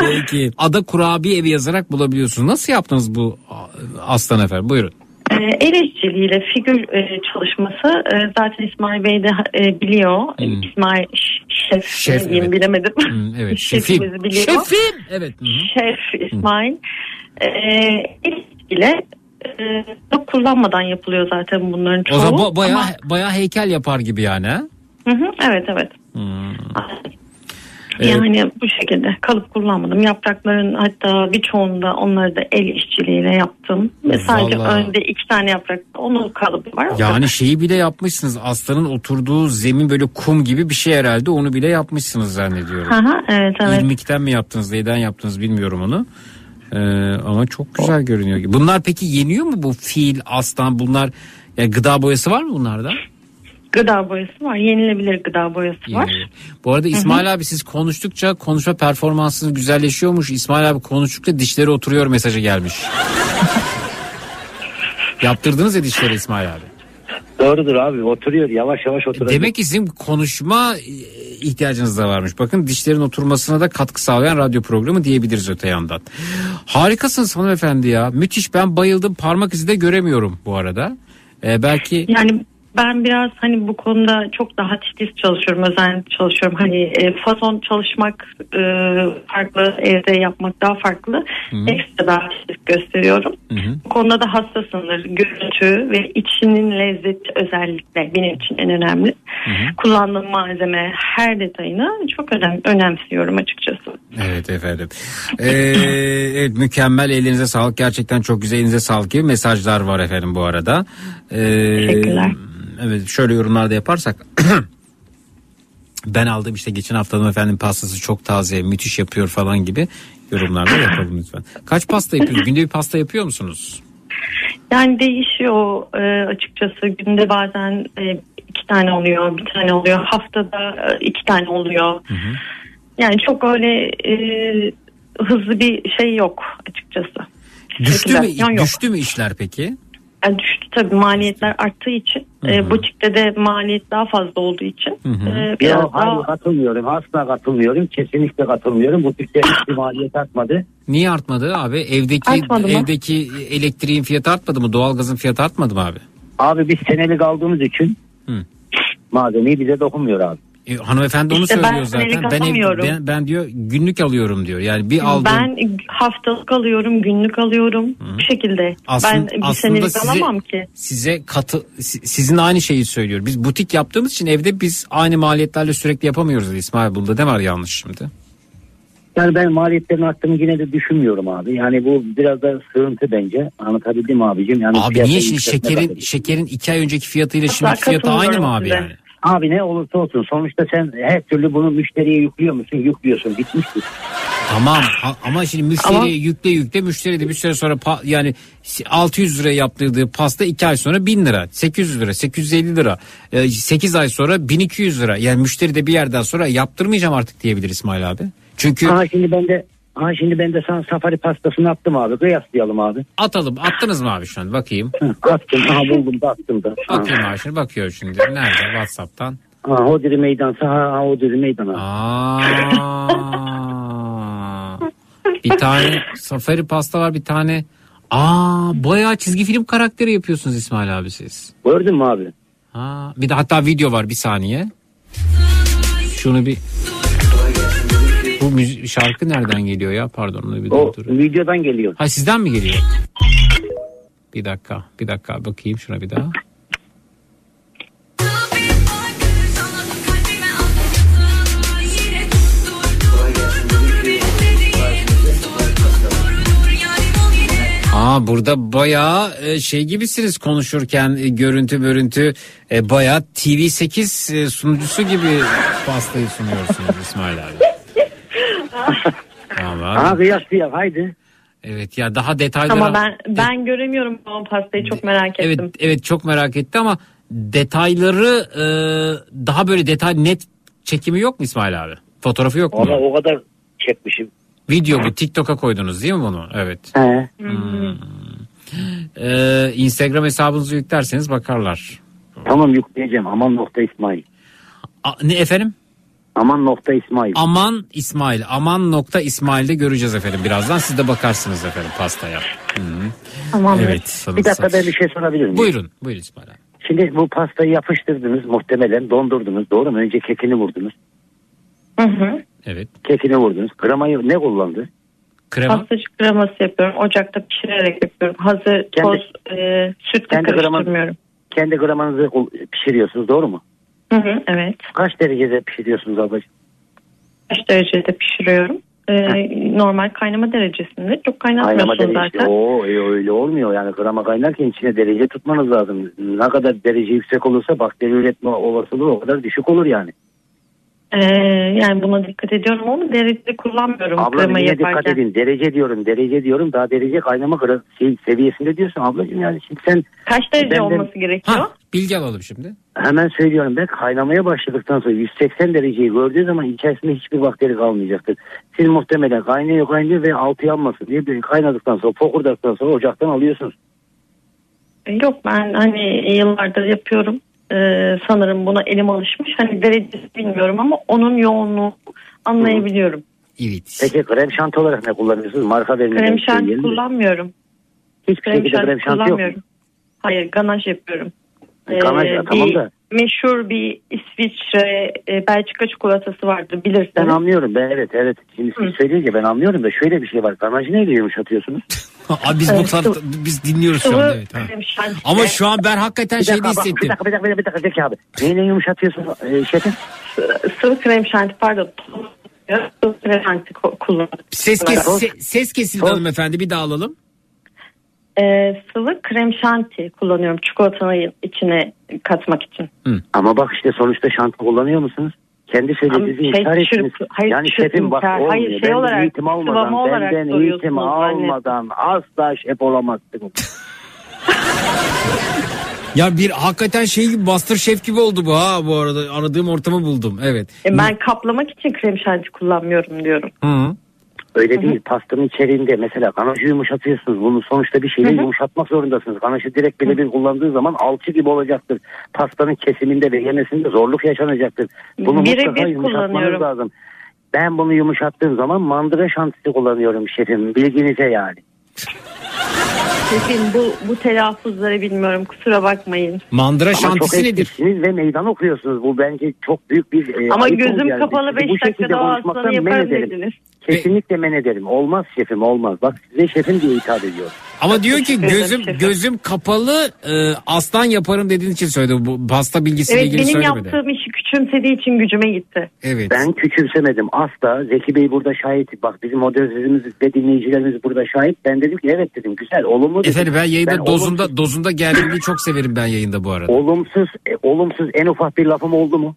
Peki. Ada Kurabiye Evi yazarak bulabiliyorsunuz. Nasıl yaptınız bu Aslan efendim? Buyurun. Ee, el işçiliğiyle figür e, çalışması e, zaten İsmail Bey de e, biliyor. İsmail Ş- Şef, Şef, diyeyim evet. bilemedim. Hı, evet. Şefim. Şefimizi biliyor. Şefim. Evet. Hı hı. Şef İsmail. Ee, el işçiliğiyle çok kullanmadan yapılıyor zaten bunların çoğu. O zaman ba- bayağı, Ama- bayağı heykel yapar gibi yani ha? Hı hı, evet evet. Hmm. Yani bu şekilde kalıp kullanmadım. Yaprakların hatta birçoğunda onları da el işçiliğiyle yaptım. Ve sadece Vallahi. önde iki tane yaprak onun kalıbı var. Yani şeyi bile yapmışsınız. Aslanın oturduğu zemin böyle kum gibi bir şey herhalde. Onu bile yapmışsınız zannediyorum. Hı, evet evet. İrmikten mi yaptınız, neyden yaptınız bilmiyorum onu. Ee, ama çok güzel görünüyor. Bunlar peki yeniyor mu bu fil, aslan bunlar? Yani gıda boyası var mı bunlarda? Gıda boyası var. Yenilebilir gıda boyası var. Yenilebilir. Bu arada İsmail abi siz konuştukça konuşma performansınız güzelleşiyormuş. İsmail abi konuştukça dişleri oturuyor mesajı gelmiş. Yaptırdınız ya dişleri İsmail abi. Doğrudur abi oturuyor yavaş yavaş oturuyor. Demek ki sizin konuşma e, ihtiyacınız da varmış. Bakın dişlerin oturmasına da katkı sağlayan radyo programı diyebiliriz öte yandan. Harikasınız hanımefendi ya. Müthiş ben bayıldım. Parmak izi de göremiyorum bu arada. Ee, belki Yani ben biraz hani bu konuda çok daha titiz çalışıyorum, özenli çalışıyorum. Hani e, fason çalışmak e, farklı, evde yapmak daha farklı. Ekstra daha titiz gösteriyorum. Bu konuda da hassasımdır. Görüntü ve içinin lezzeti özellikle benim için en önemli. Kullandığım malzeme her detayını çok önem, önemsiyorum açıkçası. Evet efendim. Ee, evet, mükemmel elinize sağlık. Gerçekten çok güzel elinize sağlık gibi mesajlar var efendim bu arada. Ee, Teşekkürler. Evet şöyle yorumlarda yaparsak. ben aldım işte geçen haftanın efendim pastası çok taze müthiş yapıyor falan gibi yorumlarda yapalım lütfen. Kaç pasta yapıyorsunuz? Günde bir pasta yapıyor musunuz? Yani değişiyor e, açıkçası. Günde bazen e, iki tane oluyor, bir tane oluyor. Haftada e, iki tane oluyor. Yani çok öyle e, hızlı bir şey yok açıkçası. Düştü mü, yok. düştü mü işler peki? Yani düştü tabii maliyetler arttığı için. E, butikte de maliyet daha fazla olduğu için. E, biraz Yok hayır daha katılmıyorum. Asla katılmıyorum. Kesinlikle katılmıyorum. Bu Türkçe hiçbir maliyet artmadı. Niye artmadı abi? Evdeki Artmadı mı? evdeki elektriğin fiyatı artmadı mı? Doğalgazın fiyatı artmadı mı abi? Abi biz senelik aldığımız için malzemeyi bize dokunmuyor abi. E, hanımefendi onu İşte ben söylüyor zaten. senelik Ben, ev- ben ben diyor günlük alıyorum diyor. Yani bir aldığım ben haftalık alıyorum, günlük alıyorum. Bu şekilde. Aslında- ben bir aslında senelik size- alamam ki. size katı si- sizin aynı şeyi söylüyor. Biz butik yaptığımız için evde biz aynı maliyetlerle sürekli yapamıyoruz İsmail. Bunda ne var yanlış şimdi? Yani ben maliyetlerin arttığını yine de düşünmüyorum abi. Yani bu biraz da sığıntı bence. Anlatabildim mi abicim? Yani Abi niye şimdi şekerin şekerin iki ay önceki fiyatıyla Asla şimdiki fiyatı aynı mı abi size. yani? Abi ne olursa olsun sonuçta sen her türlü bunu müşteriye yüklüyor musun? Yüklüyorsun. Bitmiştir. Tamam ama şimdi müşteriye yükle yükle müşteri de bir süre sonra yani 600 lira yaptırdığı pasta 2 ay sonra 1000 lira 800 lira 850 lira 8 ay sonra 1200 lira yani müşteri de bir yerden sonra yaptırmayacağım artık diyebilir İsmail abi. Çünkü Aha şimdi ben de aha şimdi ben de sana safari pastasını attım abi. Kıyaslayalım abi. atalım attınız mı abi şu an bakayım. Attım. Aha buldum da attım da. Ha. Bakayım abi şimdi bakıyor şimdi nerede Whatsapp'tan. Ha, Hodri meydansa ha, ha Hodri meydana. Aa, bir tane safari pasta var bir tane. Aa bayağı çizgi film karakteri yapıyorsunuz İsmail abi siz. Gördün mü abi? Ha, bir de hatta video var bir saniye. Şunu bir bu müzi- şarkı nereden geliyor ya? Pardon onu bir O durdurayım. videodan geliyor. Ha sizden mi geliyor? Bir dakika, bir dakika bakayım şuna bir daha. Aa burada bayağı e, şey gibisiniz konuşurken e, görüntü görüntü e, bayağı TV8 e, sunucusu gibi pastayı sunuyorsunuz İsmail abi. Vallahi. Aha kıyaslayalım haydi. Evet ya daha detaylara Ama ben ben göremiyorum o pastayı çok merak ettim. Evet evet çok merak etti ama detayları e, daha böyle detay net çekimi yok mu İsmail abi? Fotoğrafı yok mu? Valla o kadar çekmişim. Video bu TikTok'a koydunuz değil mi bunu? Evet. He. Ee, Instagram hesabınızı yüklerseniz bakarlar. Tamam yükleyeceğim. Aman nokta İsmail. A- ne efendim? Aman nokta İsmail. Aman İsmail. Aman nokta İsmail'de göreceğiz efendim birazdan. Siz de bakarsınız efendim pastaya. Hı hı. Tamam. Evet. Bir dakika ben bir şey sorabilir miyim? Buyurun. Buyurun İsmail abi. Şimdi bu pastayı yapıştırdınız muhtemelen dondurdunuz doğru mu? Önce kekini vurdunuz. Hı hı. Evet. Kekini vurdunuz. Kremayı ne kullandı? Krema? Pastacık kreması yapıyorum. Ocakta pişirerek yapıyorum. Hazır Kendi- toz e, sütle Kendi karıştırmıyorum. Kendi kremanızı pişiriyorsunuz doğru mu? Hı hı, evet. Kaç derecede pişiriyorsunuz ablacığım? Kaç derecede pişiriyorum? E, normal kaynama derecesinde. Çok Kaynama kaynatmıyorsun derecesi. zaten. Oo e, öyle olmuyor yani krema kaynarken içine derece tutmanız lazım. Ne kadar derece yüksek olursa bakteri üretme olasılığı o kadar düşük olur yani. Ee, yani buna dikkat ediyorum ama derecede kullanmıyorum Abla kremayı yine dikkat yaparken. edin. Derece diyorum, derece diyorum. Daha derece kaynama şey, seviyesinde diyorsun ablacığım. Yani şimdi sen Kaç derece Benden- olması gerekiyor? Bilgi alalım şimdi. hemen söylüyorum ben kaynamaya başladıktan sonra 180 dereceyi gördüğü zaman içerisinde hiçbir bakteri kalmayacaktır. Siz muhtemelen kaynıyor kaynıyor ve altı yanmasın diye bir kaynadıktan sonra fokurdadıktan sonra ocaktan alıyorsunuz. Ee, Yok ben hani yıllardır yapıyorum. Ee, sanırım buna elim alışmış. Hani derecesi bilmiyorum ama onun yoğunluğu anlayabiliyorum. Evet. Peki krem şanti olarak ne kullanıyorsunuz? Marka vermeden Krem şey şanti kullanmıyorum. Hiçbir Krem şekilde şanti şanti yok. kullanmıyorum. Hayır ganaj yapıyorum. Ee, tamam da. Meşhur bir İsviçre e, Belçika çikolatası vardır Ben bilirsiniz. anlıyorum. Ben evet evet. Şimdi siz söyleyince ben anlıyorum da şöyle bir şey var. Ganajı neyle yumuşatıyorsunuz? Abi biz bu sıvı- biz dinliyoruz şu anda evet. ha. Ama şu an ben hakikaten şeyde dakika, bak, bir hissettim. dakika, bir dakika, bir dakika, bir dakika Zeki abi. Neyle yumuşatıyorsun e, şefim? sıvı krem şanti pardon. Sıvı krem şanti kullanıyorum. Ses kes, se- ses kesildi hanımefendi bir daha alalım. Ee, sıvı krem şanti kullanıyorum çikolatanın içine katmak için. Ama bak işte sonuçta şanti kullanıyor musunuz? Kendi söylediğinizi şey, inkar ettiniz. hayır, yani şefim bak olmuyor. Hayır, şey benden olarak, eğitim almadan, olarak benden eğitim almadan asla şef olamazsın. Ya bir hakikaten şey gibi Master Chef gibi oldu bu ha bu arada aradığım ortamı buldum evet. E, ben kaplamak için krem şanti kullanmıyorum diyorum. Hı. Öyle değil. Pastanın içeriğinde mesela ganajı yumuşatıyorsunuz. Bunu sonuçta bir şeyle Hı hı. yumuşatmak zorundasınız. Ganajı direkt birebir kullandığı zaman alçı gibi olacaktır. Pastanın kesiminde ve yemesinde zorluk yaşanacaktır. Bunu Birebir mutlaka yumuşatmanız kullanıyorum. lazım. Ben bunu yumuşattığım zaman mandıra şantisi kullanıyorum şefim. Bilginize yani. Şefim bu, bu telaffuzları bilmiyorum kusura bakmayın. Mandıra Ama şantisi çok nedir? ve meydan okuyorsunuz. Bu bence çok büyük bir e, Ama gözüm kapalı Sizi 5 bu şekilde dakikada o aslanı ederim. dediniz. Kesinlikle men ederim. Olmaz şefim olmaz. Bak size şefim diye hitap ediyorum. Ama diyor ki gözüm gözüm kapalı e, aslan yaparım dediğin için söyledi. Bu pasta bilgisiyle Evet ilgili benim söylemedi. yaptığım işi küçümsediği için gücüme gitti. Evet. Ben küçümsemedim asla. Zeki Bey burada şahit. Bak bizim moderatörümüz ve dinleyicilerimiz burada şahit. Ben dedim ki evet dedim güzel olumlu dedim. Efendim ben yayında Ben dozunda olumsuz, dozunda gerginliği çok severim ben yayında bu arada. olumsuz, e, olumsuz en ufak bir lafım oldu mu?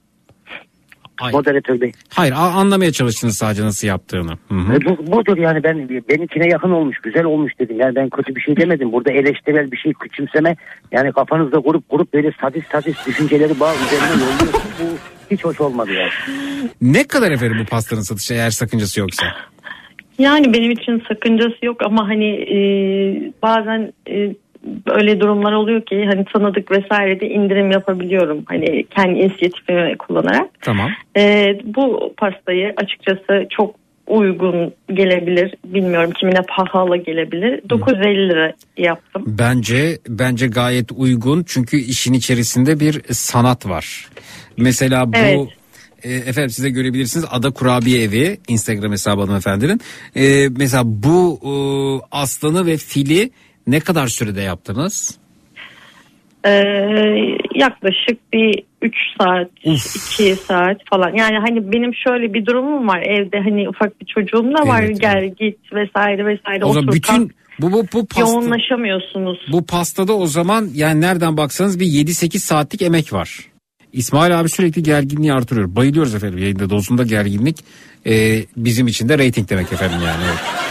Hayır. Moderatör Bey. Hayır a- anlamaya çalıştınız sadece nasıl yaptığını. Hı hı. E, bu, budur yani ben benimkine yakın olmuş, güzel olmuş dedim. Yani ben kötü bir şey demedim. Burada eleştirel bir şey küçümseme. Yani kafanızda kurup kurup böyle sadist sadist düşünceleri bağ üzerine yolluyorsunuz. Bu hiç hoş olmadı yani. Ne kadar efendim bu pastanın satışı eğer sakıncası yoksa? Yani benim için sakıncası yok ama hani e, bazen e, öyle durumlar oluyor ki hani tanıdık vesairede indirim yapabiliyorum. Hani kendi inisiyatifimi kullanarak. Tamam. E, bu pastayı açıkçası çok uygun gelebilir. Bilmiyorum kimine pahalı gelebilir. 950 lira yaptım. Bence bence gayet uygun çünkü işin içerisinde bir sanat var. Mesela bu Evet. e, efendim size görebilirsiniz Ada Kurabiye Evi Instagram hesabı hanımefendinin. E, mesela bu e, aslanı ve fili ne kadar sürede yaptınız? Ee, yaklaşık bir 3 saat, 2 saat falan. Yani hani benim şöyle bir durumum var. Evde hani ufak bir çocuğum da var. Evet, Gel git vesaire vesaire. O zaman bütün bu bu bu pasta yoğunlaşamıyorsunuz. bu pastada o zaman yani nereden baksanız bir 7-8 saatlik emek var. İsmail abi sürekli gerginliği artırıyor. Bayılıyoruz efendim yayında dozunda gerginlik. e, bizim için de reyting demek efendim yani. Evet.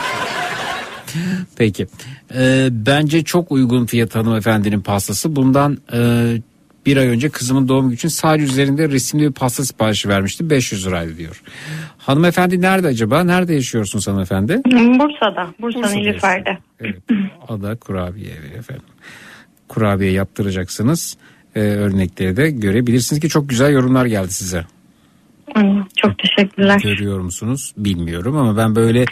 Peki. E, bence çok uygun fiyat hanımefendinin pastası. Bundan e, bir ay önce kızımın doğum günü için sadece üzerinde resimli bir pasta siparişi vermişti. 500 liraydı diyor. Hanımefendi nerede acaba? Nerede yaşıyorsunuz hanımefendi? Bursa'da. Bursa'nın Nilüfer'de. Evet. Ada kurabiye evi efendim. Kurabiye yaptıracaksınız. Ee, örnekleri de görebilirsiniz ki çok güzel yorumlar geldi size. Çok teşekkürler. Görüyor musunuz? Bilmiyorum ama ben böyle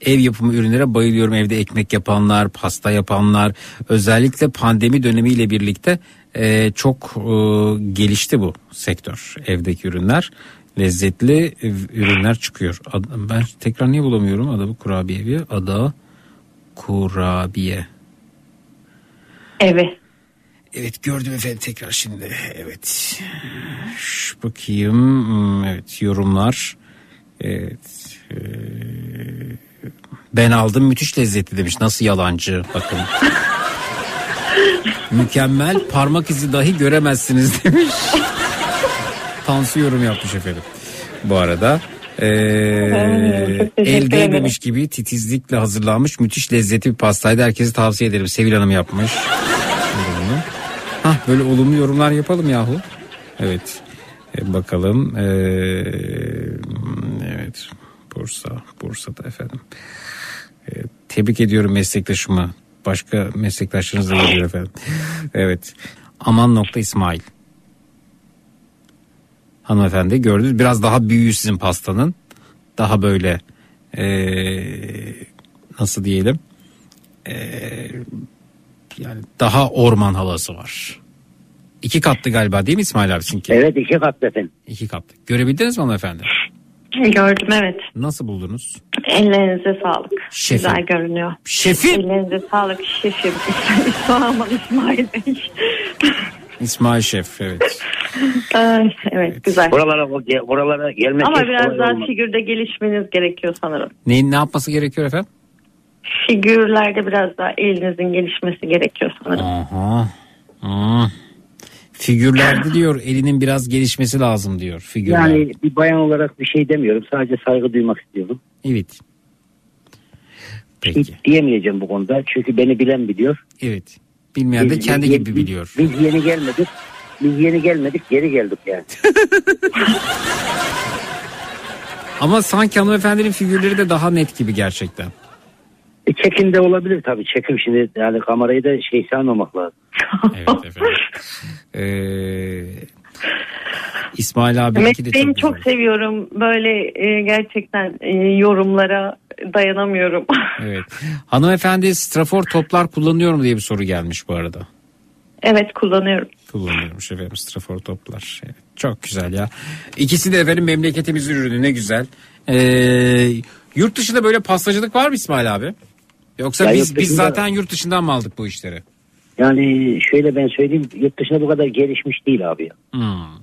ev yapımı ürünlere bayılıyorum. Evde ekmek yapanlar, pasta yapanlar. Özellikle pandemi dönemiyle birlikte e, çok e, gelişti bu sektör. Evdeki ürünler. Lezzetli ürünler çıkıyor. Ben tekrar niye bulamıyorum adamı kurabiye evi? Ada kurabiye. Evet. Evet gördüm efendim tekrar şimdi. Evet. Şş, bakayım. Hmm, Evet yorumlar. Evet. Ee, ben aldım müthiş lezzetli demiş. Nasıl yalancı bakın. Mükemmel parmak izi dahi göremezsiniz demiş. Tansu yorum yapmış efendim. bu arada. Ee, el değmemiş gibi titizlikle hazırlanmış müthiş lezzetli bir pastaydı. Herkese tavsiye ederim. Sevil Hanım yapmış. Hah böyle olumlu yorumlar yapalım yahu. Evet. E, bakalım. Ee, evet. Bursa. Bursa'da efendim. Ee, tebrik ediyorum meslektaşımı. Başka meslektaşlarınız da geliyor efendim. Evet. Aman nokta İsmail. Hanımefendi gördünüz. Biraz daha büyüğü sizin pastanın. Daha böyle ee, nasıl diyelim Ee, yani daha orman havası var. İki katlı galiba değil mi İsmail abi sizinki? Evet iki katlı efendim. İki katlı. Görebildiniz mi hanımefendi? Gördüm evet. Nasıl buldunuz? Ellerinize sağlık. Şefim. Güzel görünüyor. Şefim. Ellerinize sağlık şefim. İsmail, İsmail Bey. İsmail Şef evet. Ay, evet güzel. Buralara, buralara gelmek Ama biraz daha olmaz. figürde gelişmeniz gerekiyor sanırım. Neyin ne yapması gerekiyor efendim? Figürlerde biraz daha elinizin gelişmesi gerekiyor sanırım. Aha. Aa. Figürlerde diyor elinin biraz gelişmesi lazım diyor figürler. Yani bir bayan olarak bir şey demiyorum. Sadece saygı duymak istiyorum. Evet. Hiç diyemeyeceğim bu konuda. Çünkü beni bilen biliyor. Evet. Bilmeyen de Biz- kendi biz- gibi biz- biliyor. Biz yeni gelmedik. Biz yeni gelmedik geri geldik yani. Ama sanki hanımefendinin figürleri de daha net gibi gerçekten. E, çekim de olabilir tabii. Çekim şimdi yani kamerayı da şey sanmamak lazım. Evet efendim. Ee, İsmail abi de Mesleğimi çok çok seviyorum. Böyle e, gerçekten e, yorumlara dayanamıyorum. Evet. Hanımefendi strafor toplar kullanıyor mu diye bir soru gelmiş bu arada. evet kullanıyorum. Kullanıyormuş efendim strafor toplar. Evet, çok güzel ya. İkisi de efendim memleketimizin ürünü ne güzel. Ee, yurt dışında böyle pastacılık var mı İsmail abi? Yoksa Ya biz yurt biz zaten yurt dışından mı aldık bu işleri? Yani şöyle ben söyleyeyim yurt dışında bu kadar gelişmiş değil abi. ya. Hmm.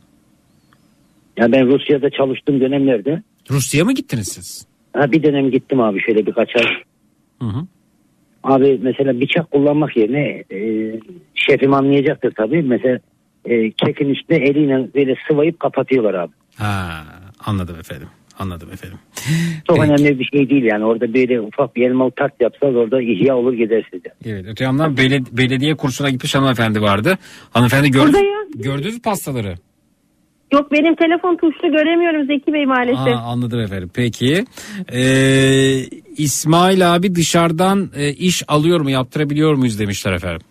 Yani ben Rusya'da çalıştığım dönemlerde Rusya'ya mı gittiniz siz? ha, bir dönem gittim abi şöyle birkaç ay. Hı hı. Abi mesela bıçak kullanmak yerine e, şefim anlayacaktır tabii. Mesela e, kekin üstüne eliyle böyle sıvayıp kapatıyorlar abi. Ha, anladım efendim. Anladım efendim. Çok önemli bir şey değil yani. Orada böyle ufak bir elmalı tart yapsanız orada ihya olur gider size. Evet öte yandan beled- belediye kursuna gitmiş hanımefendi vardı. Hanımefendi gördü, Buradayım. gördünüz mü pastaları? Yok benim telefon tuşlu göremiyorum Zeki Bey maalesef. Aa, anladım efendim. Peki. Ee, İsmail abi dışarıdan e, iş alıyor mu yaptırabiliyor muyuz demişler efendim.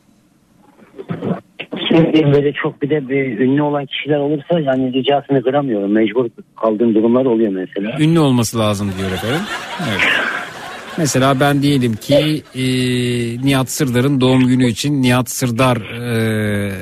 Böyle çok bir de bir ünlü olan kişiler olursa yani ricasını kıramıyorum. Mecbur kaldığım durumlar oluyor mesela. Ünlü olması lazım diyor efendim. Evet. Mesela ben diyelim ki e, Nihat Sırdar'ın doğum günü için Nihat Sırdar e,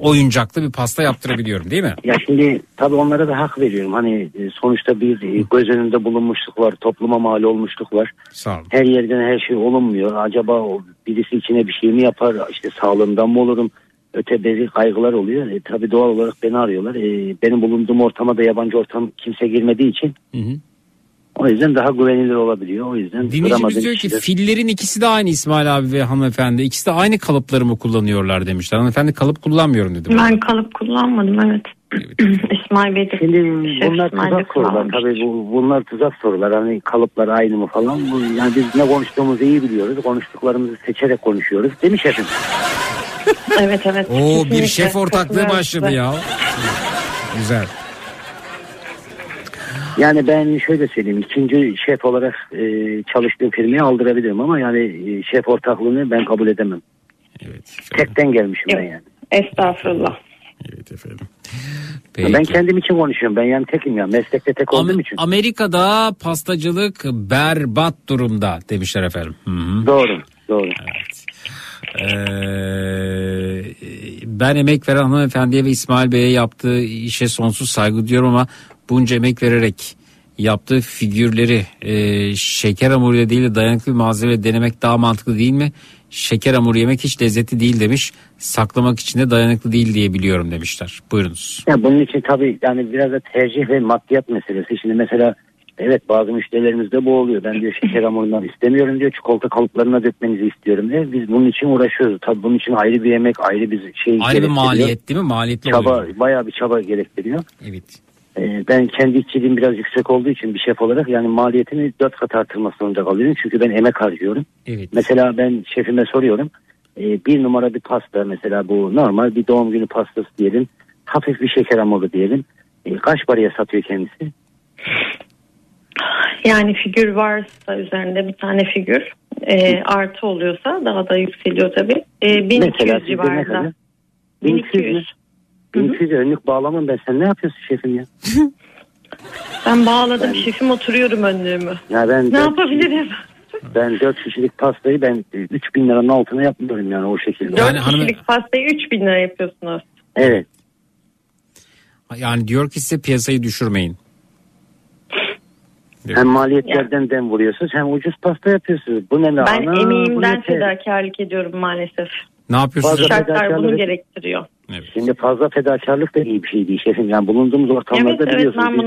oyuncaklı bir pasta yaptırabiliyorum değil mi? Ya şimdi tabii onlara da hak veriyorum. Hani e, sonuçta bir e, göz önünde bulunmuşluk var, topluma mal olmuşluk var. Sağ olun. Her yerden her şey olunmuyor. Acaba birisi içine bir şey mi yapar? İşte sağlığımdan mı olurum? Öte beri kaygılar oluyor. E, tabii doğal olarak beni arıyorlar. E, benim bulunduğum ortama da yabancı ortam kimse girmediği için Hı hı. O yüzden daha güvenilir olabiliyor. O yüzden Dinleyicimiz diyor ki kişiler- fillerin ikisi de aynı İsmail abi ve hanımefendi. İkisi de aynı kalıpları mı kullanıyorlar demişler. Hanımefendi kalıp kullanmıyorum dedi. Ben kalıp kullanmadım evet. İsmail Bey de Şimdi Şef bunlar İsmail tuzak sorular tabii bu, bunlar tuzak sorular hani kalıplar aynı mı falan bu, yani biz ne konuştuğumuzu iyi biliyoruz konuştuklarımızı seçerek konuşuyoruz değil mi şefim? Evet evet. Oo bir şef ortaklığı başladı ya. Güzel. Yani ben şöyle söyleyeyim ikinci şef olarak e, çalıştığım firmayı aldırabilirim ama yani e, şef ortaklığını ben kabul edemem. Tekten gelmişim ben yani. Estağfurullah. Evet efendim. Ben kendim için konuşuyorum ben yani tekim ya meslekte tek olduğum için. Amerika'da pastacılık berbat durumda demişler efendim. Hı hı. Doğru doğru. Ee, ben emek veren hanımefendiye ve İsmail Bey'e yaptığı işe sonsuz saygı duyuyorum ama bunca emek vererek yaptığı figürleri e, şeker hamuruyla değil de dayanıklı bir malzeme denemek daha mantıklı değil mi? Şeker hamuru yemek hiç lezzetli değil demiş. Saklamak için de dayanıklı değil diye biliyorum demişler. Buyurunuz. Ya bunun için tabii yani biraz da tercih ve maddiyat meselesi. Şimdi mesela evet bazı müşterilerimizde bu oluyor. Ben diyor şeker hamurundan istemiyorum diyor. Çikolata kalıplarına dökmenizi istiyorum diye. Biz bunun için uğraşıyoruz. Tabii bunun için ayrı bir yemek, ayrı bir şey Ayrı bir maliyet değil mi? Maliyetli Çaba, oluyor. bayağı bir çaba gerektiriyor. Evet. Ee, ben kendi işçiliğim biraz yüksek olduğu için bir şef olarak yani maliyetini dört kat artırmak zorunda kalıyorum. Çünkü ben emek harcıyorum. Evet. Mesela ben şefime soruyorum. Ee, bir numara bir pasta mesela bu normal bir doğum günü pastası diyelim. Hafif bir şeker hamuru diyelim. Ee, kaç paraya satıyor kendisi? Yani figür varsa üzerinde bir tane figür e, artı oluyorsa daha da yükseliyor tabii. E, 1200 Mesela civarında. kadar? 1200 mü? 1200 önlük bağlamam ben. Sen ne yapıyorsun şefim ya? Ben bağladım şefim oturuyorum önlüğümü. Ya ben Ne dört- yapabilirim? Ben 4 kişilik pastayı ben e, 3000 liranın altına yapmıyorum yani o şekilde. 4 kişilik pastayı 3000 lira yapıyorsunuz. Evet. Yani diyor ki size piyasayı düşürmeyin. Hem maliyetlerden dem vuruyorsunuz hem ucuz pasta yapıyorsunuz. Bu ne Ben lahana? bu emeğimden ne te- fedakarlık ediyorum maalesef. Ne yapıyorsunuz? Fazla Şartlar bunu fedakarlık- gerektiriyor. Şimdi fazla fedakarlık da iyi bir şey değil şefim. Yani bulunduğumuz ortamlarda Evet evet biliyorsunuz. ben biz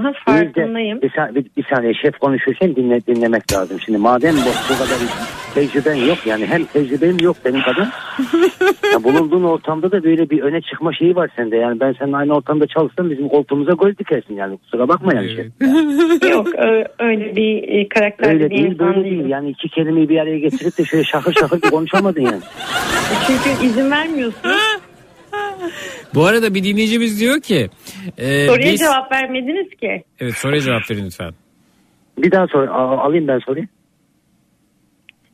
bunu farkındayım. bir, sa- bir, bir saniye şef konuşurken dinle, dinlemek lazım. Şimdi madem bu, bu kadar tecrüben yok yani hem tecrübem yok benim kadar. ya bulunduğun ortamda da böyle bir öne çıkma şeyi var sende. Yani ben seninle aynı ortamda çalışsam bizim koltuğumuza gol dikersin yani kusura bakma yani şef. Yok ö- öyle bir e, karakterli Öyle bir değil insan böyle değilim. değil. Yani iki kelimeyi bir araya getirip de şöyle şakır şakır konuşamadın yani. Çünkü izin vermiyorsunuz. Bu arada bir dinleyicimiz diyor ki e, Soruya biz... cevap vermediniz ki. Evet soruya cevap verin lütfen. Bir daha sor, alayım ben soruyu.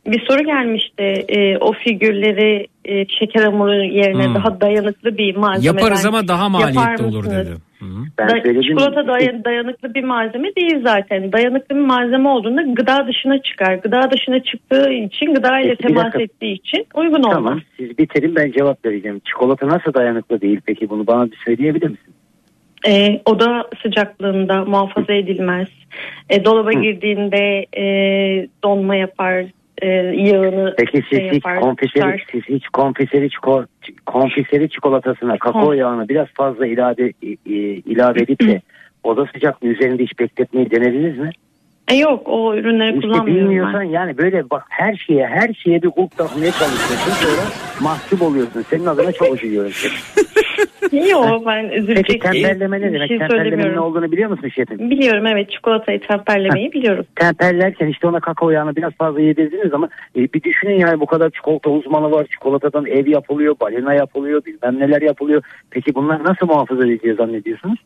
Bir soru gelmişti. E, o figürleri e, şeker hamuru yerine Hmm. daha dayanıklı bir malzemeden Yaparız ama daha maliyetli olur dedi. Ben Da- söyledim. çikolata day- dayanıklı bir malzeme değil zaten. Dayanıklı bir malzeme olduğunda gıda dışına çıkar. Gıda dışına çıktığı için gıda ile Peki, temas dakika. ettiği için uygun olmaz. Tamam siz bitirin ben cevap vereceğim. Çikolata nasıl dayanıklı değil peki bunu bana bir söyleyebilir misin? E, oda sıcaklığında muhafaza edilmez. E, dolaba girdiğinde e, donma yapar. E, yağını Peki siz şey hiç yapar. konfiseri, tutar. siz hiç konfiseri, çiko, konfiseri çikolatasına kakao Kon- yağını biraz fazla ilave, ilave edip de oda sıcaklığı üzerinde hiç bekletmeyi denediniz mi? E, yok o ürünleri İşte kullanmıyorum bilmiyorsan ben. yani böyle bak her şeye her şeye bir kulp takmaya çalışıyorsun sonra mahcup oluyorsun. Senin adına çok üzülüyorum. Yok ben üzülecek Peki tembelleme ne bir demek? şey Temperlemenin ne olduğunu biliyor musun şefim? Biliyorum evet çikolatayı temperlemeyi biliyorum. Temperlerken işte ona kakao yağını biraz fazla yedirdiniz ama e, bir düşünün yani bu kadar çikolata uzmanı var. Çikolatadan ev yapılıyor, balina yapılıyor, bilmem neler yapılıyor. Peki bunlar nasıl muhafaza ediliyor zannediyorsunuz?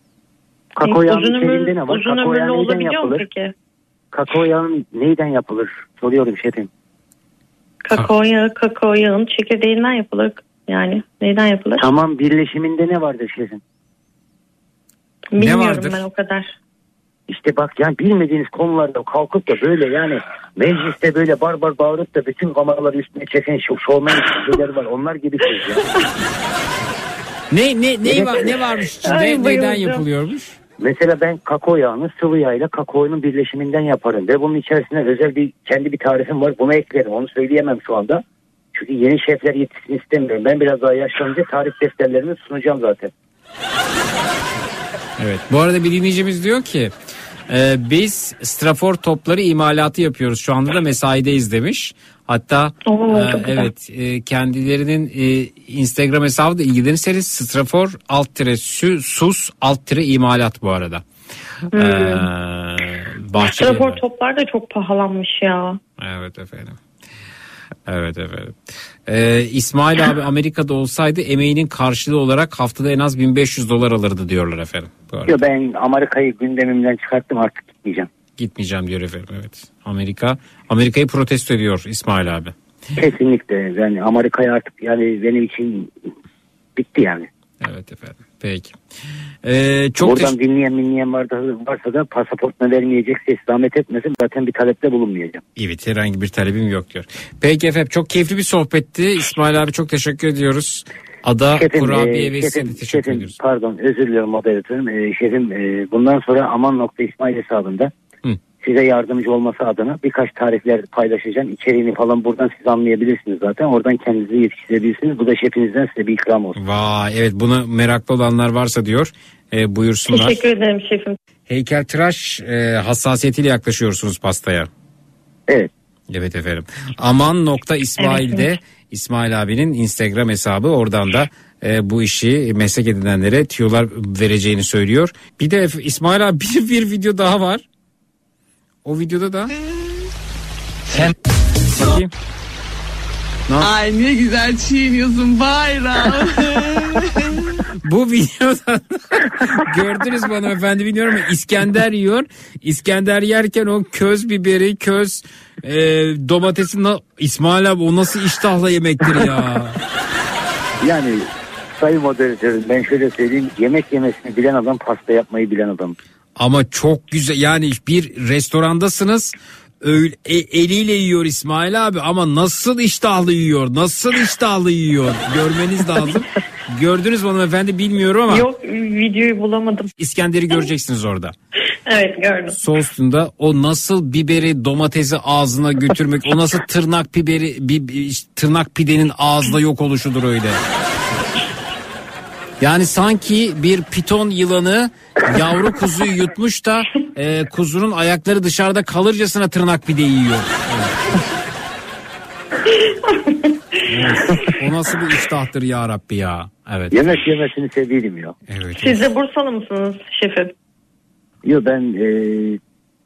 Kakao E, yağının ömürlü, ne var? uzun Kakao ömürlü olabiliyor mu peki? Kakao yağı neyden yapılır? Soruyorum şefim. Kakao yağı, kakao yağın çekirdeğinden yapılır. Yani neyden yapılır? Tamam birleşiminde ne vardır şefim? Bilmiyorum vardır? ben o kadar. İşte bak yani bilmediğiniz konularda kalkıp da böyle yani mecliste böyle bar bar bağırıp da bütün kameraları üstüne çeken şovmen şeyler var. Onlar gibi şey ya. Ne ne ne Evet. var ne varmış içinde? Ay, Neyden bayılacağım. yapılıyormuş? Mesela ben kakao yağını sıvı yağ ile kakaonun birleşiminden yaparım. Ve bunun içerisine özel bir kendi bir tarifim var. Bunu eklerim. Onu söyleyemem şu anda. Çünkü yeni şefler yetişsin istemiyorum. Ben biraz daha yaşlanınca tarif defterlerimi sunacağım zaten. Evet. Bu arada bir dinleyicimiz diyor ki e, biz strafor topları imalatı yapıyoruz. Şu anda da mesaideyiz demiş. Hatta Oo, e, evet e, kendilerinin e, Instagram hesabı da ilgilenirseniz strafor alt tire su, sus alt tire imalat bu arada. Hmm. Ee, Strafor toplar da çok pahalanmış ya. Evet efendim. Evet efendim. Ee, İsmail abi Amerika'da olsaydı emeğinin karşılığı olarak haftada en az 1500 dolar alırdı diyorlar efendim. Yo, ben Amerika'yı gündemimden çıkarttım artık gitmeyeceğim. Gitmeyeceğim diyor efendim evet. Amerika Amerika'yı protesto ediyor İsmail abi. Kesinlikle. Yani Amerika'ya artık yani benim için bitti yani. Evet efendim. Peki. Ee, çok Buradan teş- dinleyen dinleyen varsa, varsa da pasaportuna vermeyecekse istamet etmesin. Zaten bir talepte bulunmayacağım. Evet herhangi bir talebim yok diyor. Peki efendim çok keyifli bir sohbetti. İsmail abi çok teşekkür ediyoruz. Ada Şefim, Kurabiye e, ve şefim, teşekkür şefim, ediyoruz. Pardon özür diliyorum moderatörüm. E, şefim e, bundan sonra aman nokta İsmail hesabında. Size yardımcı olması adına birkaç tarifler paylaşacağım. İçeriğini falan buradan siz anlayabilirsiniz zaten. Oradan kendinizi yetiştirebilirsiniz. Bu da şefinizden size bir ikram olsun. Vay evet buna meraklı olanlar varsa diyor e, buyursunlar. Teşekkür ederim şefim. Heykeltıraş e, hassasiyetiyle yaklaşıyorsunuz pastaya. Evet. Evet efendim. Aman nokta İsmail'de İsmail abinin Instagram hesabı oradan da e, bu işi meslek edinenlere tüyolar vereceğini söylüyor. Bir de İsmail abi bir, bir video daha var. O videoda da Sen bakayım. Ay ne güzel çiğniyorsun bayram. Bu videoda gördünüz mü hanımefendi bilmiyorum ama İskender yiyor. İskender yerken o köz biberi, köz e, domatesi na- İsmail abi o nasıl iştahla yemektir ya. Yani sayın moderatörüm ben şöyle söyleyeyim. Yemek yemesini bilen adam pasta yapmayı bilen adam. Ama çok güzel yani bir restorandasınız öyle, eliyle yiyor İsmail abi ama nasıl iştahlı yiyor nasıl iştahlı yiyor görmeniz lazım. Gördünüz mü hanımefendi bilmiyorum ama Yok videoyu bulamadım. İskender'i göreceksiniz orada. Evet gördüm. Sosunda o nasıl biberi domatesi ağzına götürmek o nasıl tırnak biberi bi, bi- tırnak pidenin ağızda yok oluşudur öyle. Yani sanki bir piton yılanı yavru kuzuyu yutmuş da e, kuzunun ayakları dışarıda kalırcasına tırnak pide yiyor. Evet. Evet. O nasıl bir iştahtır ya Rabbi ya. Evet. Yemek yemesini sevdiğim ya. Evet. Siz de Bursalı mısınız şefim? Yok ben e,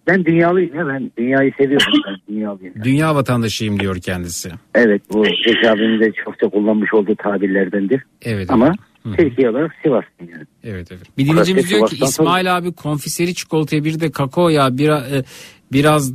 ben dünyalıyım ya ben dünyayı seviyorum ben dünyalıyım. Dünya vatandaşıyım diyor kendisi. Evet bu Zeki abinin de çokça kullanmış olduğu tabirlerdendir. Evet. Ama Türkiye olarak Sivas'tayım yani. Evet evet. Bir dinleyicimiz diyor ki İsmail abi konfiseri çikolataya bir de kakao ya biraz, biraz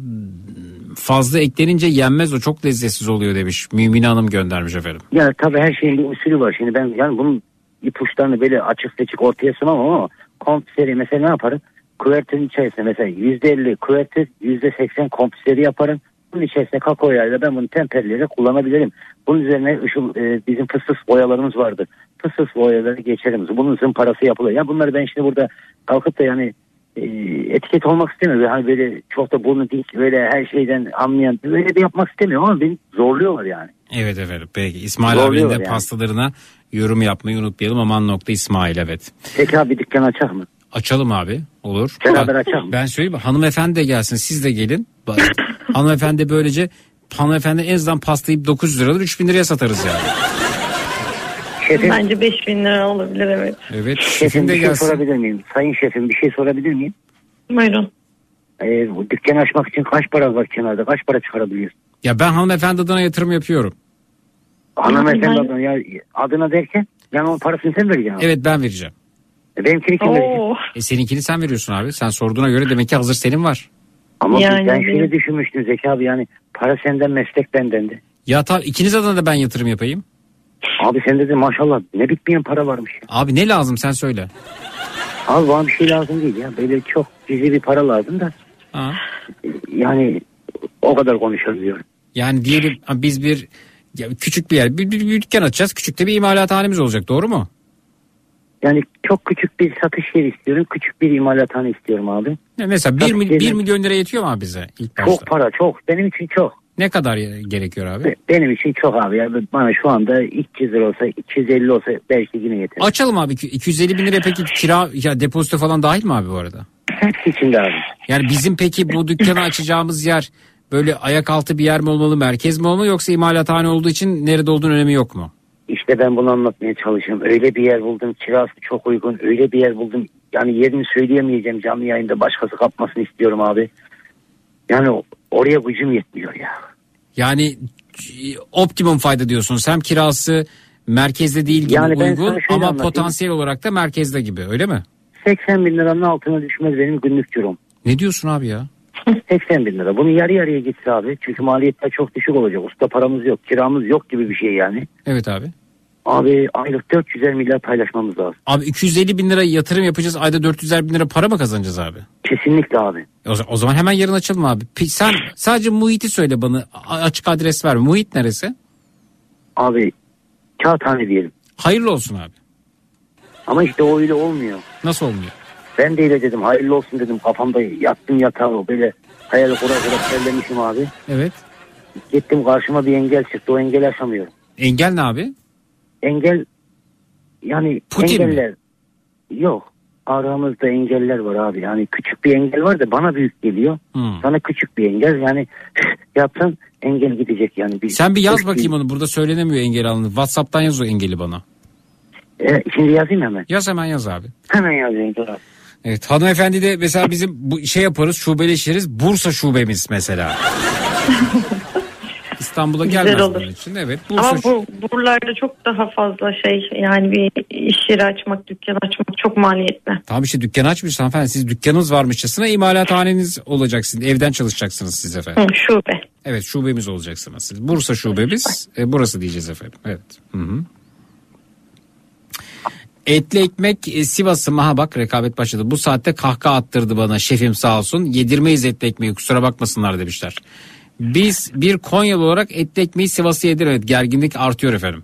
fazla eklenince yenmez o çok lezzetsiz oluyor demiş. Mümine Hanım göndermiş efendim. Yani tabii her şeyin bir usulü var. Şimdi ben yani bunun ipuçlarını böyle açık seçik ortaya sunamam ama konfiseri mesela ne yaparım? Kuvertün içerisine mesela %50 kuvertür %80 konfiseri yaparım. Bunun içerisine kakao yağıyla ben bunu temperleyerek kullanabilirim. Bunun üzerine ışıl, e, bizim fıstık boyalarımız vardı. Fıstık boyaları geçerim. Bunun zımparası yapılıyor. Yani bunları ben şimdi burada kalkıp da yani e, etiket olmak istemiyorum. Hani böyle çok da burnu dik böyle her şeyden anlayan böyle de yapmak istemiyorum ama beni zorluyorlar yani. Evet efendim peki. İsmail Zorluyor abinin de yani. pastalarına yorum yapmayı unutmayalım. Aman nokta İsmail evet. Peki abi dükkan açar mı? Açalım abi olur. Beraber açalım. Ben söyleyeyim hanımefendi de gelsin siz de gelin. Hanımefendi böylece hanımefendi en azından pastayı 900 liradır 3000 liraya satarız yani. Şefim, Bence 5000 lira olabilir evet. Evet şefim şefim de bir şey gelsin. sorabilir miyim? Sayın şefim bir şey sorabilir miyim? Buyurun. Ee, bu dükkan açmak için kaç para var kenarda? Kaç para çıkarabiliyorsun? Ya ben hanımefendi adına yatırım yapıyorum. Hanımefendi Ben- adına, ya, adına derken yani onun parasını sen vereceksin. Evet ben vereceğim. E, benimkini kim verecek? Oo. E seninkini sen veriyorsun abi. Sen sorduğuna göre demek ki hazır senin var. Ama Yani ben evet. şöyle düşünmüştüm Zeki abi yani para senden meslek bendendi. Ya tamam ikiniz adına da ben yatırım yapayım. Abi sende de maşallah ne bitmeyen para varmış. ya. Abi ne lazım sen söyle. Abi bana bir şey lazım değil ya. Böyle çok dizi bir para lazım da. Ha. Yani o kadar konuşabiliyorum. Yani diyelim biz bir ya küçük bir yer bir, bir, bir dükkan açacağız. Küçük de bir imalathanemiz olacak doğru mu? Yani çok küçük bir satış yeri istiyorum. Küçük bir imalathane istiyorum abi. Ne mesela 1, Tabii mil, ki. 1 milyon lira yetiyor mu abi bize ilk başta? Çok para çok. Benim için çok. Ne kadar gerekiyor abi? Be- Benim için çok abi. Ya. Bana şu anda 200 lira olsa 250 olsa belki yine yeter. Açalım abi 250 bin lira peki kira ya depozito falan dahil mi abi bu arada? Hepsi içinde abi. Yani bizim peki bu dükkanı açacağımız yer böyle ayak altı bir yer mi olmalı merkez mi olmalı yoksa imalathane olduğu için nerede olduğunun önemi yok mu? İşte ben bunu anlatmaya çalışıyorum. Öyle bir yer buldum. Kirası çok uygun. Öyle bir yer buldum. Yani yerini söyleyemeyeceğim canlı yayında. Başkası kapmasını istiyorum abi. Yani oraya gücüm yetmiyor ya. Yani e, optimum fayda diyorsunuz. Hem kirası merkezde değil gibi Yani uygun ama anlatayım. potansiyel olarak da merkezde gibi öyle mi? 80 bin liranın altına düşmez benim günlük cirom. Ne diyorsun abi ya? 80 bin lira. Bunu yarı yarıya gitse abi. Çünkü maliyetler çok düşük olacak. Usta paramız yok. Kiramız yok gibi bir şey yani. Evet abi. Abi aylık 400'er milyar paylaşmamız lazım. Abi 250 bin lira yatırım yapacağız ayda 400'er bin lira para mı kazanacağız abi? Kesinlikle abi. O, o zaman hemen yarın açalım abi. Sen sadece muhiti söyle bana açık adres ver. Muhit neresi? Abi kağıthane diyelim. Hayırlı olsun abi. Ama işte o öyle olmuyor. Nasıl olmuyor? Ben de öyle dedim. Hayırlı olsun dedim. Kafamda yattım yatağa böyle hayal kura kura terlemişim abi. Evet. Gittim karşıma bir engel çıktı. O engeli aşamıyorum. Engel ne abi? Engel yani Putin mi? engeller yok. Aramızda engeller var abi. Yani küçük bir engel var da bana büyük geliyor. Hmm. Sana küçük bir engel. Yani yapsan engel gidecek yani. Bir, Sen bir yaz bakayım onu. Burada söylenemiyor engel alını. WhatsApp'tan yaz o engeli bana. E, şimdi yazayım hemen. Yaz hemen yaz abi. Hemen yazayım. Dur abi. Evet hanımefendi de mesela bizim bu şey yaparız şubeleşiriz. Bursa şubemiz mesela. İstanbul'a Güzel gelmez olur. bunun için. Evet. Bursa Ama bu buralarda çok daha fazla şey yani bir iş yeri açmak, dükkan açmak çok maliyetli. Tamam işte dükkan açmış hanımefendi. Siz dükkanınız varmışçasına imalathaneniz olacaksınız. Evden çalışacaksınız siz efendim. Hı, şube. Evet şubemiz olacaksınız siz. Bursa şubemiz e, burası diyeceğiz efendim. Evet. Hı hı. Etli ekmek e, Sivas'ım aha bak rekabet başladı. Bu saatte kahkaha attırdı bana şefim sağ olsun. Yedirmeyiz etli ekmeği kusura bakmasınlar demişler. Biz bir Konyalı olarak etli ekmeği Sivas'a yedir. Evet gerginlik artıyor efendim.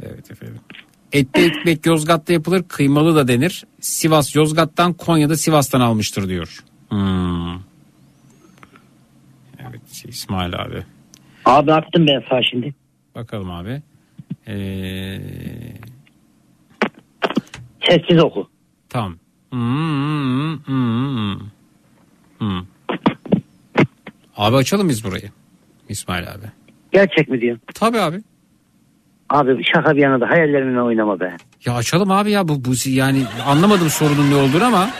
Evet efendim. Etli ekmek Yozgat'ta yapılır kıymalı da denir. Sivas Yozgat'tan Konya'da Sivas'tan almıştır diyor. Hmm. Evet İsmail abi. Abi attım ben sağ şimdi. Bakalım abi. Ee, Sessiz oku. tamam. Hmm, hmm, hmm, hmm. Abi açalım biz burayı. İsmail abi. Gerçek mi diyorsun? Tabii abi. Abi şaka bir yana da hayallerimle oynama be. Ya açalım abi ya bu, bu yani anlamadım sorunun ne olduğunu ama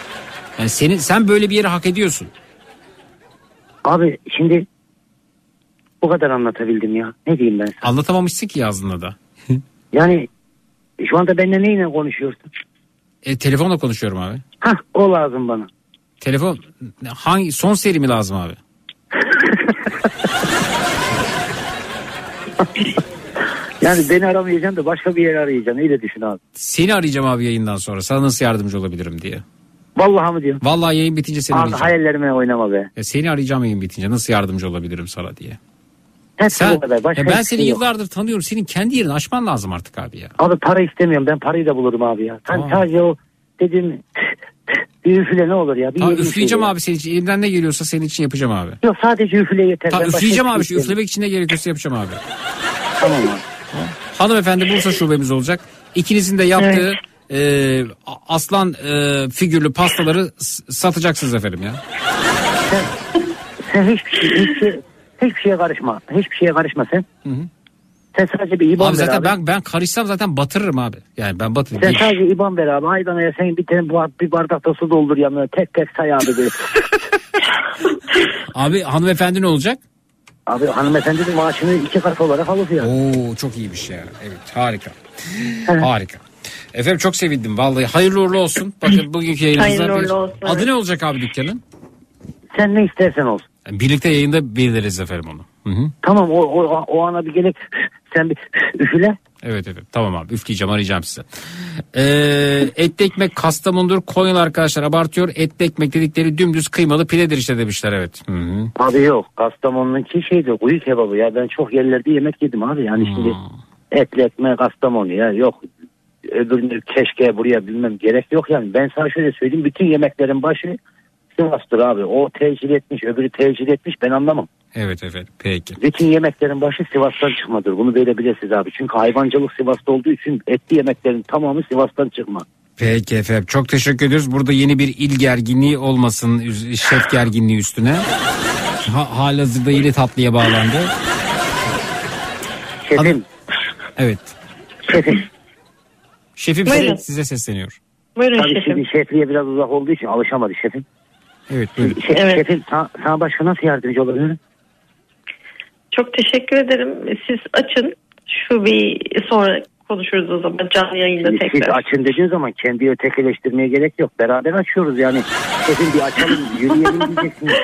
yani senin sen böyle bir yeri hak ediyorsun. Abi şimdi bu kadar anlatabildim ya. Ne diyeyim ben sana? Anlatamamışsın ki yazdığında da. Yani şu anda benimle neyle konuşuyorsun? E, telefonla konuşuyorum abi. Hah o lazım bana. Telefon hangi son seri mi lazım abi? Yani beni aramayacaksın da başka bir yere arayacaksın. Öyle düşün abi. Seni arayacağım abi yayından sonra. Sana nasıl yardımcı olabilirim diye. Vallahi mı diyorsun? Vallahi yayın bitince seni Abi arayacağım. hayallerime oynama be. Ya seni arayacağım yayın bitince nasıl yardımcı olabilirim sana diye. Hepsi Sen, kadar. Ya ben hiçbir seni şey yok. yıllardır tanıyorum. Senin kendi yerini açman lazım artık abi ya. Abi para istemiyorum. Ben parayı da bulurum abi ya. Sen Tamam. sadece o dediğim bir üfle ne olur ya. Bir yediğin üfleyeceğim şey ya. abi senin için. Elimden ne geliyorsa senin için yapacağım abi. Yok sadece üfle yeter. Başka üfleyeceğim hiçbir abi. şey Şu üflemek için ne gerekiyorsa yapacağım abi. Tamam abi. Hanımefendi Bursa şubemiz olacak. İkinizin de yaptığı e, a- aslan e, figürlü pastaları satacaksınız efendim ya. Sen hiçbir şey, hiçbir, şey- hiçbir şeye karışma. Hiçbir şeye karışma sen. Hı hı. Sen sadece bir IBAN Abi ver zaten abi. ben ben karışsam zaten batırırım abi. Yani ben batırırım. Sen sadece IBAN ver abi. Aydan'a sen bir tane bu- bir bardakta su doldur yanına. Tek tek say abi. Abi hanımefendi ne olacak? abi hanımefendi de maaşını iki kat olarak alır ya. Oo çok iyiymiş ya. Evet harika. harika. Efendim çok sevindim vallahi. Hayırlı uğurlu olsun. Bakın bugünkü yayınımızda Hayırlı bir... uğurlu olsun. Adı ne olacak abi dükkanın? Sen ne istersen olsun. Yani birlikte yayında belirleriz efendim onu. Hı hı. Tamam o, o, o ana bir gelip sen bir üfle. Evet evet tamam abi üfleyeceğim arayacağım size. Ee, etli ekmek Kastamonu'dur Konyalı arkadaşlar abartıyor. Etli ekmek dedikleri dümdüz kıymalı pidedir işte demişler evet. Hı hı. Abi yok. Kastamonu'nunki şeydi kuyu kebabı ya. Ben çok yerlerde yemek yedim abi. Yani şimdi etli ekmek Kastamonu ya. Yok öbürünü keşke buraya bilmem gerek yok yani. Ben sana şöyle söyleyeyim. Bütün yemeklerin başı Sivas'tır abi. O tercih etmiş öbürü tercih etmiş ben anlamam. Evet evet peki. Bütün yemeklerin başı Sivas'tan çıkmadır. Bunu böyle bilesiniz abi. Çünkü hayvancılık Sivas'ta olduğu için etli yemeklerin tamamı Sivas'tan çıkma. Peki efendim çok teşekkür ediyoruz. Burada yeni bir il gerginliği olmasın şef gerginliği üstüne. Ha, halihazırda yeni tatlıya bağlandı. Şefim. Evet. Şefim. Şefim Buyurun. size, size sesleniyor. Buyurun Tabii şefim. şimdi şefliğe biraz uzak olduğu için alışamadı şefim. Evet buyurun. Şef- Şefim sana, sana başka nasıl yardımcı olabilirim? Çok teşekkür ederim. Siz açın. Şu bir sonra konuşuruz o zaman canlı yayında Şimdi siz tekrar. açın dediğin zaman kendi ötekileştirmeye gerek yok. Beraber açıyoruz yani. Şefim bir açalım yürüyelim diyeceksiniz.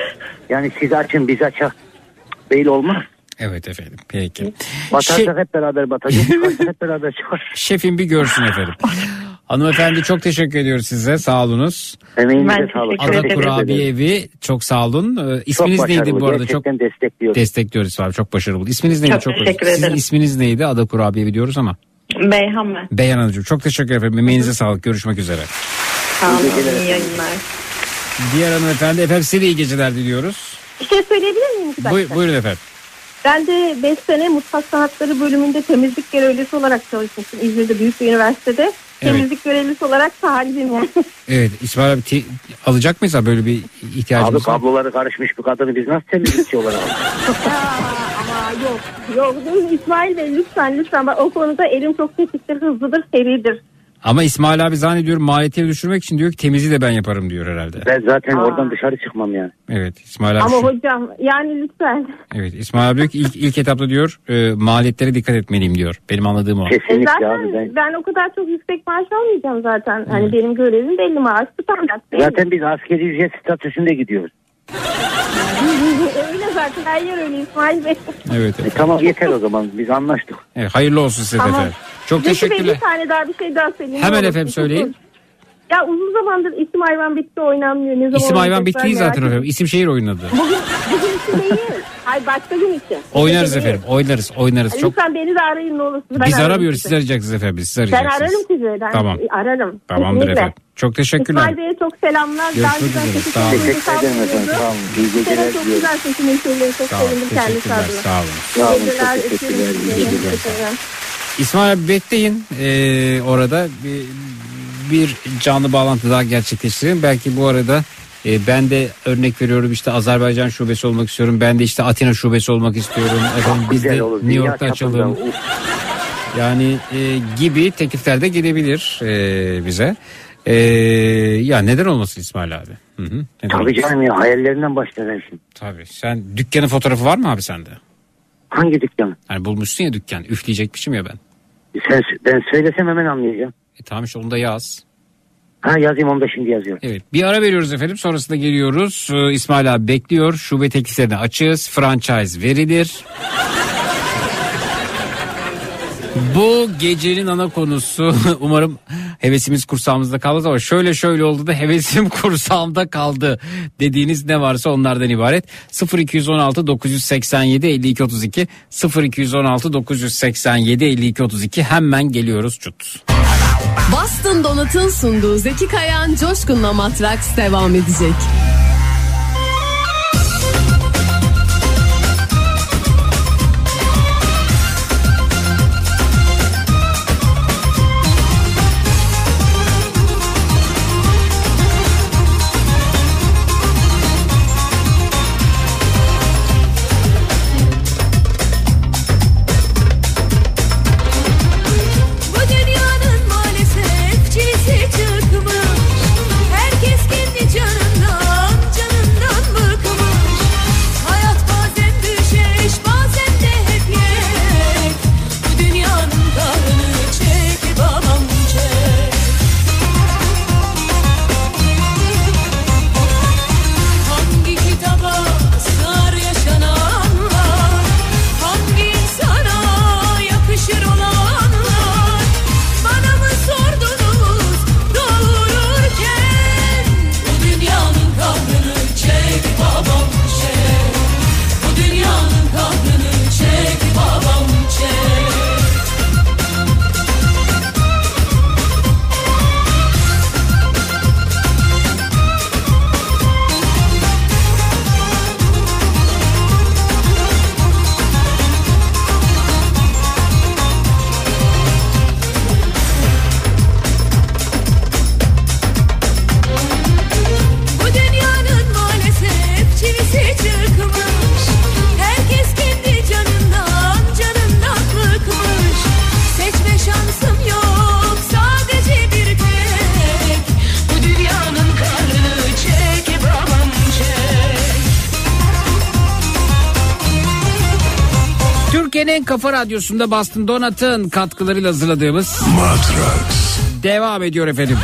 Yani siz açın biz açak. Böyle olmaz. Evet efendim peki. Batarsak hep beraber batacağız. Hep beraber çıkar. Şefim bir görsün efendim. Hanımefendi çok teşekkür ediyoruz size sağ olunuz. Emeğinize Ben sağlık. teşekkür Ada ederim. Kurabiye Evi çok sağ olun. Ee, İsminiz Çok neydi başarılı, bu arada? Çok gerçekten destekliyoruz. destekliyoruz abi çok başarılı. İsminiz neydi? Çok özür- teşekkür Sizin ederim. isminiz neydi? Ada Kurabiye Evi diyoruz ama. Beyhan ben. Beyhan Hanımcığım çok teşekkür ederim. Emeğinize sağlık. Görüşmek üzere. Sağ olun. İyi yayınlar. Diğer hanımefendi efendim size iyi geceler diliyoruz. Bir şey söyleyebilir miyim? iki dakika? Buy- buyurun efendim. Ben de 5 sene mutfak sanatları bölümünde temizlik görevlisi olarak çalışmıştım İzmir'de büyük bir üniversitede. Evet. Temizlik görevlisi olarak talibim yani. Evet İsmail abi te- alacak mıyız abi böyle bir Abi ihtiyacımız var? kabloları karışmış bir kadını biz nasıl temizlikçi olarak? Ama yok yok değil. İsmail Bey lütfen lütfen bak o konuda elim çok tetiktir hızlıdır seridir. Ama İsmail abi zannediyorum maliyeti düşürmek için diyor ki temizliği de ben yaparım diyor herhalde. Ben zaten Aa. oradan dışarı çıkmam yani. Evet İsmail abi Ama şu- hocam yani lütfen. Evet İsmail abi diyor ki ilk, ilk etapta diyor e, maliyetlere dikkat etmeliyim diyor. Benim anladığım o. E zaten ben... o kadar çok yüksek maaş almayacağım zaten. Hani benim görevim belli maaş belli. Zaten biz askeri ücret statüsünde gidiyoruz. Öyle zaten her yer öyle İsmail Bey. Evet. E, tamam yeter o zaman biz anlaştık. Evet, hayırlı olsun size de Tamam. efendim. Çok teşekkürler. bir tane daha bir şey daha söyleyeyim. Hemen efendim söyleyin. Ya uzun zamandır isim hayvan bitti oynanmıyor. Ne zaman İsim hayvan merak zaten efendim. İsim şehir oynadı. Bugün, bugün için değil. Hayır başka gün için. Oynarız efendim. değil. Oynarız. Oynarız. Çok Lütfen beni de arayın ne olursunuz. Ben biz ararım aramıyoruz. sizi. Siz arayacaksınız efendim. Biz siz Ben arayacaksınız. ararım sizi. Ben Tamam. ararım. Tamamdır Kesinlikle. efendim. Çok teşekkürler. İsmail Bey'e çok selamlar. Daha Görüşmek güzel üzere. sesi Sağ olun. çok Teşekkür ederim efendim. Sağ olun. İyi geceler çok diliyorum. güzel sesini söyleyin. Çok Sağ olun. sevindim kendisi Teşekkürler. adına. Sağ olun. Sağ olun, çok teşekkürler. İyi geceler. İsmail abi bekleyin ee, orada bir, bir canlı bağlantı daha gerçekleştirelim. Belki bu arada e, ben de örnek veriyorum işte Azerbaycan şubesi olmak istiyorum. Ben de işte Atina şubesi olmak istiyorum. Efendim biz de olur. New York'ta açalım. Yani e, gibi teklifler de gelebilir e, bize. E, ya neden olmasın İsmail abi? Hı hı. Neden Tabii canım ya hayallerinden başlar her şey. Tabii. Sen dükkanın fotoğrafı var mı abi sende? Hangi dükkan? Hani bulmuşsun ya dükkan. Üfleyecekmişim ya ben. Sen, ben söylesem hemen anlayacağım. E tamam işte onu da yaz. Ha yazayım onu da şimdi yazıyorum. Evet bir ara veriyoruz efendim sonrasında geliyoruz. Ee, İsmail abi bekliyor. Şube tekliflerini açığız. Franchise verilir. Bu gecenin ana konusu umarım hevesimiz kursağımızda kalmaz ama şöyle şöyle oldu da hevesim kursağımda kaldı dediğiniz ne varsa onlardan ibaret. 0216 987 52 32 0216 987 52 32 hemen geliyoruz cut. Boston Donat'ın sunduğu Zeki Kayan Coşkun'la Matraks devam edecek. Kafa radyosunda Boston Donat'ın katkılarıyla hazırladığımız Matrax. devam ediyor efendim.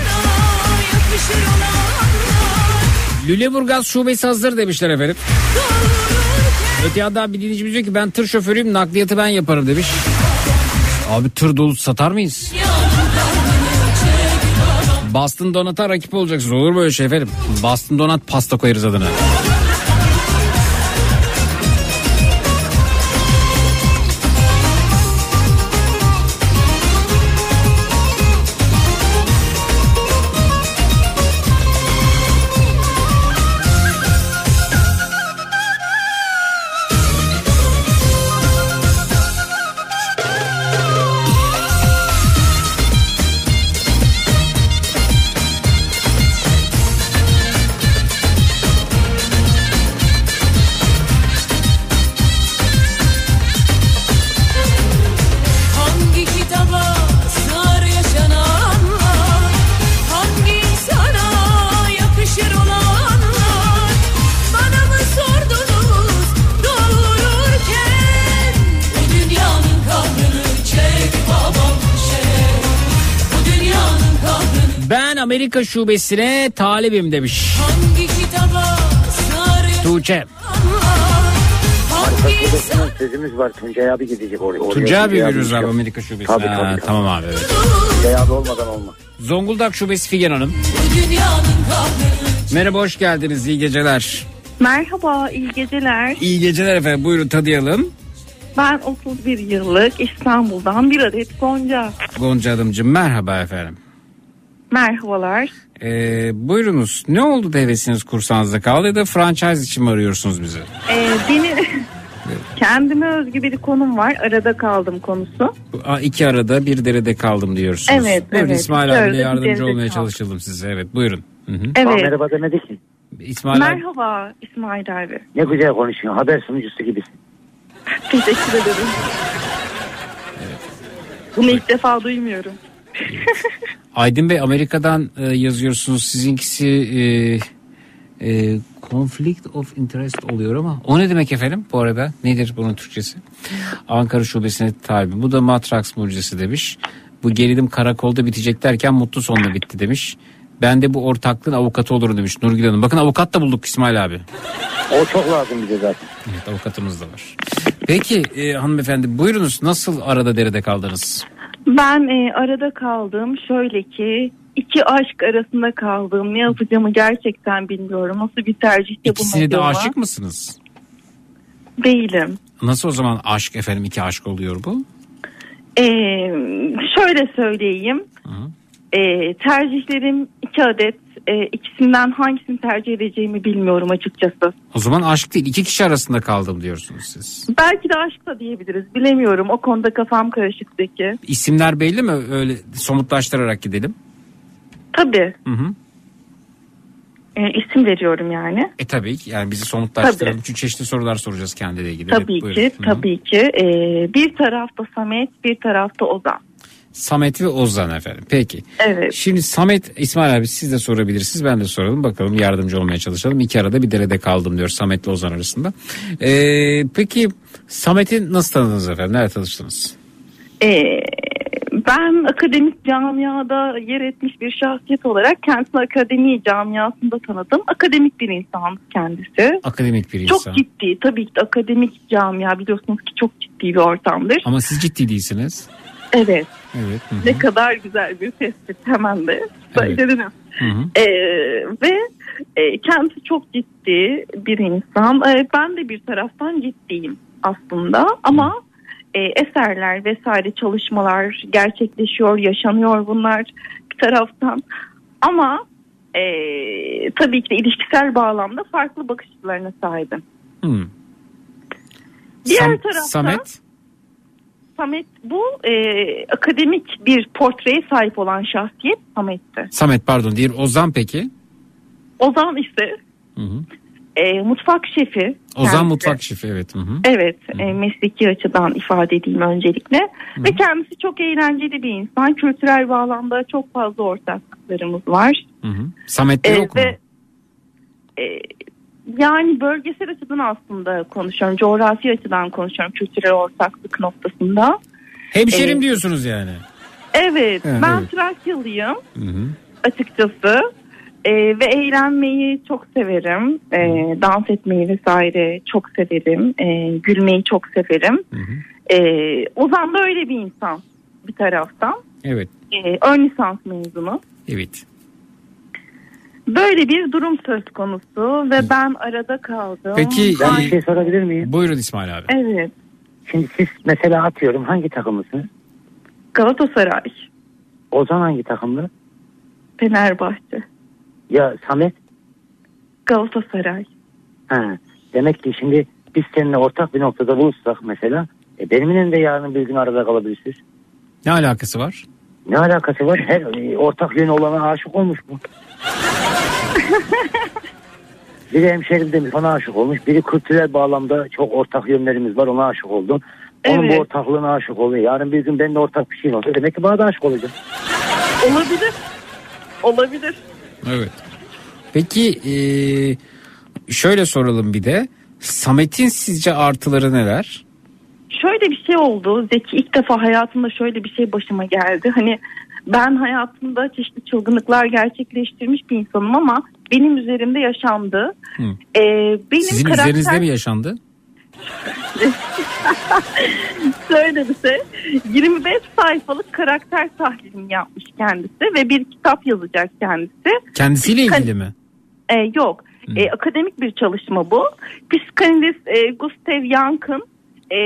Lüleburgaz şubesi hazır demişler efendim. Öte yandan bir dinleyicimiz diyor ki ben tır şoförüyüm nakliyatı ben yaparım demiş. Abi tır dolu satar mıyız? Boston Donat'a rakip olacaksınız olur böyle şey efendim. Boston Donat pasta koyarız adına. Amerika şubesine talibim demiş. Hangi kitaba sarı Tuğçe. Şubesine sözümüz var. Tuncay abi gidecek oraya. oraya. Tuncay abi veriyoruz abi. Amerika şubesine. Tabii, tabii, tabii. Tamam abi evet. Tuncay abi olmadan olmaz. Zonguldak şubesi Figen Hanım. Merhaba hoş geldiniz iyi geceler. Merhaba, iyi geceler. İyi geceler efendim buyurun tadayalım. Ben 31 yıllık İstanbul'dan bir adet Gonca. Gonca Hanımcığım merhaba efendim. Merhabalar. Ee, buyurunuz ne oldu da hevesiniz kursanızda kaldı ya da franchise için mi arıyorsunuz bizi? Ee, beni kendime özgü bir konum var. Arada kaldım konusu. Aa, iki arada bir derede kaldım diyorsunuz. Evet, Buyurun evet. İsmail bir yardımcı olmaya kaldım. çalışalım size. Evet buyurun. Hı hı. Evet. Aa, merhaba demedi ki. İsmail abi Merhaba İsmail abi. Ne güzel konuşuyorsun. Haber sunucusu gibisin. Teşekkür ederim. Bunu ilk defa duymuyorum. Aydın Bey Amerika'dan e, yazıyorsunuz. Sizinkisi e, e, conflict of interest oluyor ama o ne demek efendim bu arada? Nedir bunun Türkçesi? Ankara şubesine tabi. Bu da Matrax mucizesi demiş. Bu gerilim karakolda bitecek derken mutlu sonla bitti demiş. Ben de bu ortaklığın avukatı olurum demiş Nurgül Hanım. Bakın avukat da bulduk İsmail abi. O çok lazım bize zaten. Evet avukatımız da var. Peki e, hanımefendi buyurunuz nasıl arada derede kaldınız? Ben e, arada kaldım. Şöyle ki iki aşk arasında kaldım. Ne yapacağımı gerçekten bilmiyorum. Nasıl bir tercihte İkisine de bulunacağımı aşık mısınız? Değilim. Nasıl o zaman aşk efendim iki aşk oluyor bu? Ee, şöyle söyleyeyim. Ee, tercihlerim iki adet. Ee, ikisinden hangisini tercih edeceğimi bilmiyorum açıkçası. O zaman aşk değil iki kişi arasında kaldım diyorsunuz siz. Belki de aşk da diyebiliriz. Bilemiyorum. O konuda kafam karışık peki. İsimler belli mi? Öyle somutlaştırarak gidelim. Tabii. Hı hı. Ee, isim veriyorum yani. E tabii ki yani bizi somutlaştıralım. Tabii. Çünkü çeşitli sorular soracağız kendiyle ilgili. Tabii Evet, buyurun. ki. Hı. Tabii ki. Ee, bir tarafta Samet, bir tarafta Ozan. Samet ve Ozan efendim. Peki. Evet. Şimdi Samet İsmail abi siz de sorabilirsiniz. Ben de soralım. Bakalım yardımcı olmaya çalışalım. İki arada bir derede kaldım diyor Samet ile Ozan arasında. Ee, peki Samet'i nasıl tanıdınız efendim? Nerede tanıştınız? Ee, ben akademik camiada yer etmiş bir şahsiyet olarak kendisini akademi camiasında tanıdım. Akademik bir insan kendisi. Akademik bir Çok insan. ciddi tabii ki de akademik camia biliyorsunuz ki çok ciddi bir ortamdır. Ama siz ciddi değilsiniz. Evet Evet. hı hı. ne kadar güzel bir tespit hemen de. Hı hı. Ee, ve e, kendisi çok ciddi bir insan. Ee, ben de bir taraftan ciddiyim aslında ama e, eserler vesaire çalışmalar gerçekleşiyor, yaşanıyor bunlar bir taraftan. Ama e, tabii ki de ilişkisel bağlamda farklı bakış açılarına sahibim. Hı. Diğer Sam- taraftan Samet Samet bu e, akademik bir portreye sahip olan şahsiyet Samet'ti. Samet pardon değil Ozan peki? Ozan ise Hı hı. e, mutfak şefi. Ozan kendisi. mutfak şefi evet. Hı hı. Evet e, mesleki açıdan ifade edeyim öncelikle. Ve kendisi çok eğlenceli bir insan. Kültürel bağlamda çok fazla ortaklıklarımız var. Hı hı. Samet'te E, yok mu? ve e, yani bölgesel açıdan aslında konuşuyorum. Coğrafi açıdan konuşuyorum kültürel ortaklık noktasında. Hemşerim e, diyorsunuz yani. Evet, Evet, ben evet. Trakyalıyım Hı hı. açıkçası. E, ve eğlenmeyi çok severim. E, dans etmeyi vesaire çok severim. E, gülmeyi çok severim. E, Ozan da öyle bir insan bir taraftan. Evet. E, ön lisans mezunu. Evet. Böyle bir durum söz konusu ve ben arada kaldım. Peki Ben bir şey sorabilir miyim? Buyurun İsmail abi. Evet. Şimdi siz mesela atıyorum hangi takımlısınız? Galatasaray, Ozan hangi takımlı? Fenerbahçe, Ya Samet? Galatasaray. Ha. Demek ki şimdi biz seninle ortak bir noktada buluşsak mesela e, benimle de yarın bir gün arada kalabilirsiniz. Ne alakası var? Ne alakası var? Her e, ortak yönü olana aşık olmuş mu? biri hemşerim demiş ona aşık olmuş. Biri kültürel bağlamda çok ortak yönlerimiz var ona aşık oldum. Onun Evet. bu ortaklığına aşık oluyor. Yarın bir gün benimle ortak bir şey olsa demek ki bana da aşık olacak. Olabilir. Olabilir. Evet. Peki eee, şöyle soralım bir de. Samet'in sizce artıları neler? Şöyle bir şey oldu. Zeki ilk defa hayatımda şöyle bir şey başıma geldi. Hani ben hayatımda çeşitli çılgınlıklar gerçekleştirmiş bir insanım ama benim üzerimde yaşandı. Hı. Ee, benim Sizin karakter... üzerinizde mi yaşandı? Şöyle bir şey. 25 sayfalık karakter tahlilini yapmış kendisi ve bir kitap yazacak kendisi. Kendisiyle Psikan- ilgili mi? Ee, yok. Ee, akademik bir çalışma bu. Psikanalist e, Gustav Jung'ın e,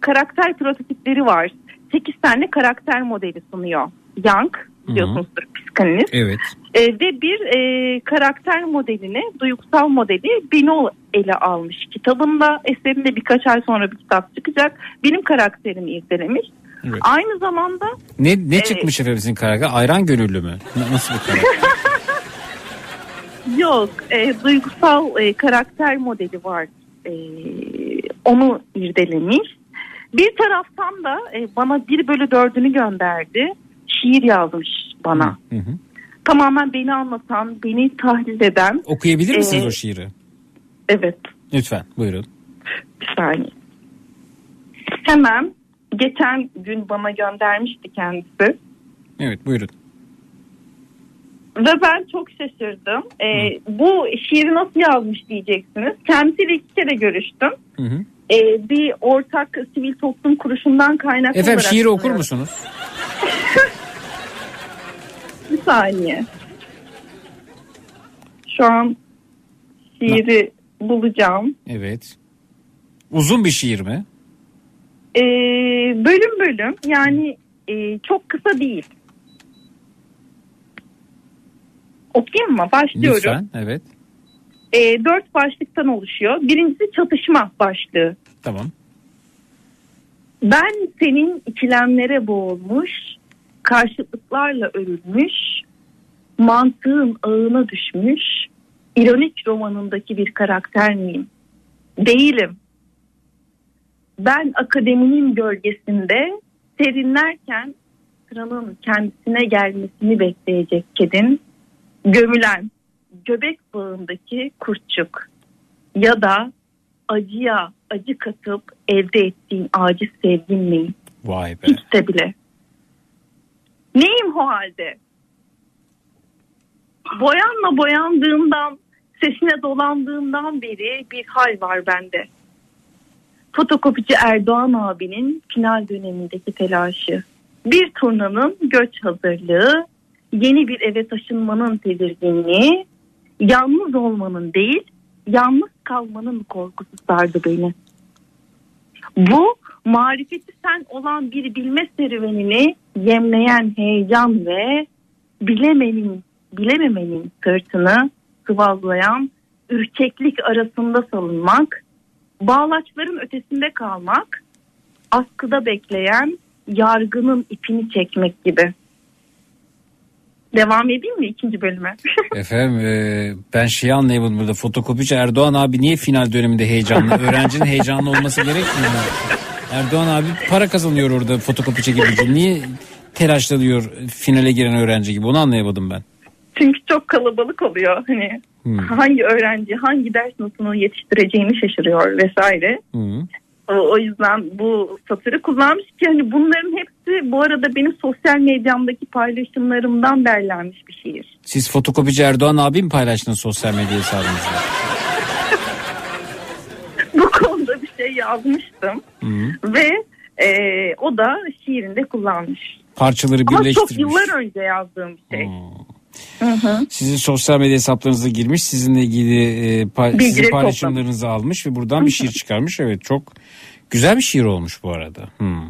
karakter prototipleri var. 8 tane karakter modeli sunuyor. Jung biliyorsunuzdur psikanalist. Evet. E, ve bir e, karakter modelini, duygusal modeli Binol ele almış kitabında. Eserinde birkaç ay sonra bir kitap çıkacak. Benim karakterimi irdelemiş. Evet. Aynı zamanda Ne ne Ee, çıkmış efendim sizin karakter? Ayran gönüllü mü? Na- Nasıl bir karakter? yok e, duygusal e, karakter modeli var. E, onu irdelemiş. Bir taraftan da e, bana 1 bölü 4'ünü gönderdi. Şiir yazmış bana. Hı hı. Tamamen beni anlatan, beni tahlil eden. Okuyabilir misiniz e, o şiiri? Evet. Lütfen buyurun. Bir saniye. Hemen geçen gün bana göndermişti kendisi. Evet buyurun. Ve ben çok şaşırdım. Ee, bu şiiri nasıl yazmış diyeceksiniz. Kendisiyle iki kere görüştüm. Hı hı. Ee, bir ortak sivil toplum kuruşundan kaynaklı Efendim olarak şiiri okur musunuz? Bir saniye. Şu an şiiri bulacağım. Evet. Uzun bir şiir mi? Ee, bölüm bölüm yani e, çok kısa değil. Okuyayım mı? Başlıyorum. Lütfen. Evet. E, dört başlıktan oluşuyor. Birincisi çatışma başlığı. Tamam. Ben senin ikilemlere boğulmuş, karşıtlıklarla örülmüş, mantığın ağına düşmüş, ironik romanındaki bir karakter miyim? Değilim. Ben akademinin gölgesinde serinlerken sıranın kendisine gelmesini bekleyecek kedin, gömülen göbek bağındaki kurtçuk ya da acıya acı katıp elde ettiğin aciz sevgin miyim? Vay be. Hiç de bile. Neyim o halde? Boyanla boyandığımdan, sesine dolandığımdan beri bir hal var bende. Fotokopici Erdoğan abinin final dönemindeki telaşı. Bir turnanın göç hazırlığı, yeni bir eve taşınmanın tedirginliği, yalnız olmanın değil, yalnız kalmanın korkusu sardı beni. Bu marifeti sen olan bir bilme serüvenini yemleyen heyecan ve bilemenin, bilememenin sırtını sıvazlayan ürkeklik arasında salınmak, bağlaçların ötesinde kalmak, askıda bekleyen yargının ipini çekmek gibi. Devam edeyim mi ikinci bölüme? Efendim e, ben şeyi anlayamadım burada. Fotokopici Erdoğan abi niye final döneminde heyecanlı? Öğrencinin heyecanlı olması gerekmiyor mu? Erdoğan abi para kazanıyor orada fotokopi çekilince. Niye telaşlanıyor finale giren öğrenci gibi? Onu anlayamadım ben. Çünkü çok kalabalık oluyor. Hani Hmm. hangi öğrenci hangi ders notunu yetiştireceğini şaşırıyor vesaire. Hı. O, o yüzden bu satırı kullanmış ki hani bunların hepsi bu arada benim sosyal medyamdaki paylaşımlarımdan derlenmiş bir şiir. Siz fotokopici Erdoğan abi mi paylaştınız sosyal medya hesabınızda? bu konuda bir şey yazmıştım Hı. ve e, o da şiirinde kullanmış. Parçaları Ama çok birleştirmiş. yıllar önce yazdığım bir şey. Hı hı. Sizin sosyal medya hesaplarınıza girmiş. Sizinle ilgili e, pa- sizin paylaşımlarınızı almış ve buradan bir şiir çıkarmış. Evet çok güzel bir şiir olmuş bu arada. Hmm.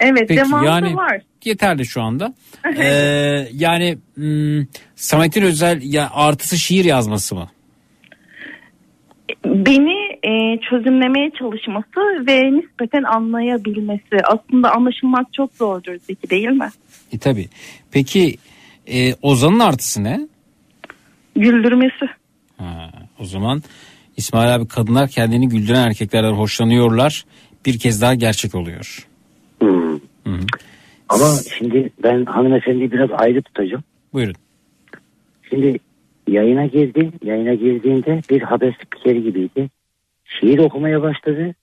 Evet Peki, devamı yani- var. Yeterli şu anda. Ee, yani hmm, Samet'in özel ya artısı şiir yazması mı? beni e, çözümlemeye çalışması ve nispeten anlayabilmesi. Aslında anlaşılmak çok zordur Zeki değil mi? E tabi. Peki e, Ozan'ın artısı ne? Güldürmesi. Ha, o zaman İsmail abi kadınlar kendini güldüren erkeklerden hoşlanıyorlar. Bir kez daha gerçek oluyor. Hmm. Hı hı. Ama şimdi ben hanımefendiyi biraz ayrı tutacağım. Buyurun. Şimdi yayına girdi. Yayına girdiğinde bir haber spikeri gibiydi. Şiir okumaya başladı.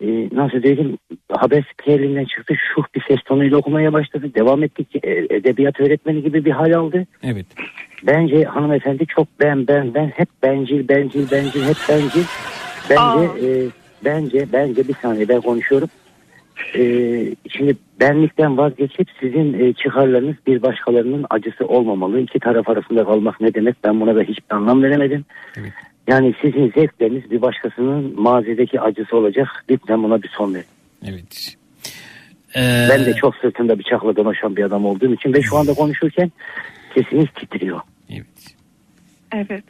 e, nasıl diyeyim haber spikerinden çıktı şuh bir ses tonuyla okumaya başladı. Devam ettikçe edebiyat öğretmeni gibi bir hal aldı. Evet. Bence hanımefendi çok ben ben ben hep bencil bencil bencil hep bencil. Bence e, bence bence bir saniye ben konuşuyorum. E, şimdi benlikten vazgeçip sizin e, çıkarlarınız bir başkalarının acısı olmamalı. İki taraf arasında kalmak ne demek ben buna da hiçbir anlam veremedim. Yani sizin zevkleriniz bir başkasının mazideki acısı olacak. Lütfen buna bir son verin. Evet. Ben de çok sırtında bıçakla dolaşan bir adam olduğum için ve şu anda konuşurken sesiniz titriyor. Evet.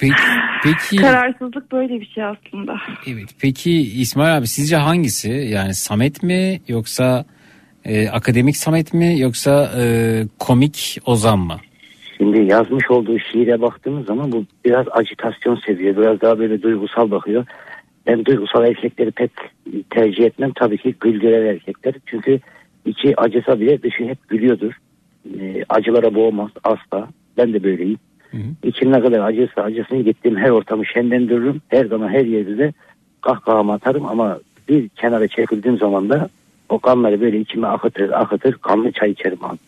Peki, peki, Kararsızlık böyle bir şey aslında. evet, peki İsmail abi sizce hangisi? Yani Samet mi yoksa e, akademik Samet mi yoksa e, komik Ozan mı? Şimdi yazmış olduğu şiire baktığımız zaman bu biraz ajitasyon seviyor. Biraz daha böyle duygusal bakıyor. Ben duygusal erkekleri pek tercih etmem. Tabii ki güldüren erkekler. Çünkü içi acısa bile dışı hep gülüyordur. Ee, acılara boğmaz asla. Ben de böyleyim. İçim ne kadar acırsa acısını gittiğim her ortamı şenlendiririm. Her zaman her yerde de kahkahamı atarım ama bir kenara çekildiğim zaman da o kanları böyle içime akıtır akıtır kanlı çay içerim abi.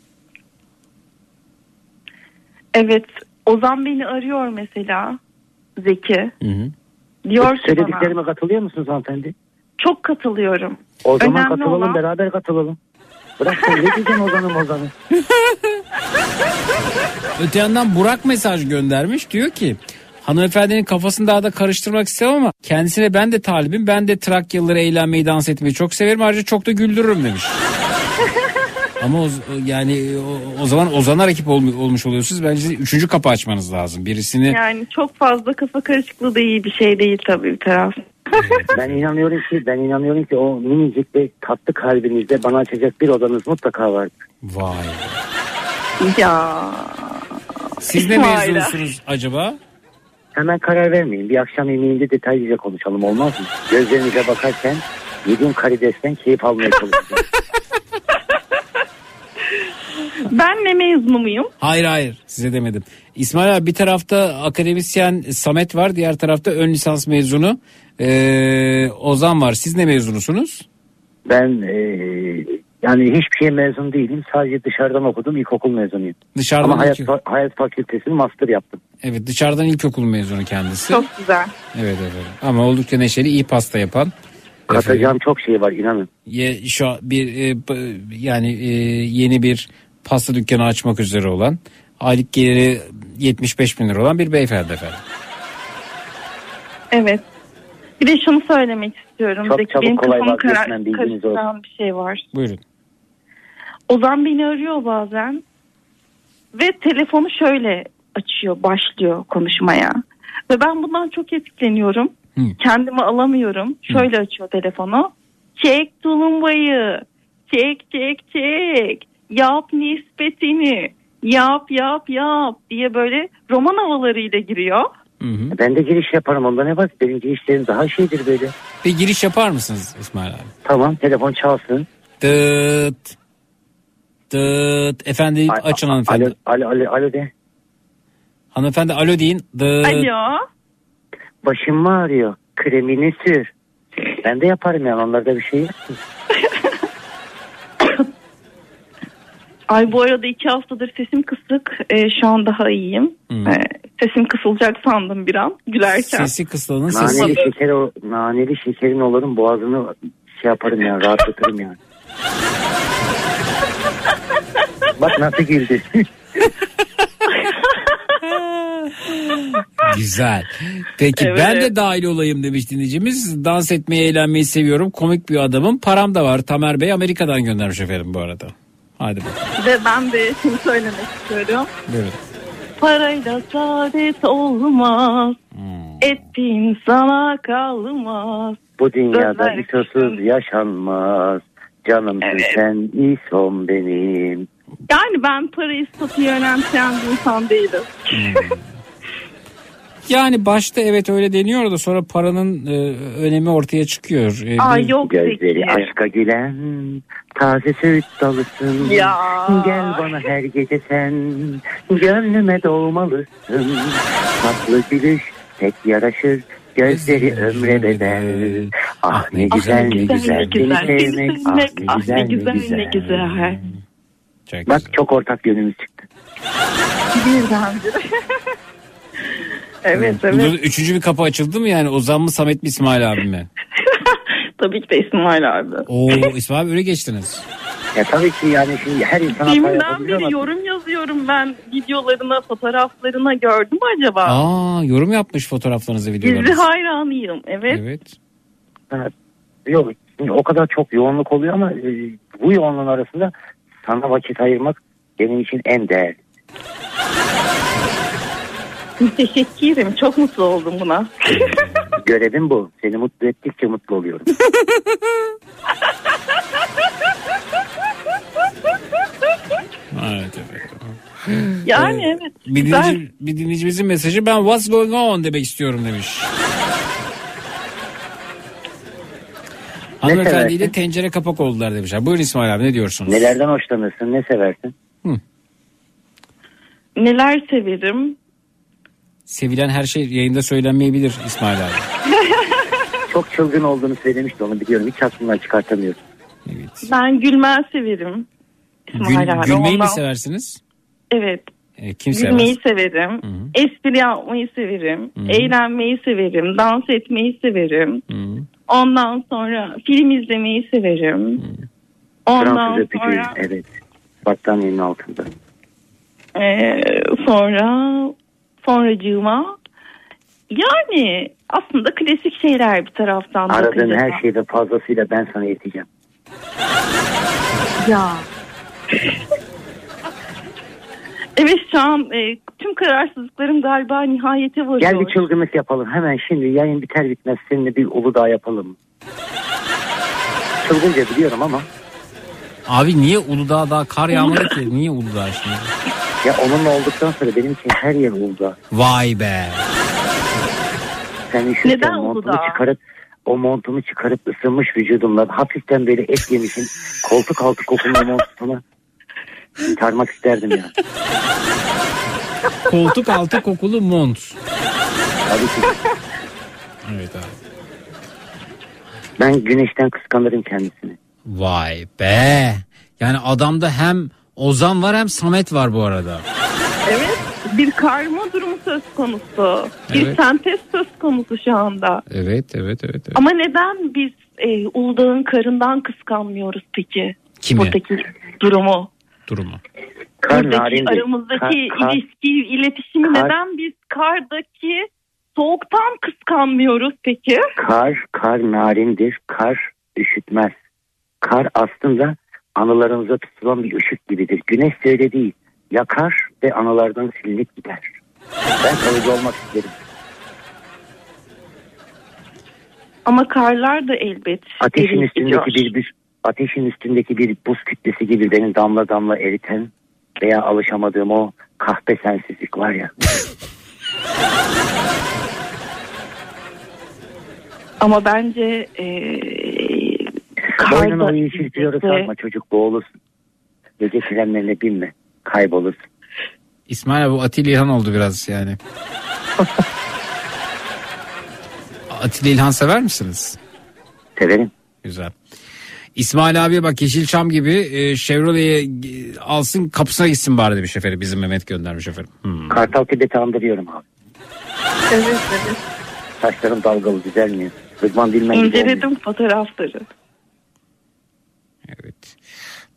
Evet. Ozan beni arıyor mesela. Zeki. Diyor ki bana. Söylediklerime katılıyor musunuz hanımefendi? Çok katılıyorum. O zaman Önemli katılalım olan- beraber katılalım. Bırak sen ne diyeceksin Ozan'ım Ozan'ı? Öte yandan Burak mesaj göndermiş diyor ki hanımefendinin kafasını daha da karıştırmak istemem ama kendisine ben de talibim ben de Trakyalıları eğlenmeyi dans etmeyi çok severim ayrıca çok da güldürürüm demiş. Ama o, yani o, o zaman Ozan'a rakip olmu- olmuş oluyorsunuz bence üçüncü kapı açmanız lazım birisini Yani çok fazla kafa karışıklığı da iyi bir şey değil tabii bir taraf. ben inanıyorum ki ben inanıyorum ki o minicik ve tatlı kalbinizde bana açacak bir odanız mutlaka vardır. Vay. Ya. Siz ne İsmail. mezunusunuz acaba? Hemen karar vermeyin. Bir akşam yemeğinde detaylıca konuşalım olmaz mı? Gözlerinize bakarken yediğim karidesten keyif almaya çalışacağım. Ben ne mezunu muyum? Hayır hayır size demedim. İsmail abi bir tarafta akademisyen Samet var diğer tarafta ön lisans mezunu ee, Ozan var. Siz ne mezunusunuz? Ben e, yani hiçbir şey mezun değilim. Sadece dışarıdan okudum. İlkokul mezunuyum. Dışarıdan Ama hayat, ilk- fa- hayat fakültesini master yaptım. Evet dışarıdan ilkokul mezunu kendisi. Çok güzel. Evet evet. Ama oldukça neşeli iyi pasta yapan. Katacağım çok şey var inanın. Ye, şu an bir e, yani e, yeni bir pasta dükkanı açmak üzere olan aylık geliri 75 bin lira olan bir beyefendi efendim. Evet. Bir de şunu söylemek istiyorum. Çok Zeki, çabuk benim kolay kafamı vazgeçmem, karıştıran bir şey var. Buyurun. Ozan beni arıyor bazen ve telefonu şöyle açıyor, başlıyor konuşmaya. Ve ben bundan çok etkileniyorum. Kendimi alamıyorum. Şöyle açıyor telefonu. Çek tulumbayı. Çek çek çek. Yap nispetini. Yap yap yap diye böyle roman havalarıyla giriyor. Ben de giriş yaparım. Onda ne var? Benim girişlerim daha şeydir böyle. Bir giriş yapar mısınız İsmail abi? Tamam telefon çalsın. Dıt. Dıt. Efendim açın hanımefendi. Alo, alo, alo, alo de. Hanımefendi alo deyin. Dıt. Alo. Başım mı ağrıyor? Kremini sür. Ben de yaparım yani onlarda bir şey yok. ki. Ay bu arada iki haftadır sesim kısık. Ee, şu an daha iyiyim. Ee, sesim kısılacak sandım bir an gülerken. Sesi kısılanın sesi. Naneli şeker o, naneli şekerin olurum boğazını şey yaparım yani rahatlatırım yani. Bak nasıl güldü. Güzel. Peki Evet. ben de dahil olayım demiş dinleyicimiz. Dans etmeyi, eğlenmeyi seviyorum. Komik bir adamım. Param da var. Tamer Bey Amerika'dan göndermiş efendim bu arada. Hadi bakalım. Ve ben de şunu söylemek istiyorum. Buyurun. Parayla saadet olmaz. Hmm. Ettiğin sana kalmaz. Bu dünyada İsosuz yaşanmaz. Canım sen İsom benim. Yani ben parayı statüyü önemseyen bir insan değilim. Yani başta evet öyle deniyor da sonra paranın e, önemi ortaya çıkıyor. E, Ay bir- yok Gözleri Zeki. aşka gülen taze söğüt dalısın. Ya. Gel bana her gece sen gönlüme doğmalısın. Tatlı gülüş pek yaraşır Gözleri ömre bedel. Ah ne güzel ne güzel. Seni sevmek. Ah ne güzel ne güzel. ne güzel. Bak çok ortak yönümüz çıktı. Birdenbire. evet Burada evet. üçüncü bir kapı açıldı mı yani Ozan mı Samet mi İsmail abi mi? Tabii ki de İsmail abi. Oo İsmail abi öyle geçtiniz. Ya tabii ki yani şimdi her insan hata Deminden yapabiliyor beri ama yorum yazıyorum ben videolarına, fotoğraflarına gördüm mü acaba? Aa yorum yapmış fotoğraflarınızı Dizi videolarınızı. hayranıyım. Evet. Evet. Yok şimdi o kadar çok yoğunluk oluyor ama e, bu yoğunluğun arasında sana vakit ayırmak benim için en değerli. Teşekkürüm. Çok mutlu oldum buna. Görevim bu. Seni mutlu ettikçe mutlu oluyorum. Evet evet. Yani evet. Bir dinleyici, bir dinleyicimizin mesajı ben what's going on demek istiyorum demiş. Hanımefendiyle tencere kapak oldular demişler. Buyurun İsmail abi ne diyorsunuz? Nelerden hoşlanırsın? Ne seversin? Neler severim? Sevilen her şey yayında söylenmeyebilir İsmail abi. Çok çılgın olduğunu söylemişti onu biliyorum. Hiç aklımdan çıkartamıyorum. Ben gülmez severim. İsmail Gül, abi. gülmeyi mi Ondan- seversiniz? Evet. E, kim sever? Gülmeyi severim. Espri yapmayı severim. Eğlenmeyi severim. Dans etmeyi severim. Ondan sonra film izlemeyi severim. Ondan Fransız öpücüğü. sonra Evet. Battaniyenin altında. Ee, sonra sonracığıma yani aslında klasik şeyler bir taraftan Aradığın bakınca her şeyde fazlasıyla ben sana yeteceğim. Ya. evet şu an e, tüm kararsızlıklarım galiba nihayete varıyor. Gel bir çılgınlık yapalım. Hemen şimdi yayın biter bitmez seninle bir Uludağ yapalım? Çılgınca biliyorum ama Abi niye Uludağ daha kar yağmadı ki? Niye Uludağ şimdi? Ya onunla olduktan sonra benim için her yer Uludağ. Vay be. Sen üşürken Neden montumu Uludağ? çıkarıp o montumu çıkarıp ısınmış vücudumla hafiften böyle et yemişin koltuk altı kokulu montuna çıkarmak isterdim ya. Koltuk altı kokulu mont. Tabii ki. Evet abi. Ben güneşten kıskanırım kendisini. Vay be. Yani adamda hem Ozan var hem Samet var bu arada. Evet bir karma durumu söz konusu. Bir Evet. sentez söz konusu şu anda. Evet evet evet. evet. Ama neden biz e, Uludağ'ın karından kıskanmıyoruz peki? Kimi? Buradaki durumu. Durumu. Kar Buradaki aramızdaki Kar- kar- ilişki, iletişimi kar- neden biz kardaki soğuktan kıskanmıyoruz peki? Kar, kar narindir. Kar üşütmez. Kar aslında anılarınıza tutulan bir ışık gibidir. Güneş de öyle değil. Yakar ve anılardan silinip gider. Ben kalıcı olmak isterim. Ama karlar da elbet Ateşin üstündeki bir, bir ateşin üstündeki bir buz kütlesi gibi beni damla damla eriten veya alışamadığım o kahpe sensizlik var ya. Ama bence e, Boynuna o karda yeşil flörü takma çocuk boğulursun. Gece frenlerine binme. Kaybolursun. İsmail abi bu Atilla İlhan oldu biraz yani. Atilla İlhan sever misiniz? Severim. Güzel. İsmail abi bak Yeşilçam gibi e, Chevrolet'e e, alsın kapısına gitsin bari demiş efendim. Bizim Mehmet göndermiş efendim. Hmm. Kartal Tibet'i andırıyorum abi. Evet evet. Saçlarım dalgalı düzelmiyor. Rıdvan Dilmen. İnceledim fotoğrafları.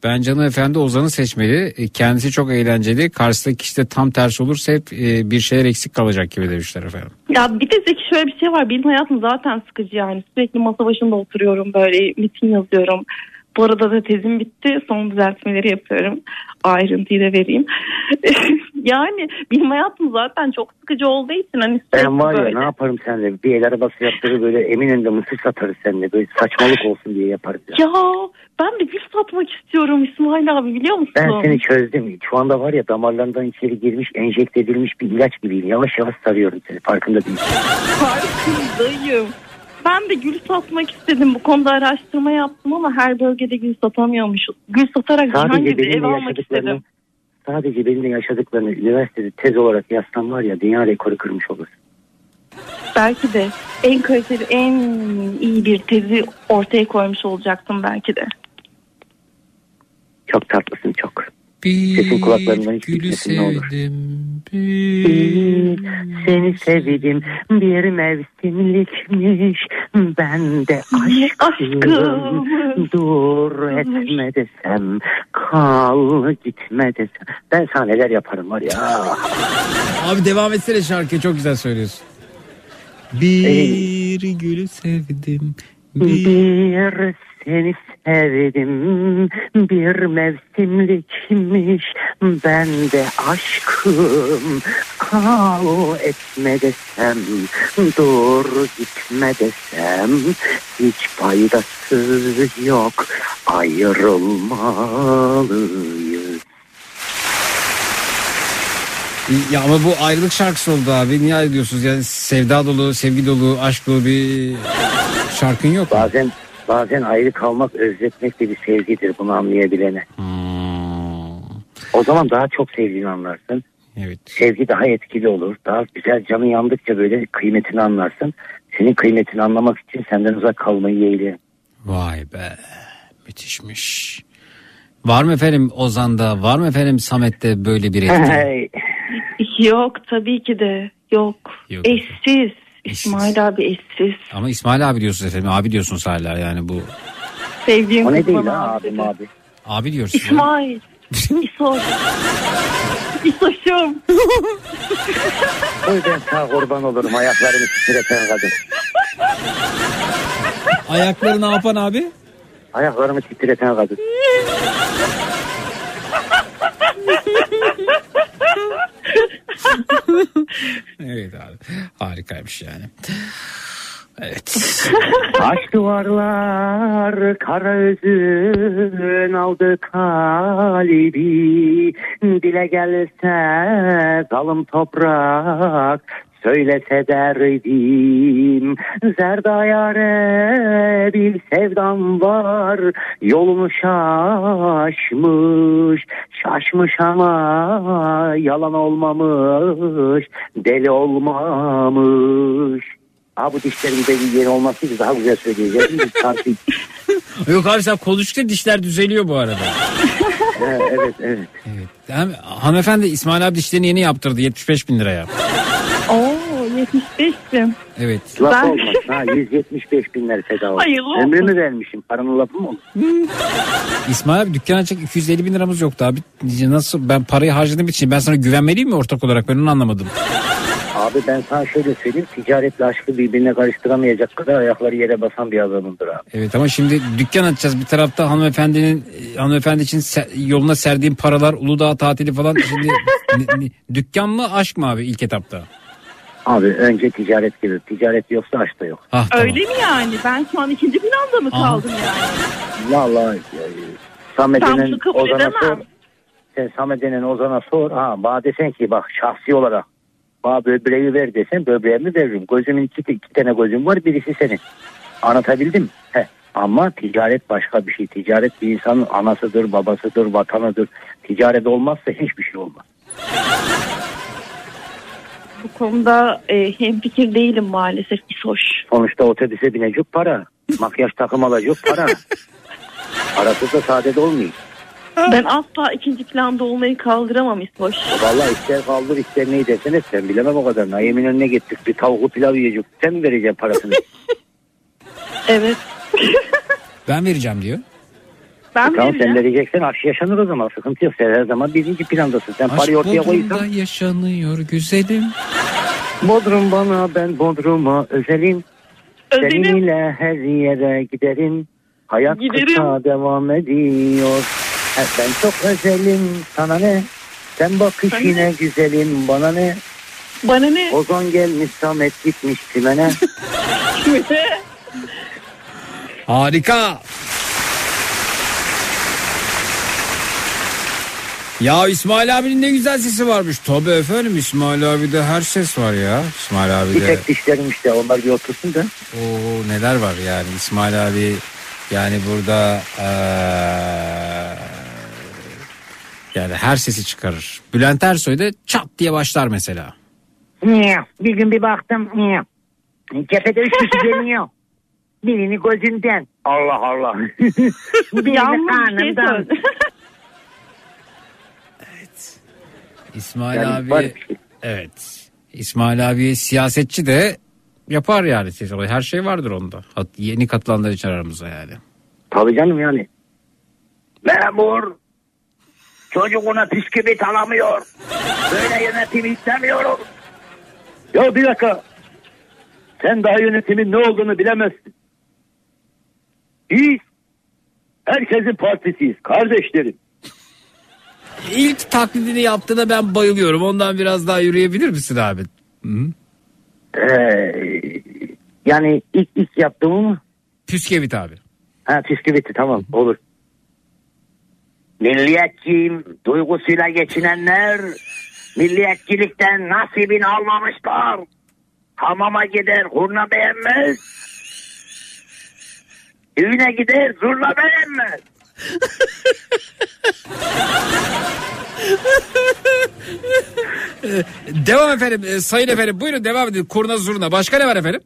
Ben Canı Efendi Ozan'ı seçmeli. E, Kendisi çok eğlenceli. Karşısındaki kişi de tam tersi olursa hep e, bir şeyler eksik kalacak gibi demişler efendim. Ya bir de Zeki şöyle bir şey var. Benim hayatım zaten sıkıcı yani. Sürekli masa başında oturuyorum böyle metin yazıyorum. Bu arada da tezim bitti. Son düzeltmeleri yapıyorum. Ayrıntıyı da vereyim. yani benim hayatım zaten çok sıkıcı olduğu için hani Ben var ya böyle. ne yaparım senle bir el arabası yaptırır böyle Eminönü'nde mısır satarız seninle böyle saçmalık olsun diye yaparız. Ya. Ya ben de gül satmak istiyorum İsmail abi biliyor musun? Ben seni çözdüm. Şu anda var ya damarlarından içeri girmiş enjekte edilmiş bir ilaç gibiyim. Yavaş yavaş sarıyorum seni farkında değilsin. Farkındayım. Ben de gül satmak istedim. Bu konuda araştırma yaptım ama her bölgede gül satamıyormuşuz. Gül satarak Sadece herhangi bir ev almak istedim. sadece benimle yaşadıklarını üniversitede tez olarak yazsam var ya dünya rekoru kırmış olursun. Belki de en kaliteli, en iyi bir tezi ortaya koymuş olacaktım belki de. Çok tatlısın çok. Bir Sesin kulaklarından hiç gülü gitmesin ne olur. sevdim. Seni sevdim bir mevsimlikmiş ben de aşkım dur etme desem kal gitme desem ben sana neler yaparım var ya Abi devam etsene şarkıyı çok güzel söylüyorsun. Bir gülü sevdim. bir seni sevdim bir mevsimlikmiş ben de aşkım kal etme desem dur gitme desem hiç faydası yok ayrılmalıyız. Ya ama bu ayrılık şarkısı oldu abi. Niye ayrılıyorsunuz? Yani sevda dolu, sevgi dolu, aşk dolu bir şarkın yok. mu? Bazen bazen ayrı kalmak özletmek de bir sevgidir bunu anlayabilene. O zaman daha çok sevdiğini anlarsın. Evet. Sevgi daha etkili olur. Daha güzel canı yandıkça böyle kıymetini anlarsın. Senin kıymetini anlamak için senden uzak kalmayı yeğlerim. Vay be. Müthişmiş. Var mı efendim Ozan'da, var mı efendim Samet'te böyle bir etki? Yok tabii ki de yok. Yok. Eşsiz. İsmail abi eşsiz. Ama İsmail abi diyorsunuz efendim. Abi diyorsunuz hala yani bu. Sevdiğim O ne kız değil ha abi abim abi. Abi diyorsunuz. İsmail. İsoş. İsoş'um. Oy ben sağ kurban olurum ayaklarımı titreten kadın. Ayakları ne yapan abi? Ayaklarımı titreten kadın. evet abi. Harikaymış yani. Evet. Taş duvarlar kara özün aldı kalbi Dile gelse zalım toprak söylese derdim Zerda yare bir sevdam var. Yolunu şaşmış Şaşmış ama yalan olmamış Deli olmamış Aa bu dişlerimde bir yeni olmasıydı daha güzel söyleyeceğim. Yok abi sen konuştukça dişler düzeliyor bu arada. Ha, evet evet. Hem, hanımefendi İsmail abi dişlerini yeni yaptırdı 75 bin liraya. Oo 75'tim. Evet. Laf Ben- olmaz. Ha, 175 binler feda olsun. Hayırlı olsun. Ömrümü vermişim. Paranın lafı mı olur? İsmail abi dükkan açacak 250 bin liramız yoktu abi. Nasıl ben parayı harcadığım için ben sana güvenmeliyim mi ortak olarak ben onu anlamadım. Abi ben sana şöyle söyleyeyim. Ticaretle aşkı birbirine karıştıramayacak kadar ayakları yere basan bir adamımdır abi. Evet ama şimdi dükkan açacağız bir tarafta hanımefendinin hanımefendi için yoluna serdiğim paralar Uludağ tatili falan şimdi dükkan mı aşk mı abi ilk etapta? Abi önce ticaret gelir. Ticaret yoksa aşk da yok. Ah, tamam. Öyle mi yani? Ben şu an ikinci planda mı Aha. kaldım yani? Vallahi e, Samet'in Ozan'a sor. Sen Samet'in Ozan'a sor. Ha bana desen ki bak şahsi olarak bana böbreği ver desen böbreğimi veririm. Gözümün iki, iki tane gözüm var birisi senin. Anlatabildim? He. Ama ticaret başka bir şey. Ticaret bir insanın anasıdır, babasıdır, vatanıdır. Ticaret olmazsa hiçbir şey olmaz. Bu konuda e, hemfikir değilim maalesef İsoş. Sonuçta otobüse binecek para. Makyaj takım alacak para. Parasız da sade de olmuyor. Ben asla ikinci planda olmayı kaldıramam İsoş. Vallahi ister kaldır ister ne dersen et sen bilemem o kadar. Nayemin önüne gittik bir tavuklu pilav yiyecek. Sen mi vereceksin parasını? Evet. Ben vereceğim diyor. Ben E tamam sen vereceksen aşk yaşanır o zaman. Sıkıntı yok. Sen her zaman birinci plandasın. Sen Aşk parayı ortaya koysan. yaşanıyor güzelim. Bodrum bana ben Bodrum'a özelim. Özelim. Seninle her yere giderim. Hayat Giderim. kısa devam ediyor. Ben çok özelim sana ne? Sen bak Sana işine güzelim bana ne? Bana ne? Ozan gelmiş Samet gitmiş Simen'e. Harika. Ya İsmail abinin ne güzel sesi varmış. Tabii efendim İsmail abide her ses var ya. İsmail bir abide. tek dişlerim işte onlar bir otursun da. Oo neler var yani İsmail abi yani burada eee, yani her sesi çıkarır. Bülent Ersoy da çat diye başlar mesela. Niye? Bir gün bir baktım. Niye? Cephede üç kişi geliyor. Birini gözünden. Allah Allah. Birini şey karnından. söyledin. İsmail Yani abi şey. evet. İsmail abi siyasetçi de yapar yani. Her şey vardır onda. Yeni katılanlar için aramızda yani. Tabii canım yani. Memur. Çocuğuna bisküvit alamıyor. Böyle yönetim istemiyorum. Ya bir dakika. Sen daha yönetimin ne olduğunu bilemezsin. Biz herkesin partisiyiz. Kardeşlerim. İlk taklidini yaptığına ben bayılıyorum. Ondan biraz daha yürüyebilir misin abi? Hı? Ee, yani ilk ilk yaptığım Püskevit abi. Ha bisküviti tamam olur. Milliyetçiyim duygusuyla geçinenler milliyetçilikten nasibini almamışlar. Hamama gider hurna beğenmez. Düğüne gider zurna beğenmez. Devam efendim. Ee, sayın efendim buyurun devam edin. Kurna zurna. Başka ne var efendim?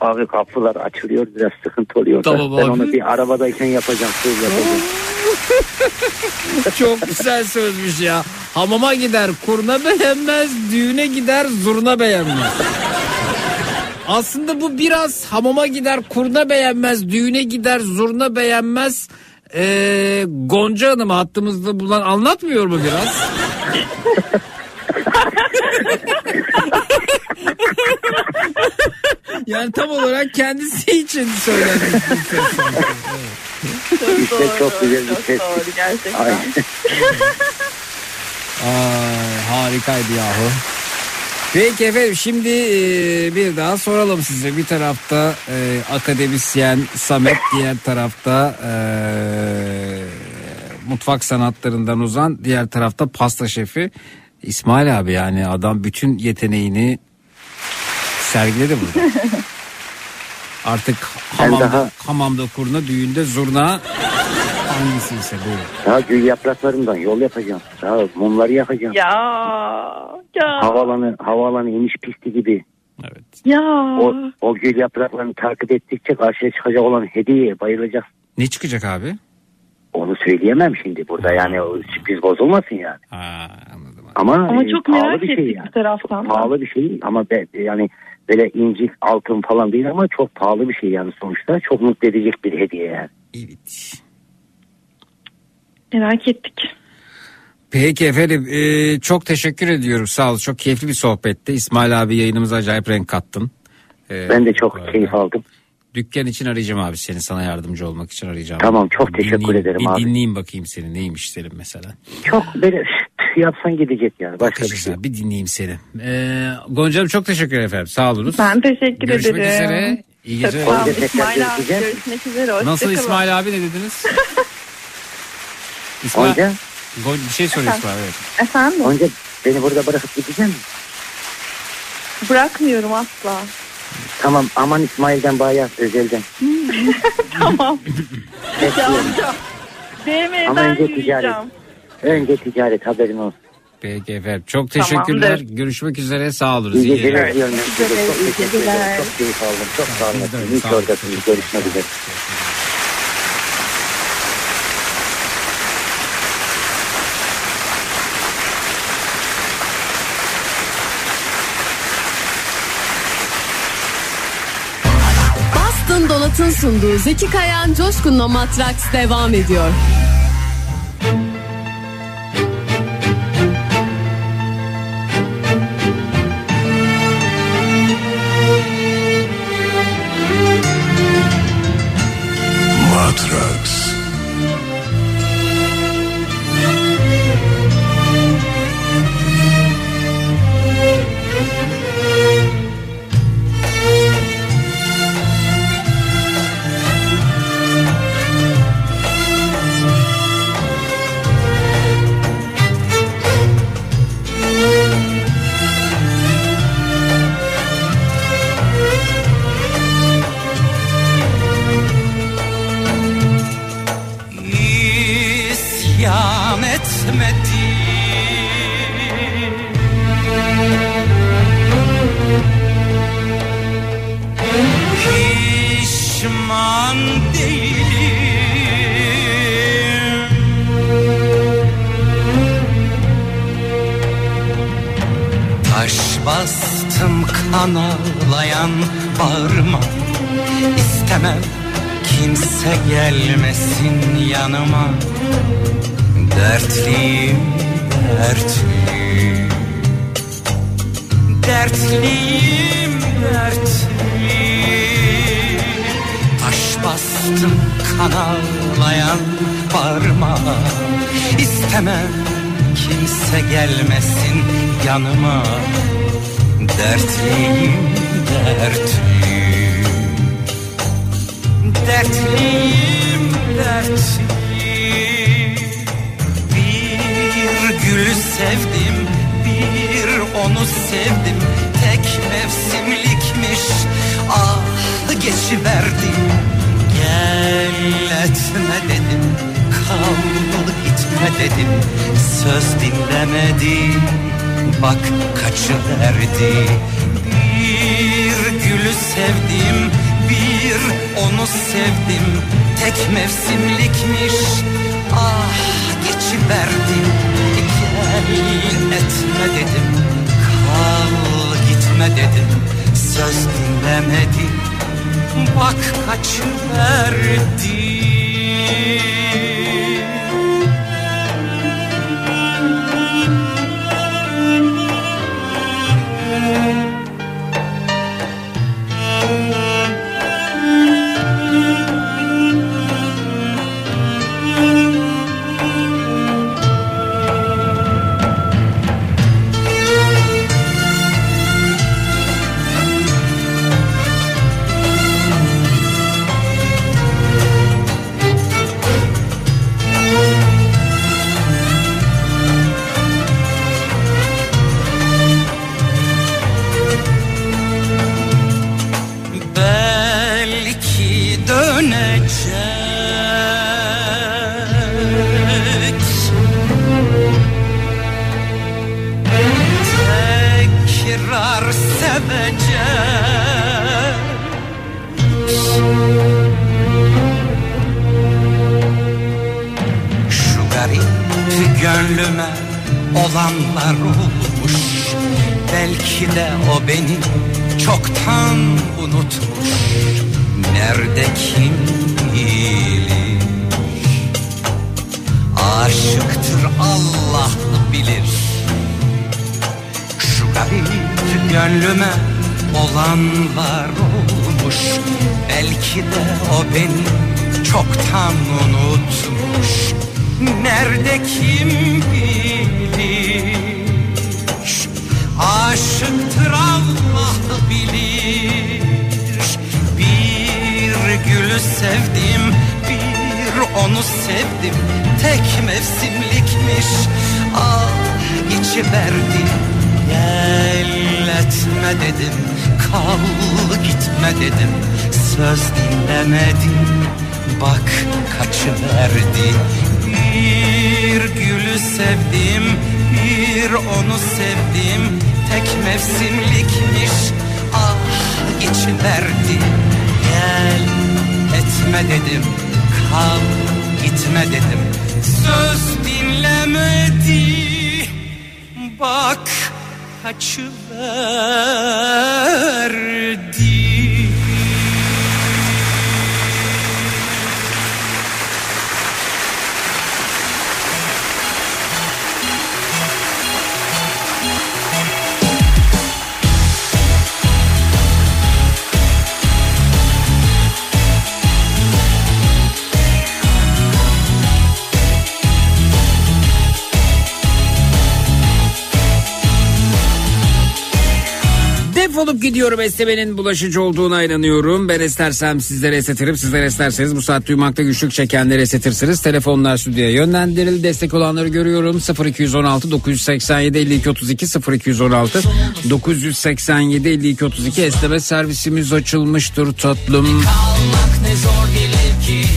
Abi kapılar açılıyor biraz sıkıntı oluyor. Tamam ben abi. onu bir arabadayken yapacağım. Söz yapacağım. Çok güzel sözmüş ya. Hamama gider kurna beğenmez, düğüne gider zurna beğenmez. Aslında bu biraz hamama gider kurna beğenmez, düğüne gider zurna beğenmez. Ee, Gonca Hanım hattımızda bulunan anlatmıyor mu biraz? yani tam olarak kendisi için söylenmiş bir söz sanki. Evet. İşte çok güzel bir ses. gerçekten. Ay. Ay, harikaydı yahu. Peki efendim şimdi e, bir daha soralım size. Bir tarafta e, akademisyen Samet, diğer tarafta e, mutfak sanatlarından uzan, diğer tarafta pasta şefi İsmail abi yani adam bütün yeteneğini sergiledi burada. Artık hamamda, daha- hamamda kurna, düğünde zurna hangisi ise buyurun. Daha gül yapraklarından yol yapacağım. Daha mumları yakacağım. Ya ya Havaalanı, havaalanı iniş pisti gibi. ya. O, o gül yapraklarını takip ettikçe karşıya çıkacak olan hediyeye bayılacak. Ne çıkacak abi? Onu söyleyemem şimdi burada yani o sürpriz bozulmasın yani. Ha, anladım. Ama, Ama e, çok pahalı merak bir şey ettik yani. bir taraftan. da. Pahalı bir şey ama be, yani böyle incik altın falan değil ama çok pahalı bir şey yani sonuçta. Çok mutlu edecek bir hediye yani. Merak ettik. Peki efendim e, çok teşekkür ediyorum sağ ol çok keyifli bir sohbetti İsmail abi yayınımıza acayip renk kattın. E, Ben de çok keyif aldım. Dükkan için arayacağım abi seni sana yardımcı olmak için arayacağım. Tamam, çok teşekkür Dinleyeyim- ederim bir abi. dinleyeyim bakayım seni neymiş senin mesela. Çok böyle yapsan gidecek yani. Başka bir şey. Bir dinleyeyim seni. E, Gonca'm çok teşekkür ederim efendim sağ olunuz. Ben teşekkür Görüşmek ederim. üzere. İyi geceler. Çok sağ olun İsmail abi. Görüşmek üzere. hoşça Nasıl kalın. İsmail abi ne dediniz? İsmail, Gonca, Gon- bir şey soruyor Efendim? İsmail evet. Efendim? Gonca beni burada bırakıp gidecek misin? Bırakmıyorum asla. Tamam aman İsmail'den bayağı özelden. tamam. Bekliyorum. DM'den yürüyeceğim. Önce ticaret haberin olsun. Peki efendim çok teşekkürler. Tamamdır. Görüşmek üzere sağ olun. İyi İyi geceler diyorum. Çok teşekkür ederim. Çok keyif aldım. Çok sağ olun. İyi ki oradasınız. Görüşmek üzere. Boston Donat'ın sunduğu Zeki Kayan Coşkun'la Matraks devam ediyor. Matrax. Bastım kan ağlayan bağrıma İstemem kimse gelmesin yanıma. Dertliyim dertliyim. Dertliyim dertliyim. Taş bastım kan ağlayan bağrıma İstemem kimse gelmesin yanıma. Dertliyim dertliyim. Dertliyim dertliyim. Bir gülü sevdim bir onu sevdim. Tek mevsimlikmiş ah geçiverdim. Gel etme dedim kal dedim Söz dinlemedi bak kaçıverdi Bir gülü sevdim bir onu sevdim. Tek mevsimlikmiş ah geçiverdim. Gel etme dedim kal gitme dedim. Söz dinlemedi bak kaçıverdi unutmuş. Nerede kim bilir Aşıktır Allah bilir. Şu garip gönlüme olanlar olmuş. Belki de o beni çoktan unutmuş. Nerede kim bilir onu sevdim Tek mevsimlikmiş. Ah geçiverdi Gel etme dedim kal gitme dedim. Söz dinlemedim bak kaçıverdi Bir gülü sevdim bir onu sevdim Tek mevsimlikmiş. Ah geçiverdi Gel etme dedim kal gitme dedim. Söz dinlemedi. Bak kaçıverdi Gidiyorum esnemenin bulaşıcı olduğuna inanıyorum. Ben estersem sizlere esnetirim. Sizler esterseniz bu saat duymakta güçlük çekenleri esnetirsiniz. Telefonlar stüdyoya yönlendirildi. Destek olanları görüyorum. 0216 987 52 32 0216 987 52 32 esneme servisimiz açılmıştır tatlım. Kalmak ne zor gelir ki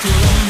do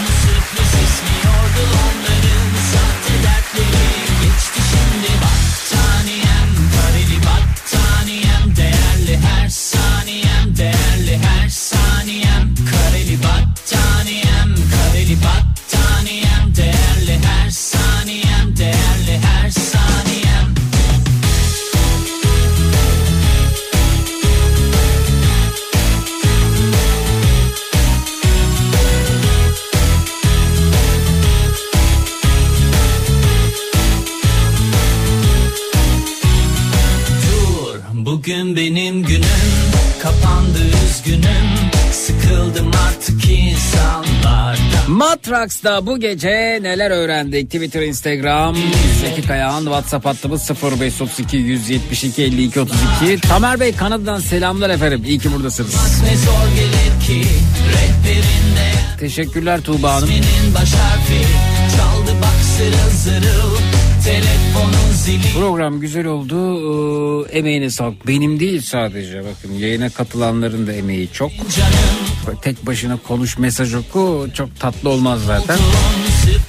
Bugün benim günüm kapandı üzgünüm Sıkıldım artık insanlardan Matrax'ta bu gece neler öğrendik? Twitter, Instagram, Zeki Kayağan, WhatsApp hattımız 0532 172 52 32. Tamer Bey Kanada'dan selamlar efendim. İyi ki buradasınız. Ne zor gelir ki rehberinde Teşekkürler Tuğba Hanım. Senin baş harfi çaldı bak zırıl zırıl Program güzel oldu. Ee, emeğine sağlık. Benim değil sadece bakın yayına katılanların da emeği çok. Böyle Tek başına konuş mesaj oku çok tatlı olmaz zaten.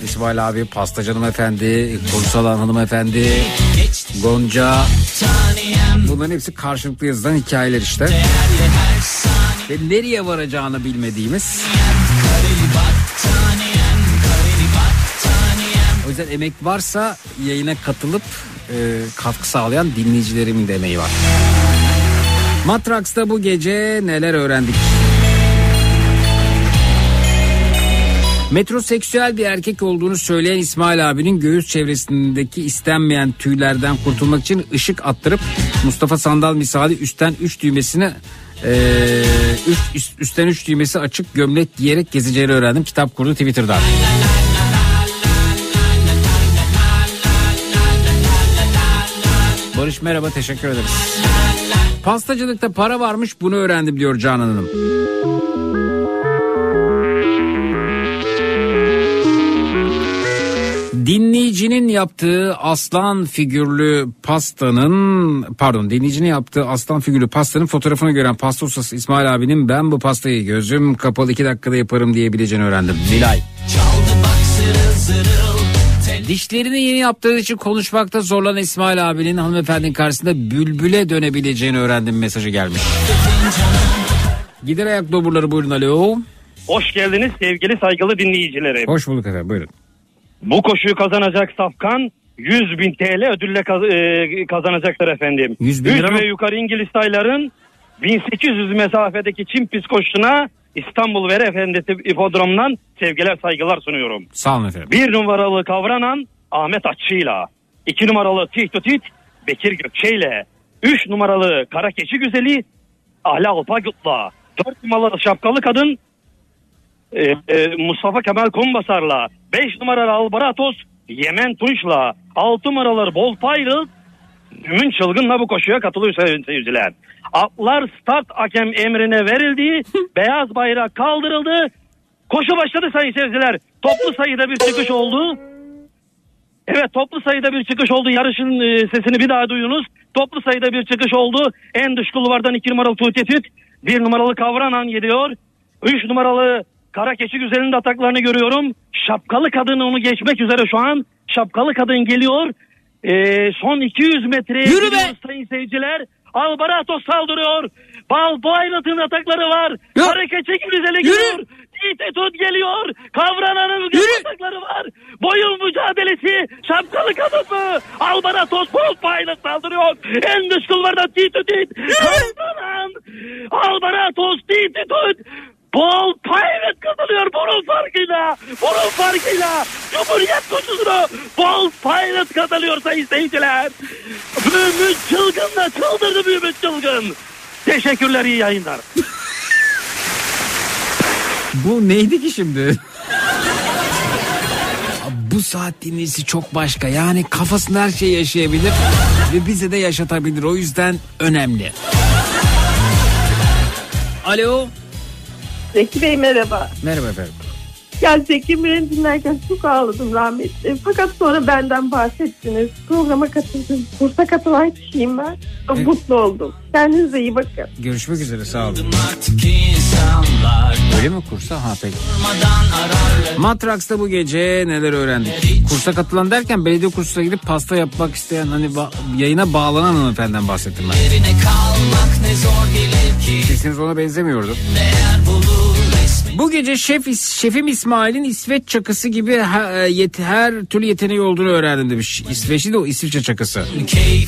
İsmail abi, Pastacı hanımefendi, Kursalan hanımefendi, Gonca. Bunların hepsi karşılıklı yazılan hikayeler işte. Ve nereye varacağını bilmediğimiz. O yüzden emek varsa yayına katılıp e, katkı sağlayan dinleyicilerimin de emeği var. Matraks'ta bu gece neler öğrendik? Metroseksüel bir erkek olduğunu söyleyen İsmail abinin göğüs çevresindeki istenmeyen tüylerden kurtulmak için ışık attırıp Mustafa Sandal misali üstten 3 düğmesini e, üst, üst- üstten 3 düğmesi açık gömlek giyerek gezeceğini öğrendim. Kitap kurdu Twitter'dan. Barış merhaba teşekkür ederiz. Pastacılıkta para varmış bunu öğrendim diyor Canan Hanım. Dinleyicinin yaptığı aslan figürlü pastanın pardon dinleyicinin yaptığı aslan figürlü pastanın fotoğrafını gören pasta ustası İsmail abinin ben bu pastayı gözüm kapalı iki dakikada yaparım diyebileceğini öğrendim. Nilay. çaldı bak zırıl zırıl Dişlerini yeni yaptığı için konuşmakta zorlanan İsmail abinin hanımefendinin karşısında bülbüle dönebileceğini öğrendim mesajı gelmiş. Gider ayak doburları buyurun alo. Hoş geldiniz sevgili saygılı dinleyicilerim. Hoş bulduk efendim buyurun. Bu koşuyu kazanacak Safkan 100 bin TL ödülle kaz- e, kazanacaktır efendim. 100 bin lira mı? ve yukarı İngiliz tayların 1800 mesafedeki Çin pist koşusuna İstanbul Vere Efendisi İpodrom'dan sevgiler saygılar sunuyorum. Sağ olun efendim. Bir numaralı kavranan Ahmet Atçı'yla. iki numaralı Tihto Tit Bekir Gökçe ile. Üç numaralı Kara Keçi Güzeli Ahla Alpagut'la. Dört numaralı Şapkalı Kadın e, e, Mustafa Kemal Kumbasar'la. Beş numaralı Albaratos Yemen Tunç'la. Altı numaralı Bol Pirate Mümin Çılgın'la bu koşuya katılıyor sayın seyirciler. Atlar start hakem emrine verildi. beyaz bayrak kaldırıldı. Koşu başladı sayın seyirciler. Toplu sayıda bir çıkış oldu. Evet toplu sayıda bir çıkış oldu. Yarışın e, sesini bir daha duyunuz. Toplu sayıda bir çıkış oldu. En dış kulvardan 2 numaralı Tuğçe Tüt. 1 numaralı Kavranan gidiyor. 3 numaralı Kara Keçi Güzel'in de ataklarını görüyorum. Şapkalı kadın onu geçmek üzere şu an. Şapkalı kadın geliyor. E, son 200 metreye Yürü be! sayın seyirciler. Albarato saldırıyor. Bal Boyrat'ın atakları var. Kara Keçi Güzel'e geliyor. Tite Tut geliyor. Kavrananın atakları var. Boyun mücadelesi. Şapkalı kadın mı? Albaratos Pilot saldırıyor. En dış kulvardan Tite Tut. Kavranan. Albaratos Tite Tut. Bol Pilot kazanıyor burun farkıyla. Burun farkıyla. Cumhuriyet koşusunu Bol Pilot kazanıyor sayın seyirciler. Mümin Çılgın da çıldırdı Mümin Çılgın. Teşekkürler iyi yayınlar. Bu neydi ki şimdi? Bu saat dinleyicisi çok başka. Yani kafasında her şeyi yaşayabilir ve bize de yaşatabilir. O yüzden önemli. Alo. Zeki Bey merhaba. Merhaba efendim. Ya Zeki Bey'i dinlerken çok ağladım rahmetli. Fakat sonra benden bahsettiniz. Programa katıldım. Kursa katılan kişiyim ben. Çok mutlu oldum. Kendinize iyi bakın. Görüşmek üzere sağ olun. Öyle mi kursa? Ha peki. Matraks'ta bu gece neler öğrendik? Kursa katılan derken belediye kursuna gidip pasta yapmak isteyen hani ba- yayına bağlanan hanımefendiden bahsettim ben. Yerine kalmak ne zor gelir ki Sesiniz ona benzemiyordu. Değer bulur Bu gece şef şefim İsmail'in İsveç çakısı gibi her, yet, her türlü yeteneği olduğunu öğrendim demiş. İsveçli de o İsviçre çakısı.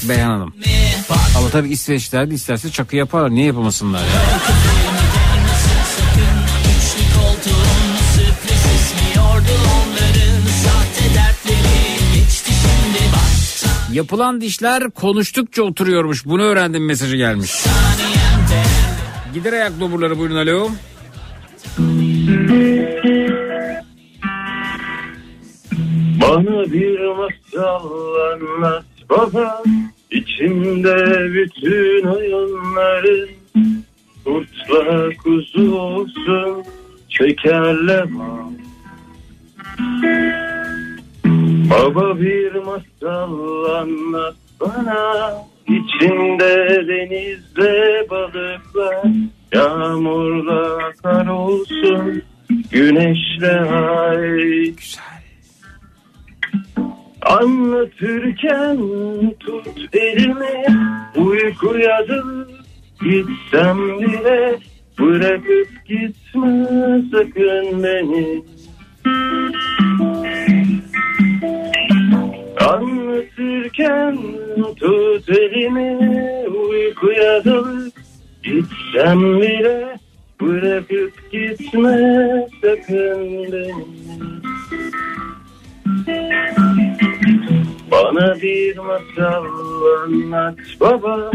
Beyhan Hanım. Ama tabii İsveçler de isterse çakı yaparlar. Niye yapamasınlar ya? Yapılan dişler konuştukça oturuyormuş. Bunu öğrendim mesajı gelmiş. Gider ayak doburları buyurun alo. Bana bir masal anlat baba İçimde bütün oyunların Kurtla kuzu olsun şekerle Baba bir masal anlat bana İçinde denizde balıklar Yağmurla kar olsun Güneşle ay. Anlatırken tut elimi Uykuya dal Gitsem bile Bırakıp gitme sakın beni. Anlatırken tut elimi Uykuya dal Gitsem bile Bırakıp gitme sakın beni Bana bir masal anlat baba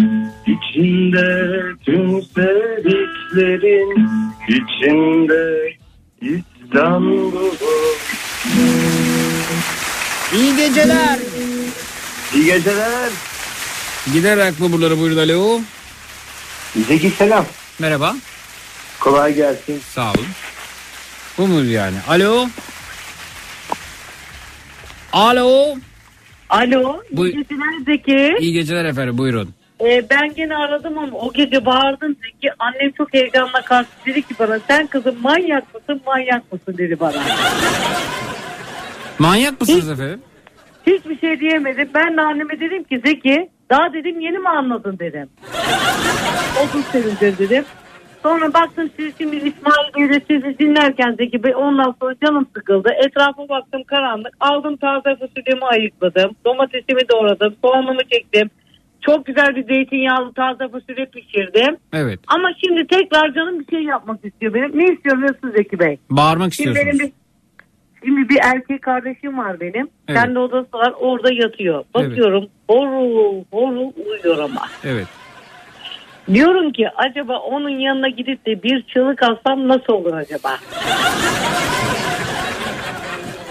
İçinde tüm sevdiklerin içinde İstanbul İyi geceler. İyi geceler. Gider ayak doburları buyurun alo. Zeki selam. Merhaba. Kolay gelsin. Sağ olun. Bu mu yani? Alo. Alo. Alo. Bu- iyi geceler Zeki. İyi geceler efendim buyurun. Ee, ben gene aradım ama o gece bağırdım Zeki. Annem çok heyecanla karşı dedi ki bana sen kızım manyak mısın manyak mısın dedi bana. Manyak mısınız efendim? Hiçbir şey diyemedim. Ben de anneme dedim ki Zeki daha dedim yeni mi anladın dedim. 30 senedir dedim. Sonra baktım siz şimdi İsmail Bey'de sizi dinlerken Zeki Bey ondan sonra canım sıkıldı. Etrafa baktım karanlık. Aldım taze fasulyemi ayıkladım. Domatesimi doğradım. Soğanımı çektim. Çok güzel bir zeytinyağlı taze fasulye pişirdim. Evet. Ama şimdi tekrar canım bir şey yapmak istiyor benim. Ne istiyor biliyorsun Zeki Bey? Bağırmak Şimdi istiyorsunuz. benim bir, şimdi bir erkek kardeşim var benim. Evet. Kendi odası var orada yatıyor. Bakıyorum horul horul uyuyor ama. Evet. Diyorum ki acaba onun yanına gidip de bir çığlık alsam nasıl olur acaba?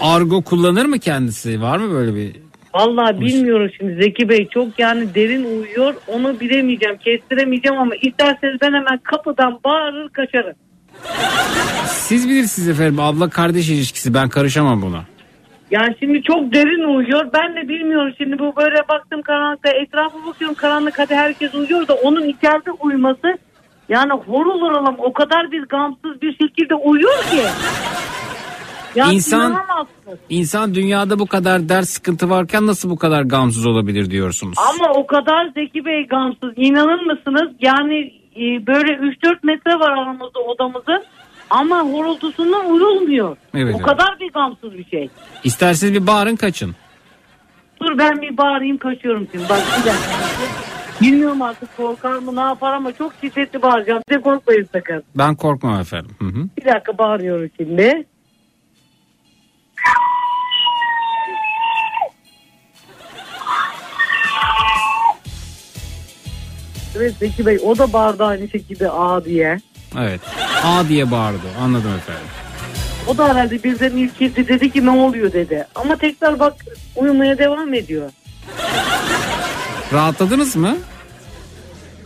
Argo kullanır mı kendisi? Var mı böyle bir? Vallahi bilmiyorum şimdi Zeki Bey çok yani derin uyuyor onu bilemeyeceğim kestiremeyeceğim ama isterseniz ben hemen kapıdan bağırır kaçarım. Siz bilirsiniz efendim abla kardeş ilişkisi ben karışamam buna. Yani şimdi çok derin uyuyor. Ben de bilmiyorum şimdi bu böyle baktım karanlıkta etrafa bakıyorum karanlık hadi herkes uyuyor da onun içeride uyuması yani horul horulum o kadar bir gamsız bir şekilde uyuyor ki. Yani İnsan-. İnsan dünyada bu kadar ders sıkıntı varken nasıl bu kadar gamsız olabilir diyorsunuz? Ama o kadar Zeki Bey gamsız. İnanır mısınız? Yani e, böyle 3-4 metre var aramızda odamızın. Ama horultusundan uyulmuyor. Evet, o evet. kadar bir gamsız bir şey. İsterseniz bir bağırın kaçın. Dur ben bir bağırayım kaçıyorum şimdi. Bak bir dakika. Bilmiyorum artık korkar mı ne yapar ama çok şiddetli bağıracağım. Size korkmayın sakın. Ben korkmam efendim. Hı hı. Bir dakika bağırıyorum şimdi. Evet Zeki Bey o da bağırdı aynı şekilde A diye. Evet. A diye bağırdı. Anladım efendim. O da herhalde birden irkildi dedi ki ne oluyor dedi. Ama tekrar bak uyumaya devam ediyor. Rahatladınız mı?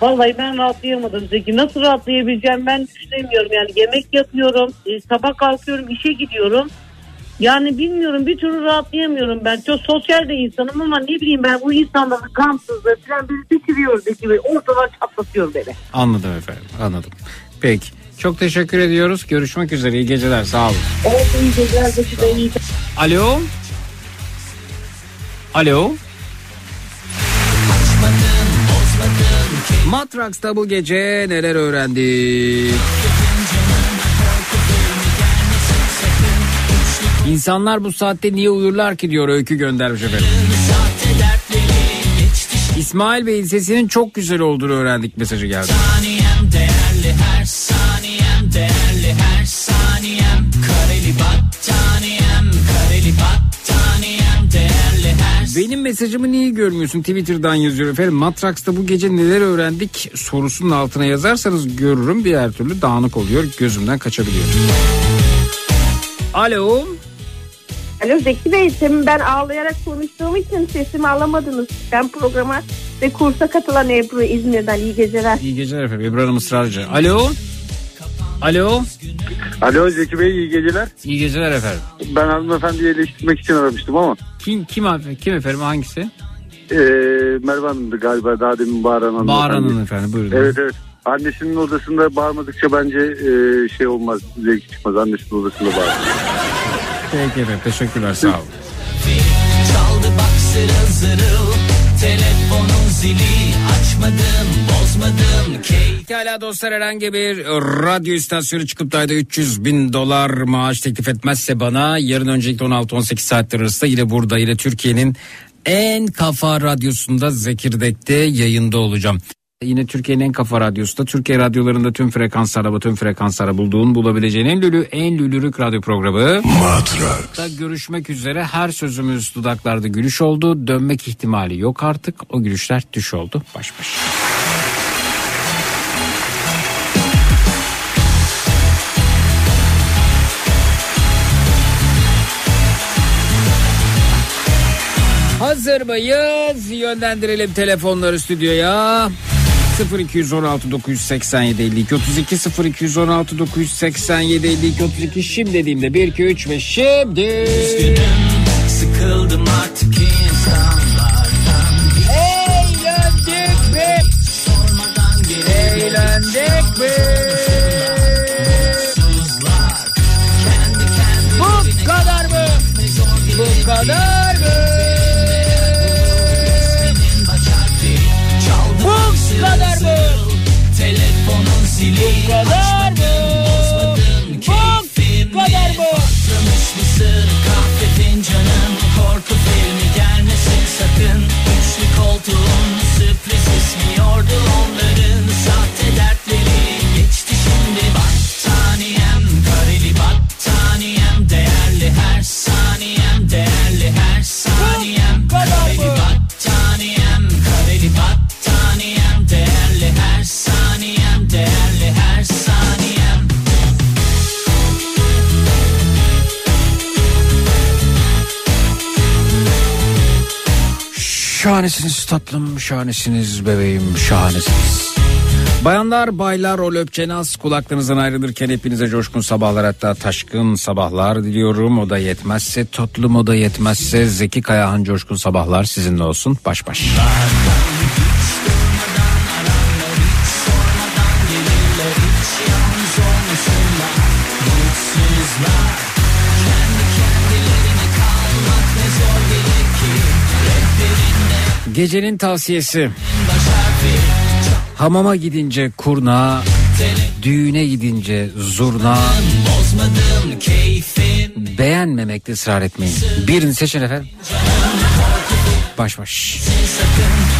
Vallahi ben rahatlayamadım Zeki. Nasıl rahatlayabileceğim ben düşünemiyorum. Yani yemek yapıyorum, e, sabah kalkıyorum, işe gidiyorum. Yani bilmiyorum bir türlü rahatlayamıyorum ben. Çok sosyal de insanım ama ne bileyim ben bu insanların gamsızlığı falan beni bitiriyor Zeki Bey. Ortadan çatlatıyor beni. Anladım efendim. Anladım. Peki. Çok teşekkür ediyoruz. Görüşmek üzere. İyi geceler. Sağ olun. Oldu iyi geceler Bey. iyi Alo. Alo. Matrax'ta bu gece neler öğrendik? İnsanlar bu saatte niye uyurlar ki diyor öykü göndermiş efendim. İsmail Bey'in sesinin çok güzel olduğunu öğrendik mesajı geldi. Saniyem değerli her saniyem değerli her saniyem kareli battaniyem kareli battaniyem değerli her Benim mesajımı niye görmüyorsun? Twitter'dan yazıyor efendim. Matraks'ta bu gece neler öğrendik sorusunun altına yazarsanız görürüm. Diğer türlü dağınık oluyor. Gözümden kaçabiliyor. Alo. Alo Zeki Bey, demin ben ağlayarak konuştuğum için sesimi alamadınız. Ben programa ve kursa katılan Ebru İzmir'den iyi geceler. İyi geceler efendim. Ebru Hanım ısrarcı. Alo. Alo. Alo Zeki Bey iyi geceler. İyi geceler efendim. Ben hanımefendiyi eleştirmek için aramıştım ama. Kim kim abi? Kim efendim hangisi? Ee, Merve Hanım'dı galiba daha demin bağıran hanım. Bağıran Hanım efendim buyurun. Evet evet. Annesinin odasında bağırmadıkça bence e, şey olmaz. Zevki çıkmaz. Annesinin odasında bağır. Efendim teşekkürler sağ olun. Çaldı bak zırıl zırıl Telefonun zili açmadım bozmadım Pekala dostlar herhangi bir radyo istasyonu çıkıp da ayda 300 bin dolar maaş teklif etmezse bana yarın öncelikle 16-18 saatler arasında yine burada yine Türkiye'nin en kafa radyosunda Zekirdek'te yayında olacağım. Yine Türkiye'nin en kafa radyosunda Türkiye radyolarında tüm frekanslarda tüm frekanslara bulduğun bulabileceğin en lülü en lülürük radyo programı. Matrax. Da görüşmek üzere her sözümüz dudaklarda gülüş oldu. Dönmek ihtimali yok artık. O gülüşler düş oldu. Baş baş. Hazır mıyız? Yönlendirelim telefonları stüdyoya. 0216 987 52 32 0216 987 52 32 şimdi dediğimde 1 2 3 ve şimdi Sıkıldım artık insanlardan Eğlendik mi? Sormadan gelip Eğlendik mi? Kendi kendine Bu kadar mı? Bu kadar Zili Bu kadar mı? Bozmadın keyfimi Bu kadar mı? Patlamış mısır kahve fincanın Korku filmi gelmesin sakın Üçlü koltuğun sürpriz ismiyordu onların Şahanesiniz tatlım, şahanesiniz bebeğim, şahanesiniz. Bayanlar, baylar, o löpçenaz kulaklarınızdan ayrılırken hepinize coşkun sabahlar hatta taşkın sabahlar diliyorum. O da yetmezse, tatlım o da yetmezse Zeki Kayahan coşkun sabahlar sizinle olsun. Baş baş. Gecenin tavsiyesi. Hamama gidince kurna, düğüne gidince zurna, beğenmemekte ısrar etmeyin. Birini seçin efendim. Baş baş. sakın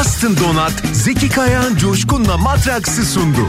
Boston Donat Zeki Kayan Coşkun'la Matraks'ı sundu.